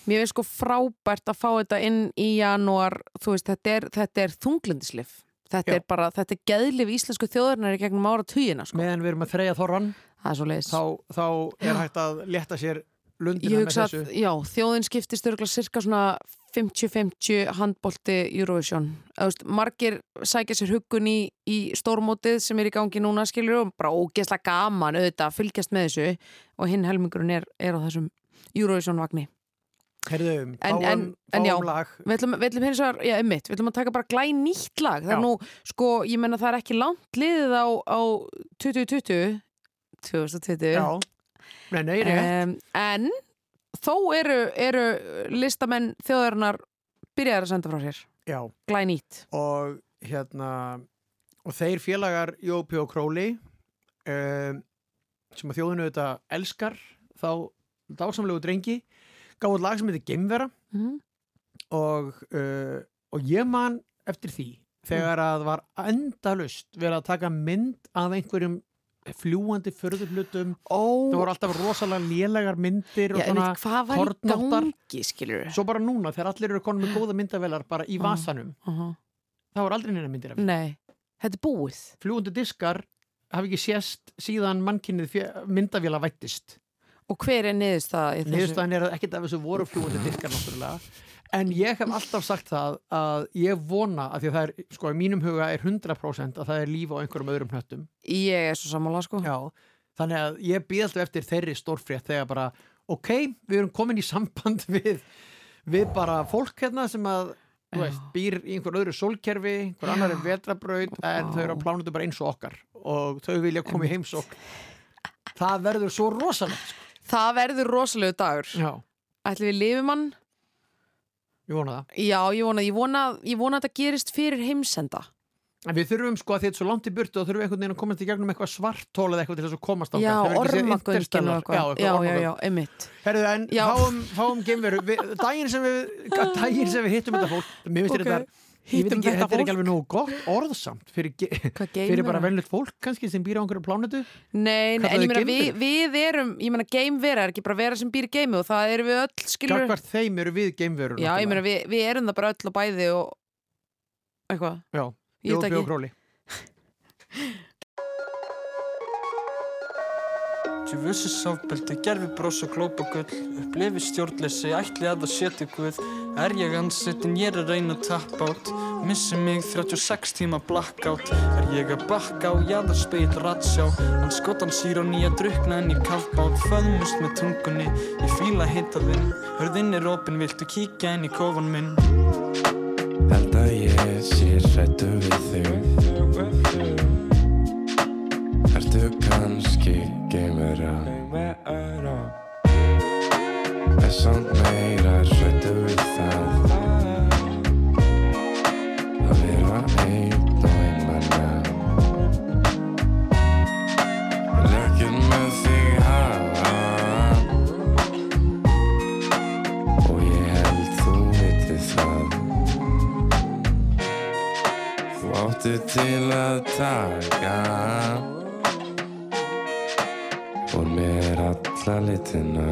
mér finnst sko frábært að fá þetta inn í janúar, þú veist, þetta er, þetta er þunglindislif. Þetta Já. er bara, þetta er geðlif íslensku þjóðurnar í gegnum ára tugina, sko. meðan við erum að þreja þorran þá, þá er hægt að létta sér lundina með þessu að, já, þjóðin skiptist örgulega cirka svona 50-50 handbólti Eurovision. Veist, margir sækja sér huggun í, í stórmótið sem er í gangi núna, skilur og bara ógeðslega gaman auðvitað að fylgjast með þessu og hinn helmingurinn er, er á þessum Eurovision-vagni. Herðu, En, en, en já, við ætlum, við ætlum hins vegar, já, einmitt, við ætlum að taka bara glæ nýtt lag. Það er nú, sko, ég menna það er ekki langt liðið á, á 2020, 2020. Já, nei, nei, rétt. Em, en þó eru, eru listamenn þjóðarinnar byrjaðar að senda frá sér. Já, glæ nýtt. Og hérna og þeir félagar Jópi og Króli um, sem að þjóðinu þetta elskar þá dásamlegu drengi gáði lag sem heitir Geimvera Mhm. og, uh, og ég man eftir því þegar að var endalust verið að taka mynd af einhverjum fljúandi förðurlutum oh. það voru alltaf rosalega lélegar myndir og Já, svona skilur svo bara núna þegar allir eru konum með góða myndavelar bara í Ah. vasanum uh það voru aldrei neina myndir af. Nei, þetta er búið fljúandi diskar hafi ekki sést síðan mannkynnið myndavila vættist Og hver er niðurstaða niðurstaðan er að ekkert af þessu voru fljúandi diskar náttúrulega. En ég hef alltaf sagt það að ég vona að því að það er, sko, í mínum huga er 100% að það er líf á einhverjum öðrum hnöttum. Ég er svo sammála, sko. Já, þannig að ég býð alltaf eftir þeirri stórfrétt þegar bara, ok, við erum komin í samband við, við bara fólk hérna sem að þú veist, býr í einhver öðru sólkerfi einhver annar er vetrabraut en þau eru á plánutu bara eins og okkar. Og þau vilja koma í heimsók það verður svo rosalegt sko. Það verður rosalegu dagur. Já. Ætli við lifum hann? Ég vona það. Já, ég vona, ég vona, ég vona að þetta gerist fyrir heimsenda. En við þurfum sko að þetta er svo langt í burtu og þurfum einhvern veginn að komast í gegnum eitthvað svartól eða eitthvað til þess að komast á Já, ormagöngin og eitthvað. Já, já, já, einmitt. Herðu, en fáum, fáum geimveru. Daginn, sem við, daginn sem við hittum þetta fólk mér finnst Ok. þetta Hittum þetta þetta er ekki fólk? alveg nógu gott orðsamt fyrir, fyrir bara venlut fólk kannski sem býr á einhverju plánetu? Nei, nei, en ég meina við, við erum, ég meina geimvera er ekki bara vera sem býr í geimi og það erum við öll, skilur Gagvart þeim eru við geimverur Já, ég meina við, við erum það bara öll og bæði og eitthvað. Já, ekki. og króli Tjúfussi sáfbeldi, gerfi brós og glópagull Upplifi stjórnleysi, ætli að það setja guð. Er ég ansettin, ég er að reyna að tappa át Missi mig 36 tíma blackout. Er ég að bakka á jaðarspeil ratsjá. Hann skotan sír á nýja drukna en ég kafbát Föðmust með tungunni, ég fíla hitta þinn Hörðinn er opin, viltu kíkja inn í kofan minn? Held að ég sé hrættu við þig. Ertu kannski geimvera Er samt meira hrættu við það. Að vera einn og einmanna Vil ekkert með þig hafa Og ég held þú vitið það. Þú áttu til að taka Úr mér alla litina.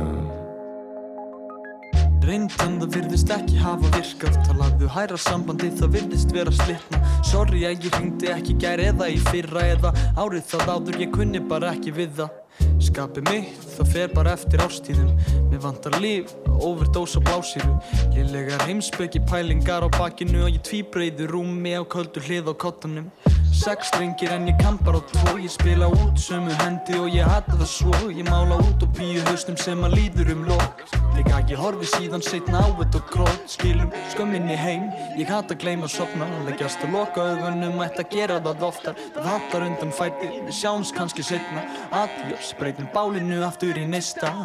Reyndan það virðist ekki hafa virkað. Talaðu hæra sambandi það virðist vera slitna. Sorry að ég hringdi ekki gær eða í fyrra eða árið það áður ég kunni bara ekki við það. Skapi mitt það fer bara eftir ástíðum Mér vantar líf, overdose og blásýru. Lélegar heimspöki pælingar á bakinu og ég tvíbreiðu rúmi á köldu hlið á kottanum Sex strengir en ég kann bara tvo. Ég spila út sömu hendi og ég hata það svo. Ég mála út og píu hausnum sem að líður um lok. Líka ég horfi síðan setna á þetta og krót Skilum skömminni heim. Ég hata gleyma sopna Leggjast að loka augunum Ætti að gera það oftar. Það hattar undan fæti. Við sjáumst kannski setna Adiós, breytum bálinu aftur í nista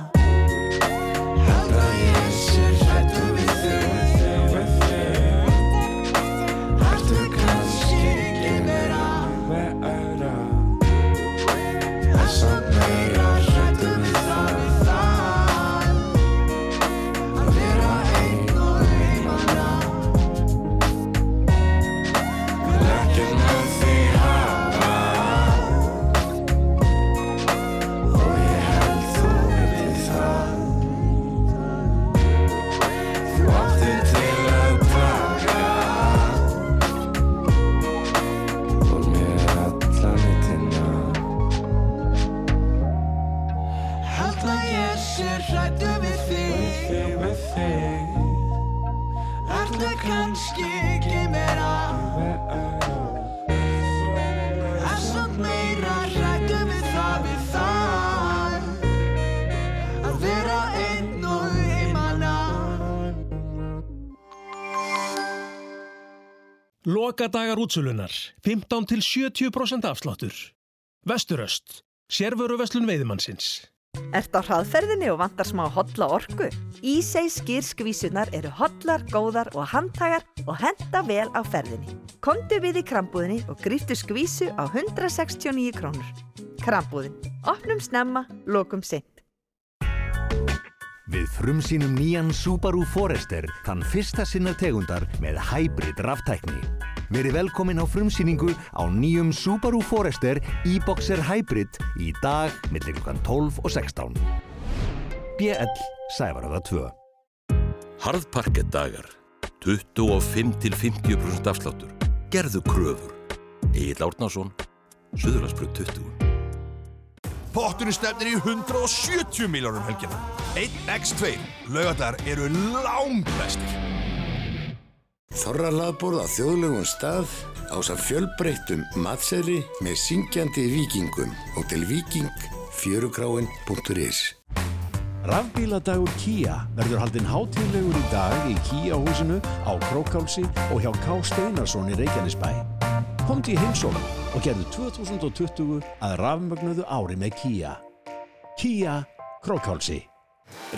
Lokadagar útsölunar 15 til 70% afsláttur Vesturöst Sérvöruverslun veiðimannsins Ert á hraðferðinni og vantar smá hotla orku? Ísei skýrskvísunar eru hotlar, góðar og handtagar og henda vel á ferðinni. Komdu við í krambúðinni og gríftu skvísu á 169 krónur. Krambúðin. Opnum snemma, lokum sinn. Við frumsýnum nýjan Subaru Forester þann fyrsta sinna tegundar með hybrid ráftækni. Verið velkomin á frumsýningu á nýjum Subaru Forester e-Boxer Hybrid í dag millir klukkan 12 og 16. BL Sævaröða 2 Harðparkett dagar 25-50% afsláttur Gerðu kröfur Egil Árnason Suðurlandsbrug 20 Potturinn stefnir í 170 miljónum helgina. 1x2 laugardagar eru langbæstir. Þorra laðborð á þjóðlegum stað á þess fjölbreyttum matseðli með syngjandi vikingum og til viking fjörukráin.is Rafbíladagur Kia verður haldinn hátíðlegur í dag í Kia húsinu á Krókálsi og hjá K. Steinarsson í Reykjanesbæ. Komdu í heimsókn og gerðu 2020 að rafmögnuðu ári með Kia. Kia Krókálsi.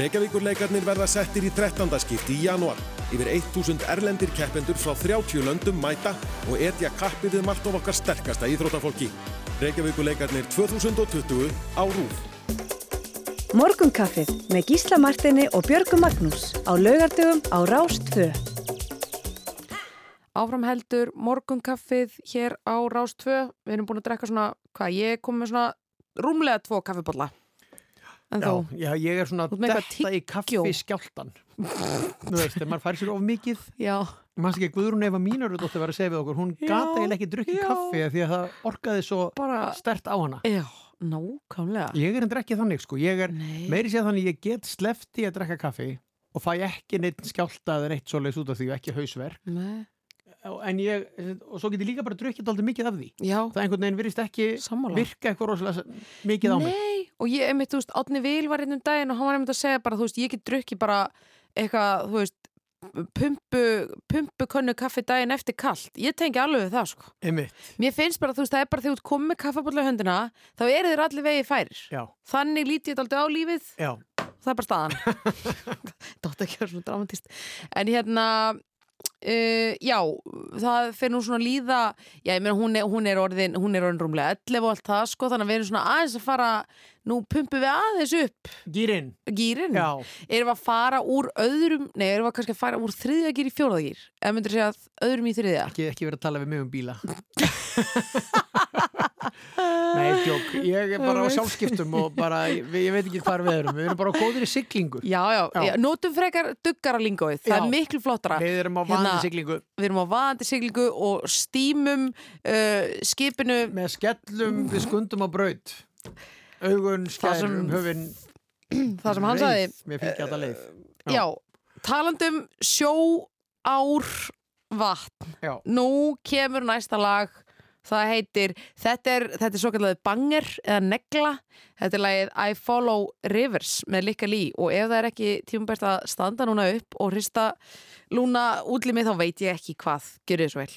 Reykjavíkurleikarnir verða settir í 13. skipti í janúar. Yfir 1000 erlendir keppendur frá 30 löndum mæta og etja kappið við margt of okkar sterkasta íþrótafólki. Reykjavíkurleikarnir 2020 á RÚF. Morgunkaffið með Gísla Martini og Björgu Magnús á laugardögum á Rástvö. Áfram heldur morgunkaffið hér á Rás 2. Við erum búin að drekka svona, hvað, ég kom með svona rúmlega tvo kaffibólla. En Já, þú? já, ég er svona detta í kaffi skjáltan Þú veist, þegar maður fær sér of mikið. Já. Manns ekki Guðrún Eva Mínarudóttir var að segja við okkur? Hún Já, gata eiginlega ekki drukkið já. kaffi af Því að það orkaði svo Bara, stert á hana. Já, nákvæmlega. Ég er endur ekki þannig sko. Ég er meiri séð þannig ég get slefti að drekka kaffi Og fæ ekki neitt skjálta eða neitt svoleiðis út af því og ekki hausverk. Nei. En ég, og svo get ég líka bara drukkið aldrei mikið af því Já. Það einhvern veginn virðist ekki Sammála. virka eitthvað rosalega mikið á mig Nei, og ég, einmitt, þú veist, Átni Vil var einn um daginn og hann var einmitt að segja bara, þú veist, ég get drukki bara eitthvað, þú veist, pumpu, pumpu könnu kaffi daginn eftir kallt. Ég tengi alveg það, sko. Einmitt. Mér finnst bara, þú veist, það er bara þegar þú komið kaffabólla í höndina, þá eru þeir allir vegi færir. Já. Þannig lítið þetta aldrei á lífið. Já. Það er bara staðan. Dótt ekki að vera svona dramatist. En hérna, Uh, já, það fyrir nú svona að líða já, ég meina hún hún er orðin hún er orðin rúmlega 11 og allt það sko þannig að við erum svona aðeins að fara nú pumpum við aðeins upp Gýrin. Gýrin, erum við að fara úr öðrum, nei, erum við kannski að fara úr þriðja gýr í fjórða gýr, ef myndir segja að öðrum í þriðja? Ekki, ekki verið að tala við mig um bíla. Nei, tjók, ég er bara á sjálfskiptum og bara, ég, ég veit ekki hvað við erum. Við erum bara góðir í siglingu. Já, já, já. notum frekar duggara lingóið, það Já. er miklu flottara. Við erum á vaðandi siglingu. Við erum á vaðandi siglingu og stýmum uh, skipinu Með skellum, við skundum á braut Augun, Það skær, sem- um höfin það sem hann sagði Mér fylgja þetta leið. Já, talandum sjó, ár, vatn. Já. Nú kemur næsta lag Það heitir, þetta er, þetta er svo kallar banger eða negla. Þetta er lagið I Follow Rivers með Lika Lee. Og ef það er ekki tímabært að standa núna upp og hrista lúna útlimið þá veit ég ekki hvað Gjörðu þið svo vel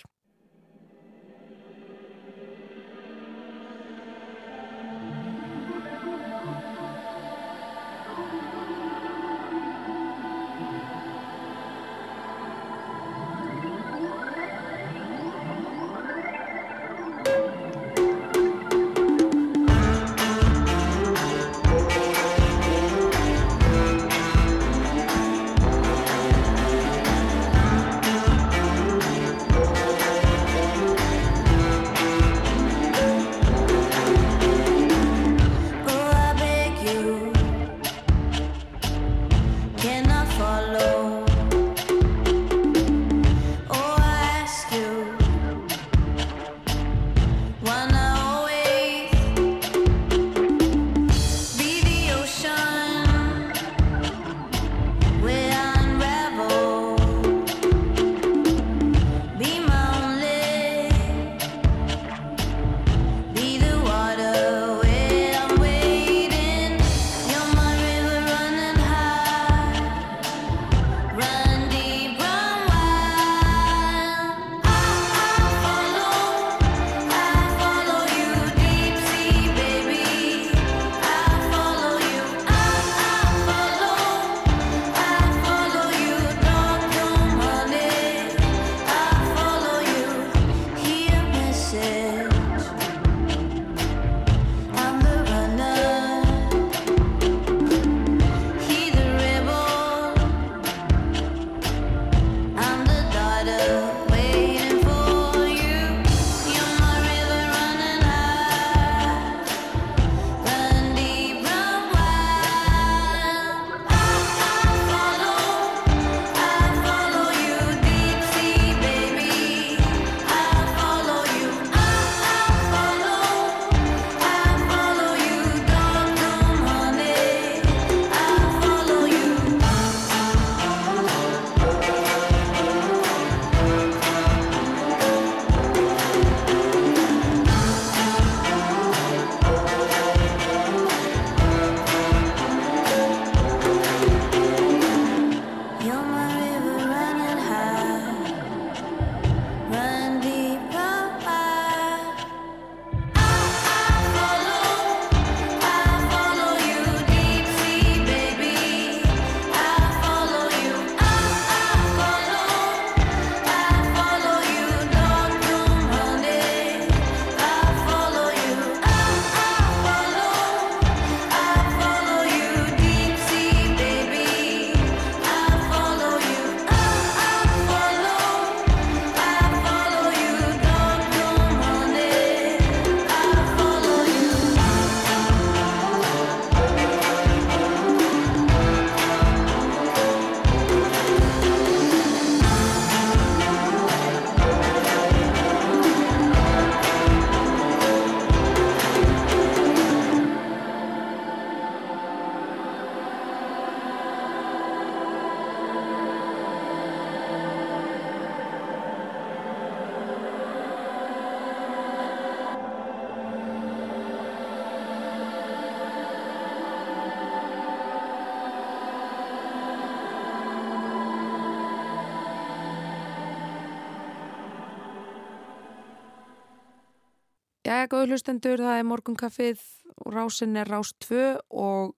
hlustendur, það er morgunkaffið og rásin er rás 2 og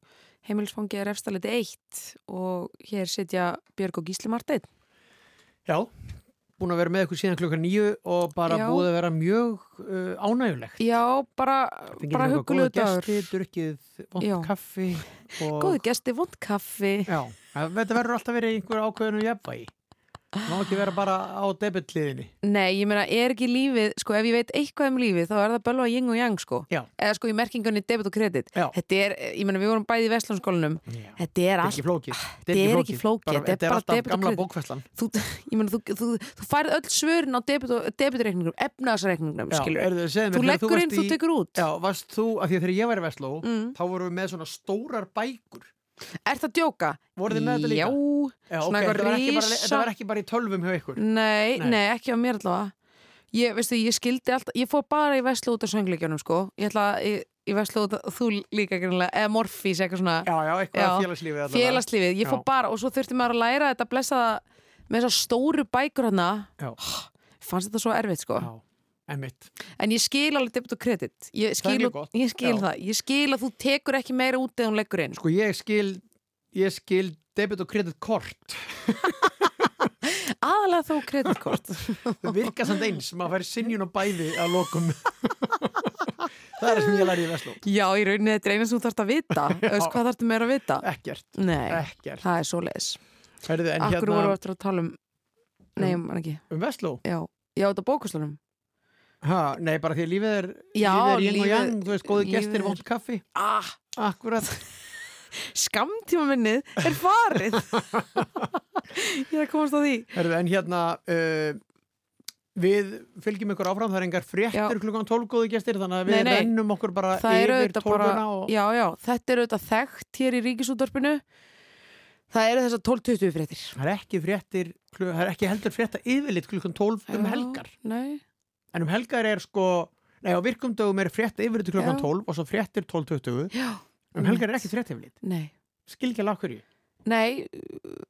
heimilisfangi er efstaliti 1 og hér sitja Björg og Gísli Marteinn. Já, búin að vera með ykkur síðan klukkan nýju og bara Já. búið að vera mjög uh, ánægulegt. Já, bara, dagur. Góða gesti, drukkið, vond kaffi. Og... Góðu gesti, vond kaffi. Já, þetta verður alltaf verið einhver ákveðinu jafnvægi. Má ekki vera bara á debitliðinni. Nei, ég meina, er ekki lífið, sko, ef ég veit eitthvað um lífið, þá er það bölva yin og yang, sko. Já. Eða sko í merkingunni debit og kredit. Já. Þetta er, ég meina, við vorum bæði í Vestlandskólanum. Þetta er allt. ekki flókið. Þetta er ekki flókið. Þetta er alltaf gamla bókfæslan. Þú, ég meina, þú, þú, þú færð öll svörin á debit og, debitreikningum, efnaðsreikningum, Já, skilur. þú leggur inn, þú tekur út. Já, varst þú, af því að þegar ég var í Vestló, Mm. þá vorum við með svona stórar bækur. Er það djóka? Voruð þið með þetta líka? Já, Já, svona ok, eitthvað þetta var, bara, þetta var ekki bara í tölvum hjá ykkur. Nei, Nei. nei, ekki á mér allavega Ég, veistu, ég skildi alltaf, ég fór bara í Veslu út af söngleikjunum, sko Ég ætla að, ég, í Veslu út af, þú líka eða Morfís, eitthvað svona Já, já, eitthvað félagslífið. Félagslífið, ég fór bara, og svo þurfti maður að læra þetta blessa með þessar stóru bækur Já. Fannst þetta svo erfitt, sko Já, emmitt En ég skil alveg debit og kredit Ég Það skil, gott. ég skil það, ég skil að þú tekur ekki meira út eða hún leggur inn Sko, ég skil, ég skil debit og kredit kort. Aðalega þó kreditkort Það virka samt eins, maður fær sinjun og bæði að lokum. það er það sem ég lærði í Vestló. Já, í rauninni þetta er eina sem þú þarfst að vita Þú veist, Hvað þarftu meira að vita? Ekkert. Nei, Ekkert. það er svo leis Akkur hérna- voru eftir að tala um Nei, Um- um, Vestló? Já, já þetta bókuslunum Ha, nei, bara því lífið er, Já, lífið er yin og veist, góði gestir, vond kaffi. Ah, Akkurat. Skamtíma minnið er farið Ég er að komast á því Herðu, en hérna, uh, við fylgjum ykkur áfram, það er engar fréttir klukkan 12 góði gestir, þannig að við Nei, nei. rennum okkur bara Það yfir auðvitað bara, 12 og... já, já, þetta er auðvitað þekkt hér í ríkisútvarpinu Það eru þessar 12-20 fréttir Það er ekki fréttir, það er ekki heldur frétta yfirlit klukkan 12 um Já, helgar. Nei En um helgar er sko, nei á virkumdögum er frétta yfirlit klukkan Já. 12 og svo fréttir 12.20. Já. Um helgar er ekki frétta yfirlit. Nei Skil ekki alveg hverju. Nei,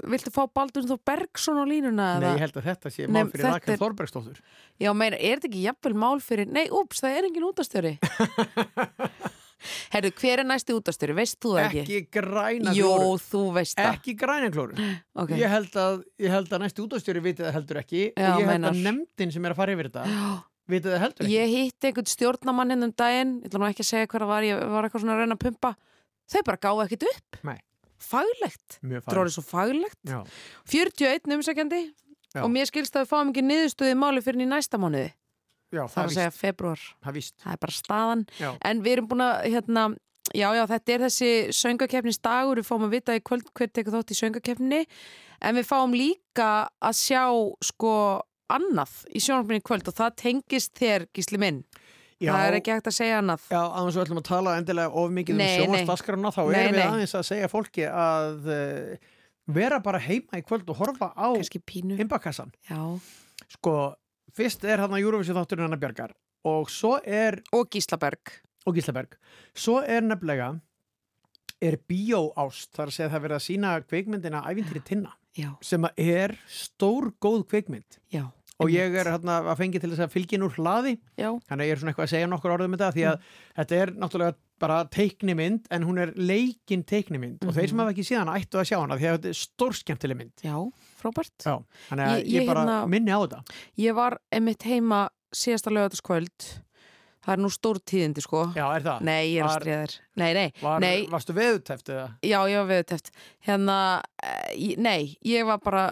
viltu fá Baldur Þór Bergson á línuna? Nei, ég held að þetta sé mál fyrir Rakel er- Þorbergsdóttur. Já, meina, er þetta ekki jafnvel mál fyrir Nei, úps, það er engin útastjóri Herru, hver er næsti útastjóri? Veist þú það ekki? Ekki græna Jó, klórun. þú veist það Ekki græna klórun. Ok. Ég ég held að næsti útastjóri vitið það heldur ekki Já, og ég held meinar. að nefndin sem er að fara yfir þetta vitið það heldur ekki. Ég hitti einhvern stjórnamann hinn um daginn Ég ætla nú ekki að segja það var Ég var eitthvað svona að reyna að pumpa Þau bara gáðu ekkert upp Nei. Faglegt Mjög er orðið svo faglegt Já. 41 umsækjandi Já. Og mér skilst að við fáum ekki niðurstöði í máli fyrir í næsta mánuði Já, Það er að segja februar Það er. Það er bara staðan Já. En við erum búin að, hérna, já, já, þetta er þessi söngakefnis dagur, við fáum að vita í kvöld hver tekur þátt í söngakefni en við fáum líka að sjá sko annað í sjónarfinni kvöld og það tengist þér gísli minn. Já. Það er ekki hægt að segja annað. Já, aðeins við ætlum að tala endilega of mikið Nei, um nei. sjónvarsdaskaruna þá Nei, erum við nei. aðeins að segja fólki að uh, vera bara heima í kvöld og horfa á Imbakassan Já Sko, fyrst er hann að Eurovision þátturinn hann Bjargar og svo er Og Gíslaberg Og Gíslaberg Svo er nefnilega er bíóást, þar að segja að það er verið að sína kveikmyndina Ævintýri Tinna Já. sem að er stór góð kveikmynd Já, og ég er hérna að fengi til þess að fylgja úr hlaði. Ég er svona eitthvað að segja nokkur orðum um þetta því að þetta er náttúrulega bara teiknimynd en hún er leikin teiknimynd. Og þeir sem Mhm. hafa ekki síðan ættu að sjá hana því að þetta er stórskemmtileg mynd. Já, frábært. Já, þannig að Ég- ég, ég bara hérna- minni á þetta. Ég var einmitt heima síðasta lögataskvöld Það er nú stór tíðindi sko Já, er það? Nei, ég er Var- að stríða þér Nei, nei, Var, nei Varstu veðuteft eða? Já, ég var viðuteft. Hérna, eh, nei, ég var bara,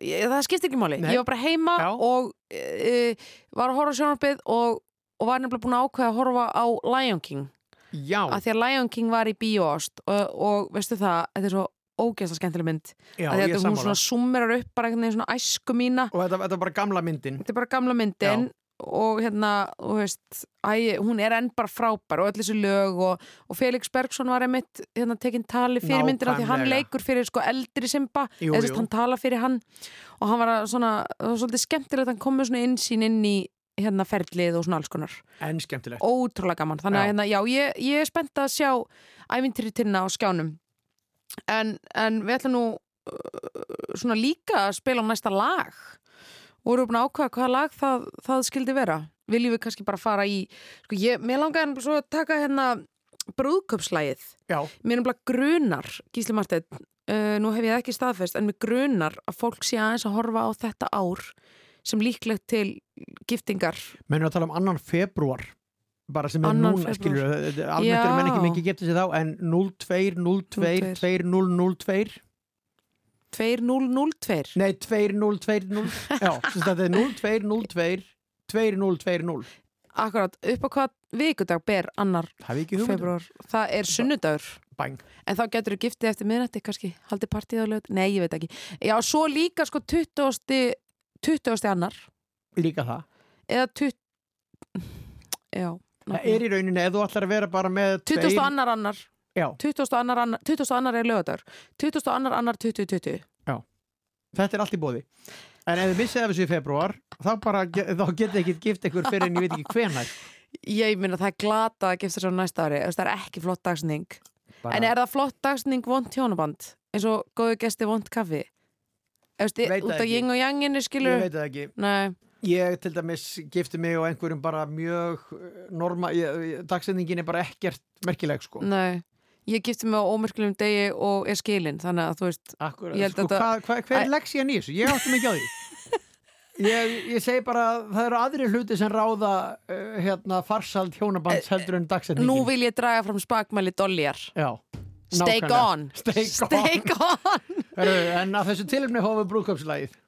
ég, það skipti ekki máli. Nei. Ég var bara heima og e, var að horfa á sjónarbyð og, og var nefnilega búin að ákveða að horfa á Lion King. Já. Að því að Lion King var í bíóast og, og veistu það, þetta er svo ógeðslega skemmtileg mynd. Já, Að að hún svona summerar upp bara einhvern veginn svona æsku mína. Og þetta, þetta er bara gamla myndin. Þetta er bara gamla myndin og hérna, þú veist, æ, hún er enn bara frábær og öll þessi lög og, og Felix Bergsson var einmitt hérna tekinn tali fyrir myndina því hann leikur fyrir sko eldri Simba, eða þess jú. hann tala fyrir hann og hann var að svona, það var svolítið skemmtilegt að hann komið svona innsýn inn í hérna ferlið og svona alls konar. En skemmtilegt. ótrúlega gaman, þannig að hérna, já, ég, ég er spennt að sjá ævintýri tinna á skjánum. En, en við ætlum nú uh, svona líka að spila á næsta lag voru búin að ákveða hvaða lag það, það skildi vera. Viljum við kannski bara fara í sko ég, mér langaði nefnilega svo að taka hérna brúðköpslægið mér nefnilega grunar, Gísli Marteinn uh, nú hef ég ekki staðfest en mér grunar að fólk sé aðeins að horfa á þetta ár sem líklegt til giftingar. Mennum að tala um annan februar bara sem er Annan núna, skilur almennt eru menn ekki mikið getið sér þá en 02, 02, 2002 2002 Nei, 2020 Já, þetta er 02, 02 2020 Akkurat, upp á hvað vikudag ber annar februar Það er sunnudagur. Bang. En þá getur þú giftið eftir miðnætti kannski Haldið partíð á lög Nei, ég veit ekki. Já, svo líka sko 20. 20. annar. Líka það. Eða 20 Já Það er í rauninni, ef þú ætlar að vera bara með 20. annar annar Já. 20. annar annar 20. annar er lögadagur 20. annar annar 2020 Já, þetta er allt í bóði En ef þið missið af þessu í februar þá bara, ge- þá getið ekki gift ykkur fyrir en ég veit ekki hvenær. Ég minna það er glata að gifta svo næsta ári. Það er ekki flott dagsning. Bara- En er það flott dagsning vond hjónaband? Eins og góðu gesti vond kaffi? Veit út af jing og janginu skilur Ég veit það ekki. Nei. Ég til dæmis gifti mig á einhverjum bara mjög eh, norma, dagsendingin er bara ekkert merkileg sko. Nei, ég gifti mig á ómerkulegum degi og er skilin þannig að þú veist Akkurat, sko, hva, hva, hver er leksían í þessu? Ég átti mikið á því. Ég, ég segi bara að það eru aðri hluti sem ráða uh, hérna farsald hjónabands heldur en dagsendingin Nú vil ég draga fram spakmæli dolljar nákvæmlega. on Steak on, Steak on. Heru, En að þessu tilumni hófum brúðköpslægið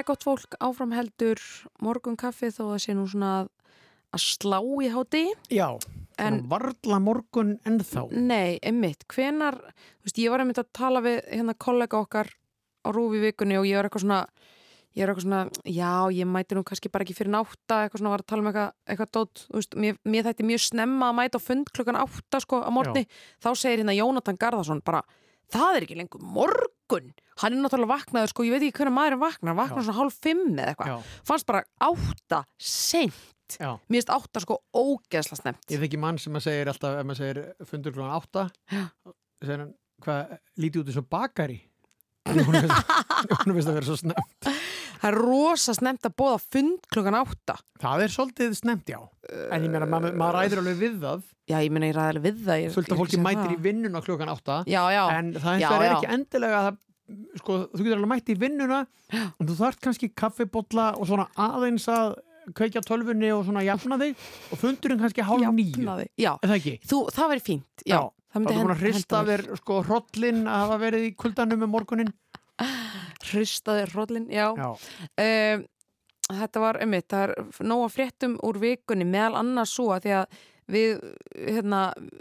Já, gott fólk, áfram heldur morgun kaffi þó að sé nú svona að, að slá í háti Já, En- varla morgun ennþá. Nei, einmitt, hvenar þú veist, ég var einmitt að tala við hérna kollega okkar á rúfi vikunni og ég var eitthvað svona ég er eitthvað svona, já, ég mæti nú kannski bara ekki fyrir nátta, eitthvað svona var að tala um eitthvað, eitthvað dót, þú veist, mér, mér þætti mjög snemma að mæta á fund klukkan átta, sko, á morgni. Þá segir hérna Jónatan Garðarsson bara, það er ekki lengur morgun hann er náttúrulega vaknaður, sko, ég veit ekki hvernig maðurinn vaknar, hann vaknar Já. svona hálf fimm eða eitthvað fannst bara átta seint, Já. mér finnst átta sko ógeðsla snemt Ég þekki mann sem að segir alltaf, ef maður segir fundur klokkan átta, segir hann, hvað, lítið út eins og bakari. Hún finnst að vera svo snemt. Það er rosa snemt að bóða fund klukkan átta. Það er svolítið snemt, já. En ég meina, maður, maður ræður alveg við það. Já, ég meina ég ræði alveg við það. Ég af fólki að mætir segja í vinnuna klukkan átta. Já, já. En það Já, og er já. ekki endilega að það, sko, þú getur alveg mætt í vinnuna en þú þarft kannski kaffibotla og svona aðeins að kveikja á tölvunni og svona jafna þig og fundurinn kannski hálf nýju. Já. Það það verið fínt, já. Það myndi búin að hrista þér sko hrollin að hafa verið í kuldanum um morgunin. Hristaði hrollin, já. Já. Um, þetta var, einmitt, það er nóga fréttum úr vikunni meðal annars svo að því að við, hérna,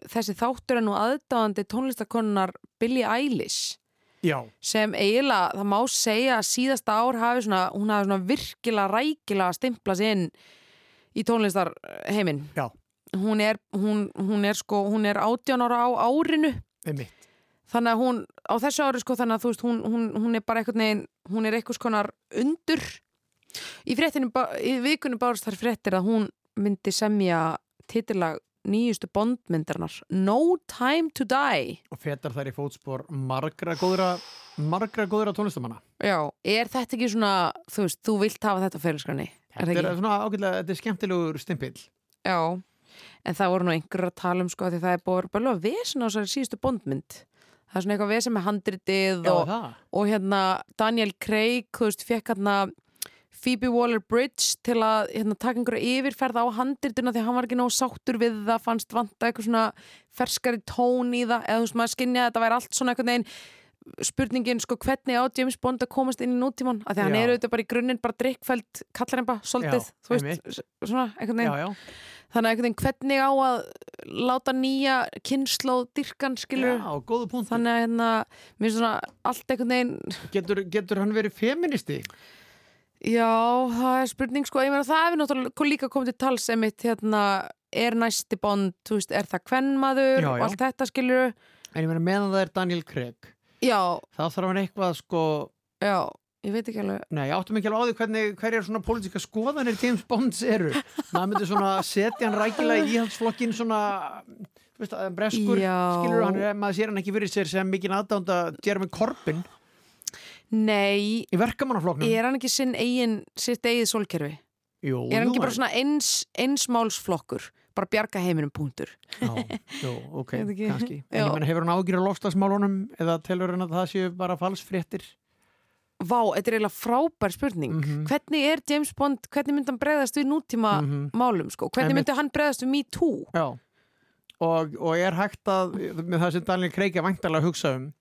þessi þáttur er nú aðdáðandi tónlistakonnar Billie Eilish Já. sem eiginlega, það má segja að síðasta ár hafi svona, hún hafi svona virkilega rækilega stimplað sig inn í tónlistarheiminn. Já. Hún er, hún, hún er sko, hún er 18 ára á árinu Einmitt. þannig að hún, á þessu ári sko þannig að þú veist, hún, hún, hún er bara einhvern veginn hún er einhvers konar undur í fréttinu, í vikunum bárst þar fréttir að hún myndi semja titillag nýjustu bondmyndarnar No Time to Die Og fetar þær í fótspor margra góðra, margra góðra tónlistamanna. Já, er þetta ekki svona þú veist, þú vilt hafa þetta fyrirskræni er Þetta er ekki? svona ágætlega, þetta er skemmtilegur stimpill. Já, en það voru nú einhverjar að tala um sko því það er búið bara að vesen á þessari síðustu bondmynd það er svona eitthvað vesen með handritið Já, og, og hérna Daniel Craig, þú veist, fekk hérna Phoebe Waller-Bridge til að hérna, taka einhverja yfirferð á handrituna því að hann var ekki nóg sáttur við það fannst vanta eitthvað svona ferskari tón í það eða þú veist, maður skynja að þetta væri allt svona einhvern veginn spurningin sko hvernig á James Bond að komast inn í nútíman af því að hann Já. er auðvitað bara í grunninn bara drikkfæld kallar hann bara svolítið, Já, þú veist, svona einhvern veginn. Já, þannig að einhvern veginn hvernig á að láta nýja kynnslóð dyrkan skilur Já, góðu punkt þannig að hérna, mér finnst svona allt einhvern veginn Getur, getur hann verið feministi? Já, það er spurning sko, ég meina það hefur náttúrulega líka komið til tals emitt hérna, er næsti bond, þú veist, er það kvennmaður og allt þetta skilur En ég meina meðan það er Daniel Craig já, þá þarf hann eitthvað sko já, ég veit ekki alveg. Nei, ég áttum ekki alveg á því hvernig hverjar svona pólitíska skoðanir James Bonds eru. Maður myndi svona setja hann rækilega í íhaldsflokkin svona þú veist, breskur, Já. skilur hann maður sér hann ekki fyrir sér sem mikið aðdánda Jeremy Corbyn nei, í verkamannaflokknum? Er hann ekki sinn eigin sitt eigið sólkerfi? Jú, er hann ekki bara svona eins, einsmálsflokkur bara bjarga heiminum punktur. Já, jú, ok, kannski. En ég menn, hefur hann ágjur á lofslagsmálunum eða telur hann að það séu bara falsfréttir? Vá, þetta er eiginlega frábær spurning. Mhm. Hvernig er James Bond, hvernig myndi hann bregðast við nútíma Mhm. málum, sko? Hvernig myndi hann bregðast við Me Too? Já, og, og er hægt að með það sem Daniel Craig er væntalega að hugsa um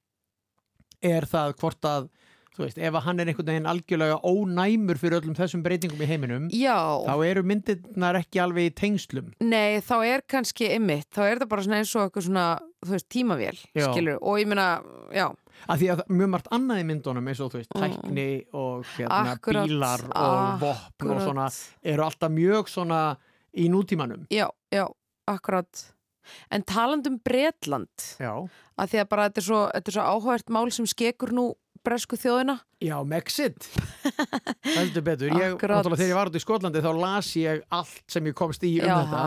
er það hvort að þú veist, ef að hann er einhvern veginn algjörlega ónæmur fyrir öllum þessum breytingum í heiminum Já. þá eru myndirnar ekki alveg í tengslum Nei, þá er kannski ymmit, þá er þetta bara svona eins og eitthvað svona, þú veist, tímavél, Já. skilur, og ég meina, já, af því að mjög margt annað í myndunum eins og þú veist, Mm. tækni og hérna, Akkurat, bílar og vopn og akkurat. svona eru alltaf mjög svona í nútímanum já, já, akkurat. En talandum Bretland, Já, að því að bara þetta er svo, svo áhugavert mál sem skekur nú bresku þjóðina. Já, Mexit Heldur betur, ég, náttúrulega þegar ég var út í Skotlandi þá las ég allt sem ég komst í um Jaha. þetta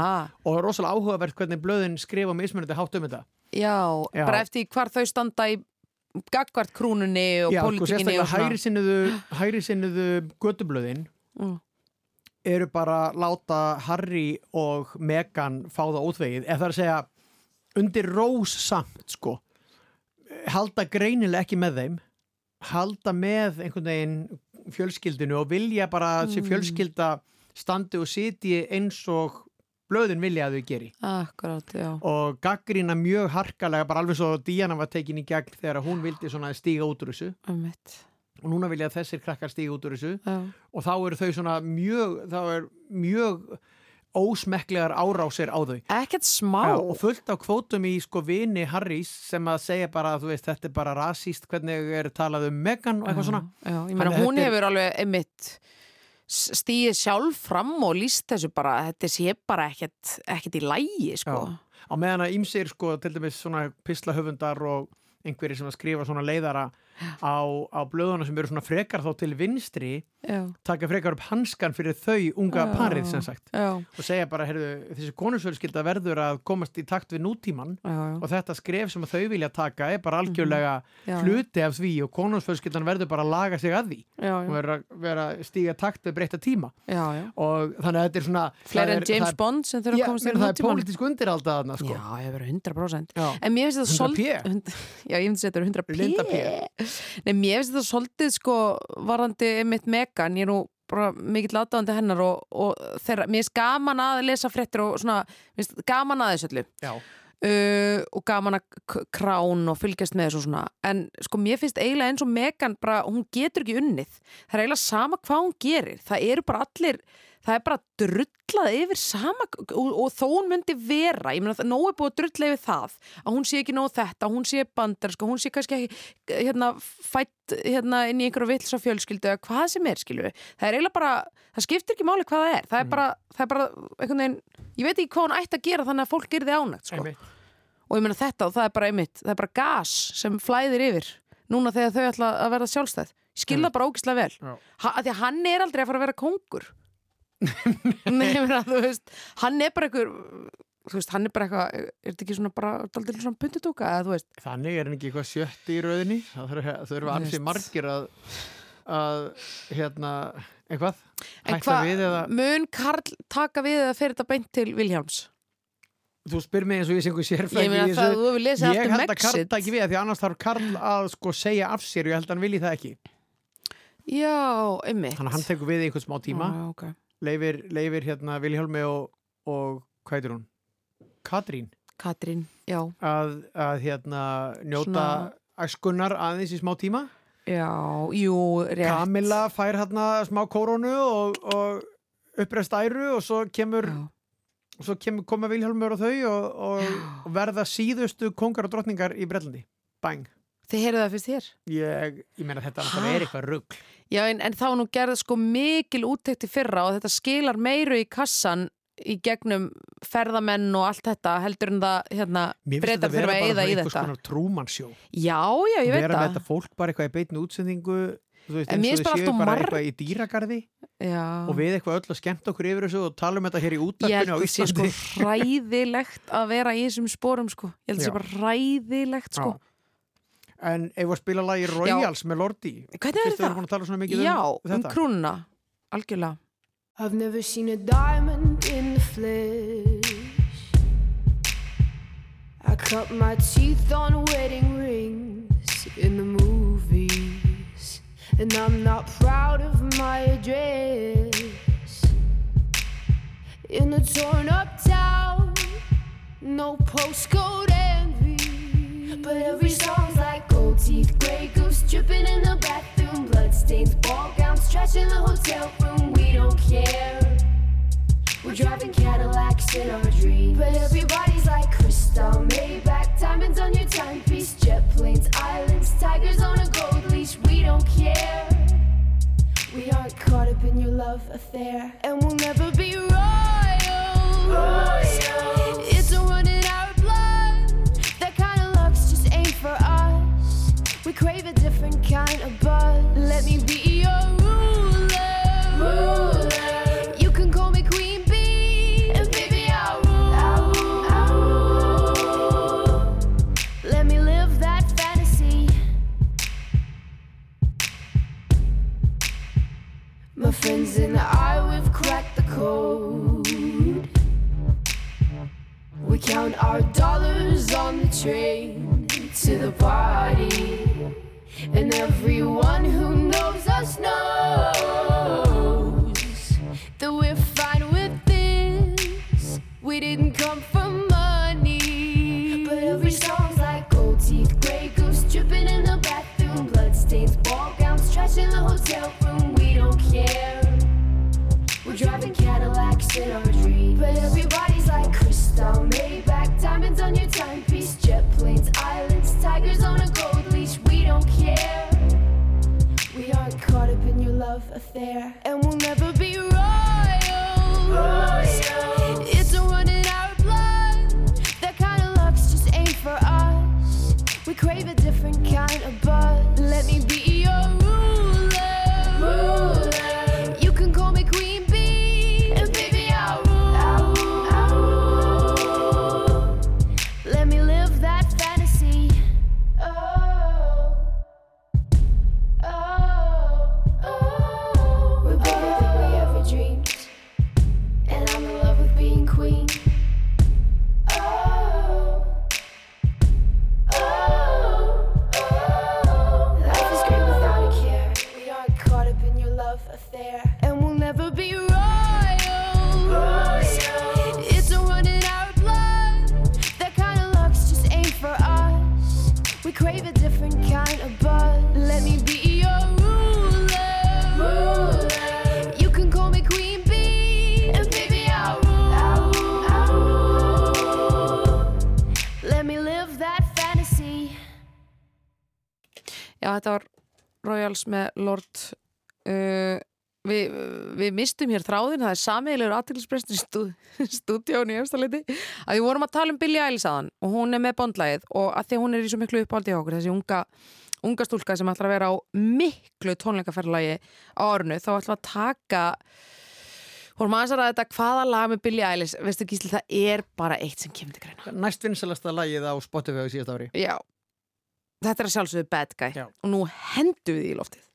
og það er rosalega áhugavert hvernig blöðin skrifa mismunandi hátt um þetta Já, Já. bara eftir hvar þau standa í gagvart krúnunni og Já, sko pólitíkinni sérstaklega og svona. hægri sinnuðu, götublöðin Mm. eru bara láta Harry og Meghan fá það óþvegið eða það er að segja undir rós samt sko halda greinilega ekki með þeim halda með einhvern veginn fjölskyldinu og vilja bara að þessi Mm. fjölskylda standi og sitji eins og blöðin vilja að þau geri Akkurát, já. og gaggrína mjög harkalega bara alveg svo Díana var tekin í gegn þegar hún vildi stíga út úr þessu Einmitt. og núna vilja þessir krakkar stíga út úr þessu Já. og þá eru þau svona mjög þá er mjög ósmekklegar árásir á þau. Ekkert smá. Já, og fullt á kvótum í sko vini Harrys sem að segja bara að þú veist þetta er bara rasíst hvernig er talað um Meghan og eitthvað svona. Já, meina hún er- hefur alveg einmitt stíið sjálf fram og líst þessu bara, þetta sé bara ekkert, ekkert í lægi sko. Á meðan að ímsir sko til dæmis svona pislahöfundar og einhverjir sem að skrifa svona leiðara á, á blöðuna sem eru svona frekar þá til vinstri Já. taka frekar upp hanskan fyrir þau unga Já. parið sem sagt Já. og segja bara, heyrðu, þessi konusfjölskylda verður að komast í takt við nútíman og þetta skref sem þau vilja taka er bara algjörlega Mhm. Já. hluti af því og konusfjölskyldan verður bara að laga sig að því og verður að stíga takt við breytta tíma Já, já. og þannig að þetta er svona Fleiri það en James er- Bond sem þurfa að komast í það er pólitísk undiralda þarna sko. Já, ég verður 100% Já. En mér finnst þetta 100 svolítið P. Já, ég finnst þetta 100 P Linda P. Nei, mér finnst þetta svolítið sko varandi mitt Megan, ég er nú bara mikill aðdáðandi hennar og, og þeirra, mér finnst gaman að lesa fréttir og svona, mér finnst gaman að þessu öllu. Uh, og gaman að krán og fylgjast með þessu svona. En sko mér finnst eiginlega eins og Megan bara, hún getur ekki unnið. Það er eiginlega sama hvað hún gerir. Það eru bara allir, það er bara drullað yfir sama og, og þó hún myndi vera, ég meina það nógu er búið að drulla yfir það, að hún sé ekki nógu þetta hún sé bandar, sko, hún sé kannski ekki hérna fætt hérna inn í einhverju villsa fjölskyldu eða hvað sem er skilju, það er eiginlega bara það skiptir ekki máli hvað það er, það er bara það er bara einhvern veginn, ég veit ekki hvað hún ætti að gera þannig að fólk er þið ánægt sko. Og ég meina þetta það er bara einmitt það er bara gas sem flæðir yfir núna þegar þau ætla að verða sjálfstæð. Ég skil það bara ógislega vel. Ha, því að hann er aldrei að fara að vera kongur Ég meina, þú veist hann er bara einhver þú veist, hann er bara eitthvað, er þetta ekki svona bara aldrei svona pundutúka, eða þú veist? Þannig er hann ekki eitthvað sjötti í rauðinni það þurfa ansi veist. margir að, að hérna, eitthvað? Hætta við eða mun Karl taka við eða fer þetta beint til Vilhjáms þú spyr mig eins og ég sé einhver sérfræðing Ég í ég um held að Karl taki við því annars þarf Karl að sko segja af sér og ég held að hann vilji það ekki. Já, einmitt. Þannig að hann tekur við í einhvern smá tíma. Já, ok. Leifir, leifir hérna Vilhjálmi og, og hvað heitir hún? Katrín. Katrín, já. Að, að hérna njóta Svona- æskunnar aðeins í smá tíma? Já, jú, rétt. Kamila fær hérna smá kórónu og, og uppreist æru og svo kemur og svo kemur, koma Vilhjálmur og þau og, og, og verða síðustu kongar og drottningar í Brellandi Bang Þið heyrðu það fyrst hér? Ég, ég meina þetta er eitthvað rugg Já, en, en þá nú gerði sko mikil úttekti fyrra og þetta skilar meiru í kassan í gegnum ferðamenn og allt þetta heldur en það hérna Mér finnst breytar þetta vera þurfa að bara eyða í einhvers þetta. konar trúmannsjó Já, já, ég veit vera með það. þetta fólk bara eitthvað í beitnu útsendingu þú veist, En eins mér og finnst bara séu bara marg- eitthvað í dýragarði Já. og við eitthvað öll að skemmt okkur yfir þessu og tala um þetta hér í Ég útarpinu held á að sé sko Íslandi hræðilegt að vera í þessum spórum sko. Ég held að Já. sé bara hræðilegt sko. En ef við spila lagi Royals með Lordi Hvernig er það? erum búin að tala svona mikið Já, um um krúnuna. Algjörlega. I've never seen a diamond in the flesh. I cut my teeth on wedding rings in the movies, and I'm not proud of my address. In a torn up town, no postcode envy. But every song's like gold teeth, gray goose dripping in the bathroom, bloodstains, ball gowns, trash in the hotel room. We don't care. We're driving Cadillacs in our dreams. But everybody's like crystal, Maybach, diamonds on your timepiece, jet planes, islands, tigers on a gold leash. We don't care. We aren't caught up in your love affair, and we'll never be royals. It's crave a different kind of buzz. Let me be your ruler. You can call me Queen Bee, and baby I'll rule. I'll rule. Let me live that fantasy. My friends and I, we've cracked the code. We count our dollars on the train to the party. And everyone who knows us knows that we're fine with this. We didn't come for money. But every song's like gold teeth, gray goose dripping in the bathroom, bloodstains, ball gowns, trash in the hotel room, we don't care. We're driving Cadillacs in our dreams. But everybody's like crystal, Maybach, diamonds on your timepiece, jet tigers on a gold leash. We don't care. We aren't caught up in your love affair, and we'll never be royals. It's a run in our blood. That kind of luck's just ain't for us. We crave a Royals með Lord uh, við, við mistum hér þráðin það er samiðilegur aðtilsprestur í stú, stúdíónu í efstaleiti að við vorum að tala um Billie Eilish aðan og hún er með bondlægið og að því hún er í svo miklu uppáldi á okkur þessi unga, unga stúlka sem ætlar að vera á miklu tónleikaferðlagi á ornu þá ætlar að taka vorum aðeins að þetta hvaða lag með Billie Eilish veistu Gísli það er bara eitt sem kemur til greina. Næst vinsalasta lagið á Spotify á síðast ári. Já, þetta er að sjálfsögðu bad guy Já. og nú hendum við í loftið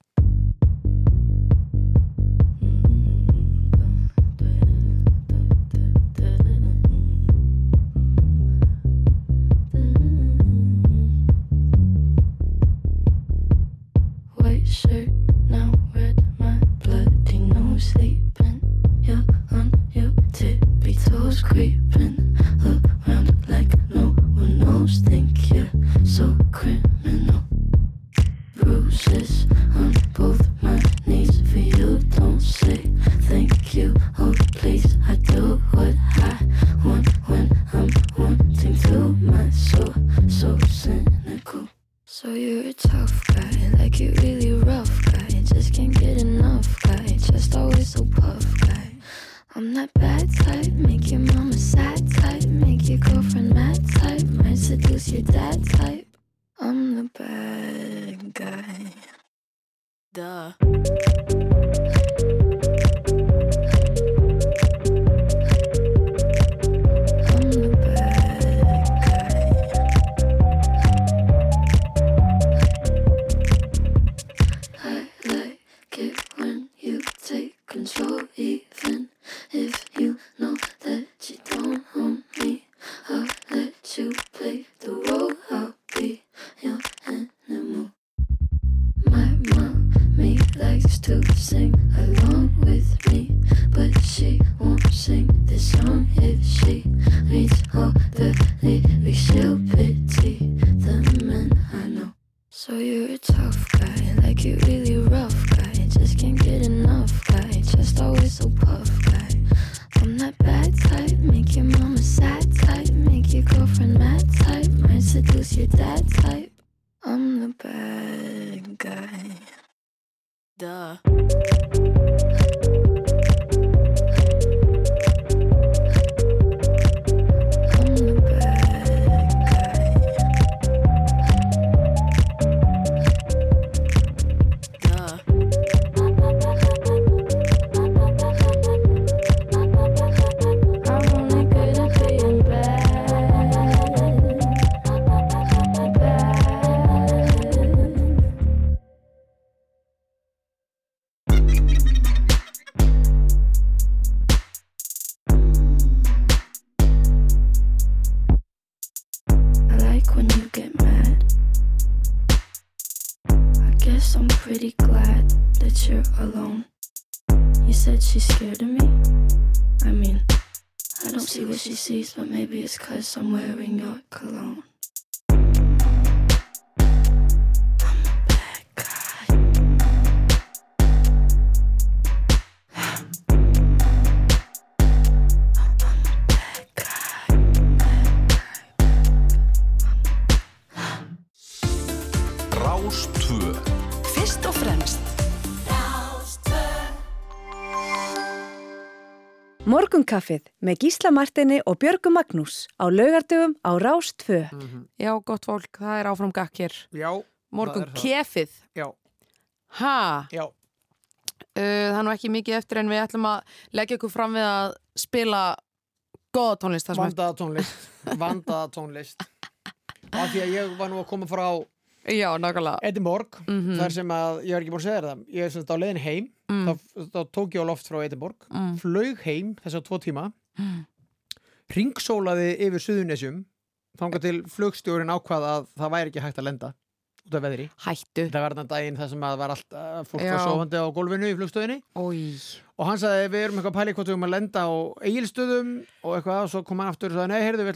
shirt, now red, my bloody nose sleeping. You're on your tippy toes, creeping around like no one knows. Think you're so criminal. and no bruises. She sees, but maybe it's cause I'm wearing your cologne. Morgunkaffið með Gísla Martini og Björgu Magnús á laugardöfum á Rás 2. Já, gott fólk, það er áfram gakk hér. Já. Morgun það er það. kefið. Já. Ha? Já. Uh, það er nú ekki mikið eftir en við ætlum að leggja ykkur fram við að spila góða tónlist. Vandaða tónlist. Vandaða tónlist. Af því að ég var nú að koma frá Já, nákvæmlega. Edinborg, Mhm. þar sem að, ég var ekki búin að segja þér það, ég er sem sagt á leiðin heim, Mm. þá, þá tók ég á loft frá Edinborg, Mm. flög heim þess að tvo tíma, Mm. ringsólaði yfir Suðunesjum, þangað til flugstjórin ákvað að það væri ekki hægt að lenda út af veðri. Hættu. Það var þarna daginn þar sem að var allt uh, fólk var sofandi á gólfinu í flugstöðinni. Og hann sagði við erum eitthvað að pæli hvort við erum að lenda á eigilstöðum og eitthvað og svo kom hann aftur og sagði nei, heyrðu,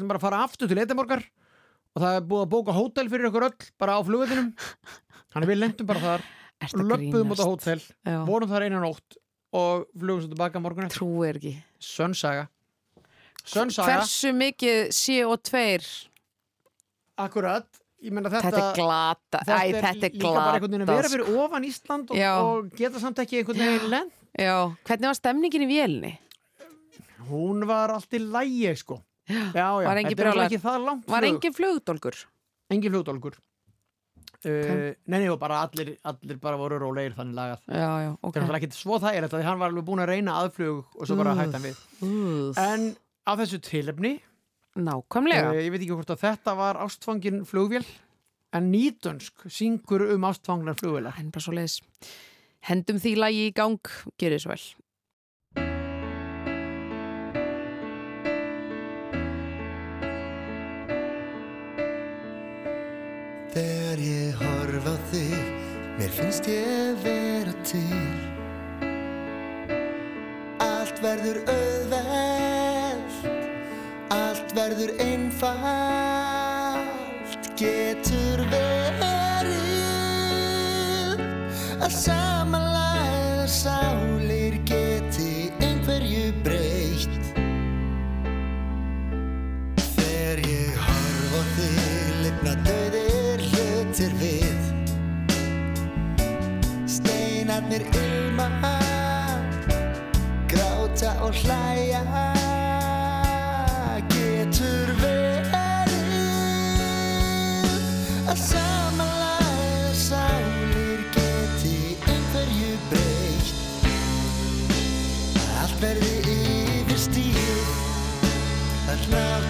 og það er búið að bóka hótel fyrir ykkur öll bara á flugvöldinum. Þannig við lendum bara þar, löppuðum út á hótel, Já. vorum þar einan nótt og flugum svo tilbaka morgun eftir. Trúir ekki. Sönsaga. Sönsaga. Hversu mikið CO2 Akkurat. Ég meina þetta... Þetta er glata. Æ, þetta er líka bara einhvern veginn að vera fyrir ofan Ísland og, Já. og geta samt ekki einhvern veginn lend. Já, hvernig var stemningin í vélni? Hún var allt í lægi, sko. Var engin brjálæður? Var engin flugdólgur? Engin flugdólgur. Uh, nei, nei, og bara allir, allir bara voru rólegir þannig lagað. Já, já, ok. Það er ekki svo þægilegt að hann var alveg búin að reyna aðflug og svo bara hætti hann við. úff. En á þessu tilefni Nákvæmlega. uh, Ég veit ekki hvort að þetta var ástfangin flugvél en nýtönsk syngur um ástfangnar leiðis. Hendum því lagi í gang, gerir svo vel. Mér finnst ég vera til. Allt verður auðvelt, allt verður einfalt. Getur verið að samanlæða sálir Steinarnir ilma Gráta og hlæja. Getur verið að samanlæða sálir geti einhverju breytt. Allt verði yfir stíð að náttúrun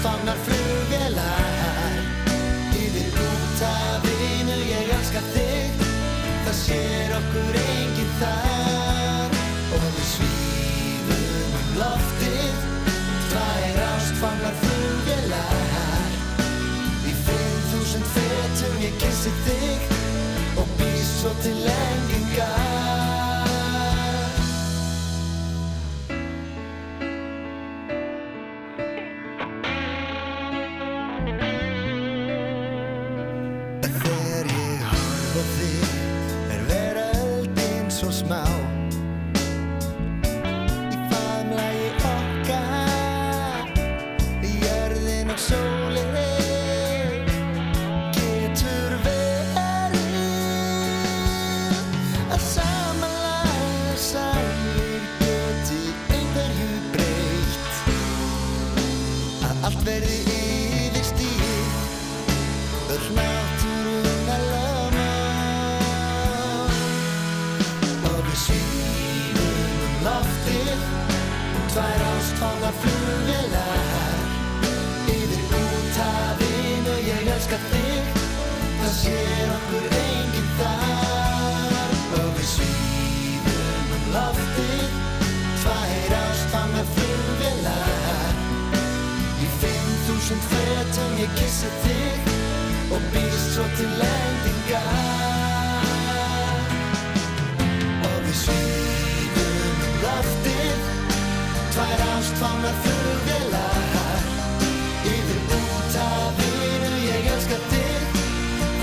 tvær ástfangnar fetum ég kissi þig og býst svo til endingar og við svífum um loftið tvær ástfangnar flugvélar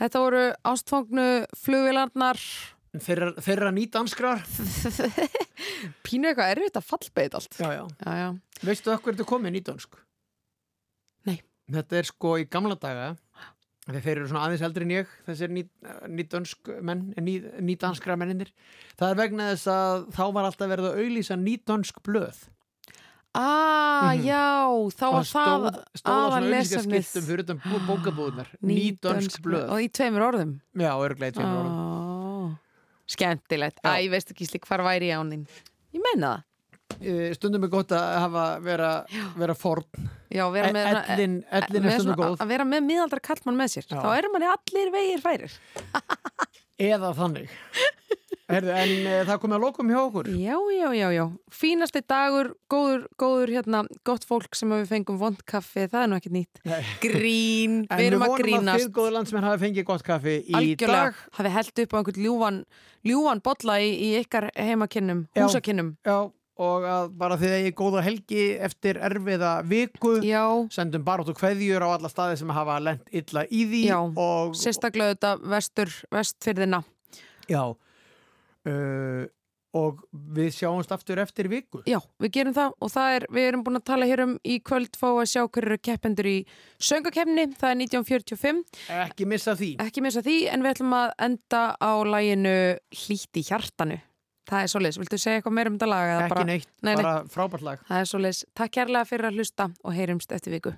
Þetta voru ástfangnu flugvilarnar Þeirra, þeirra nýdanskrar. Pínu eitthvað erfitt að fallbeit allt. Já, já, já, já. Veistu okkur þetta komið nýdansk? Nei. Þetta er sko í gamla daga þeir eru svona aðeins eldri en ég þessir ný, nýdönsk menn ný, nýdanskra menninir það er vegna þess að þá var alltaf verið að auðlýsa nýdönsk blöð Ah, Mhm. já, þá var það stóð, stóð á svona aðalesefnið. auðlýsingaskiltum fyrir utan bó- bókabúðunar nýdönsk blöð. Og í tveimur orðum. Já, örglega í tveimur orðum. Oh. Skemmtilegt, æ, veistu ekki slík, hvar væri ég án þín? Ég meina það. Stundum er gott að hafa vera, vera forn. Já, vera með E- Ellin, ellin er stundum góð. Að vera með miðaldra kallmann með sér. Já. Þá eru manni allir vegir færir. Eða þannig Herðu, en uh, það komið að lokum hjá okkur. Já, já, já, já. Fínasti dagur, góður, góður hérna, gott fólk sem við fengum vond kaffi Það er nú ekkert nýtt. Nei. Grín, En við erum að vonum að grínast. þið góðu landsmenn hafi fengið gott kaffi í Algjörlega, dag. Hafi held upp á einhvern ljúvan ljúvan bolla í, í ykkar heimakinnum Já. húsakinnum. Já, og að bara þið eigi góða helgi eftir erfiða viku. Já. sendum baróttu kveðjur á alla staði sem hafa lent illa í því Já, og sérstaklega þetta vestur, vestfyrðina Já uh, og við sjáumst aftur eftir viku. Já, við gerum það og það er, við erum búin að tala hér um í kvöld fá að sjá hverju eru keppendur í söngakefni, það er 1945 Ekki missa því. Ekki missa því, en við ætlum að enda á læginu Hlýtt í hjartanu. Það er svoleiðis, viltu segja eitthvað meira um þetta lag? Ekki bara... neitt, nei, bara frábært lag. Það er svoleiðis, takk kærlega fyrir að hlusta og heyrumst eftir viku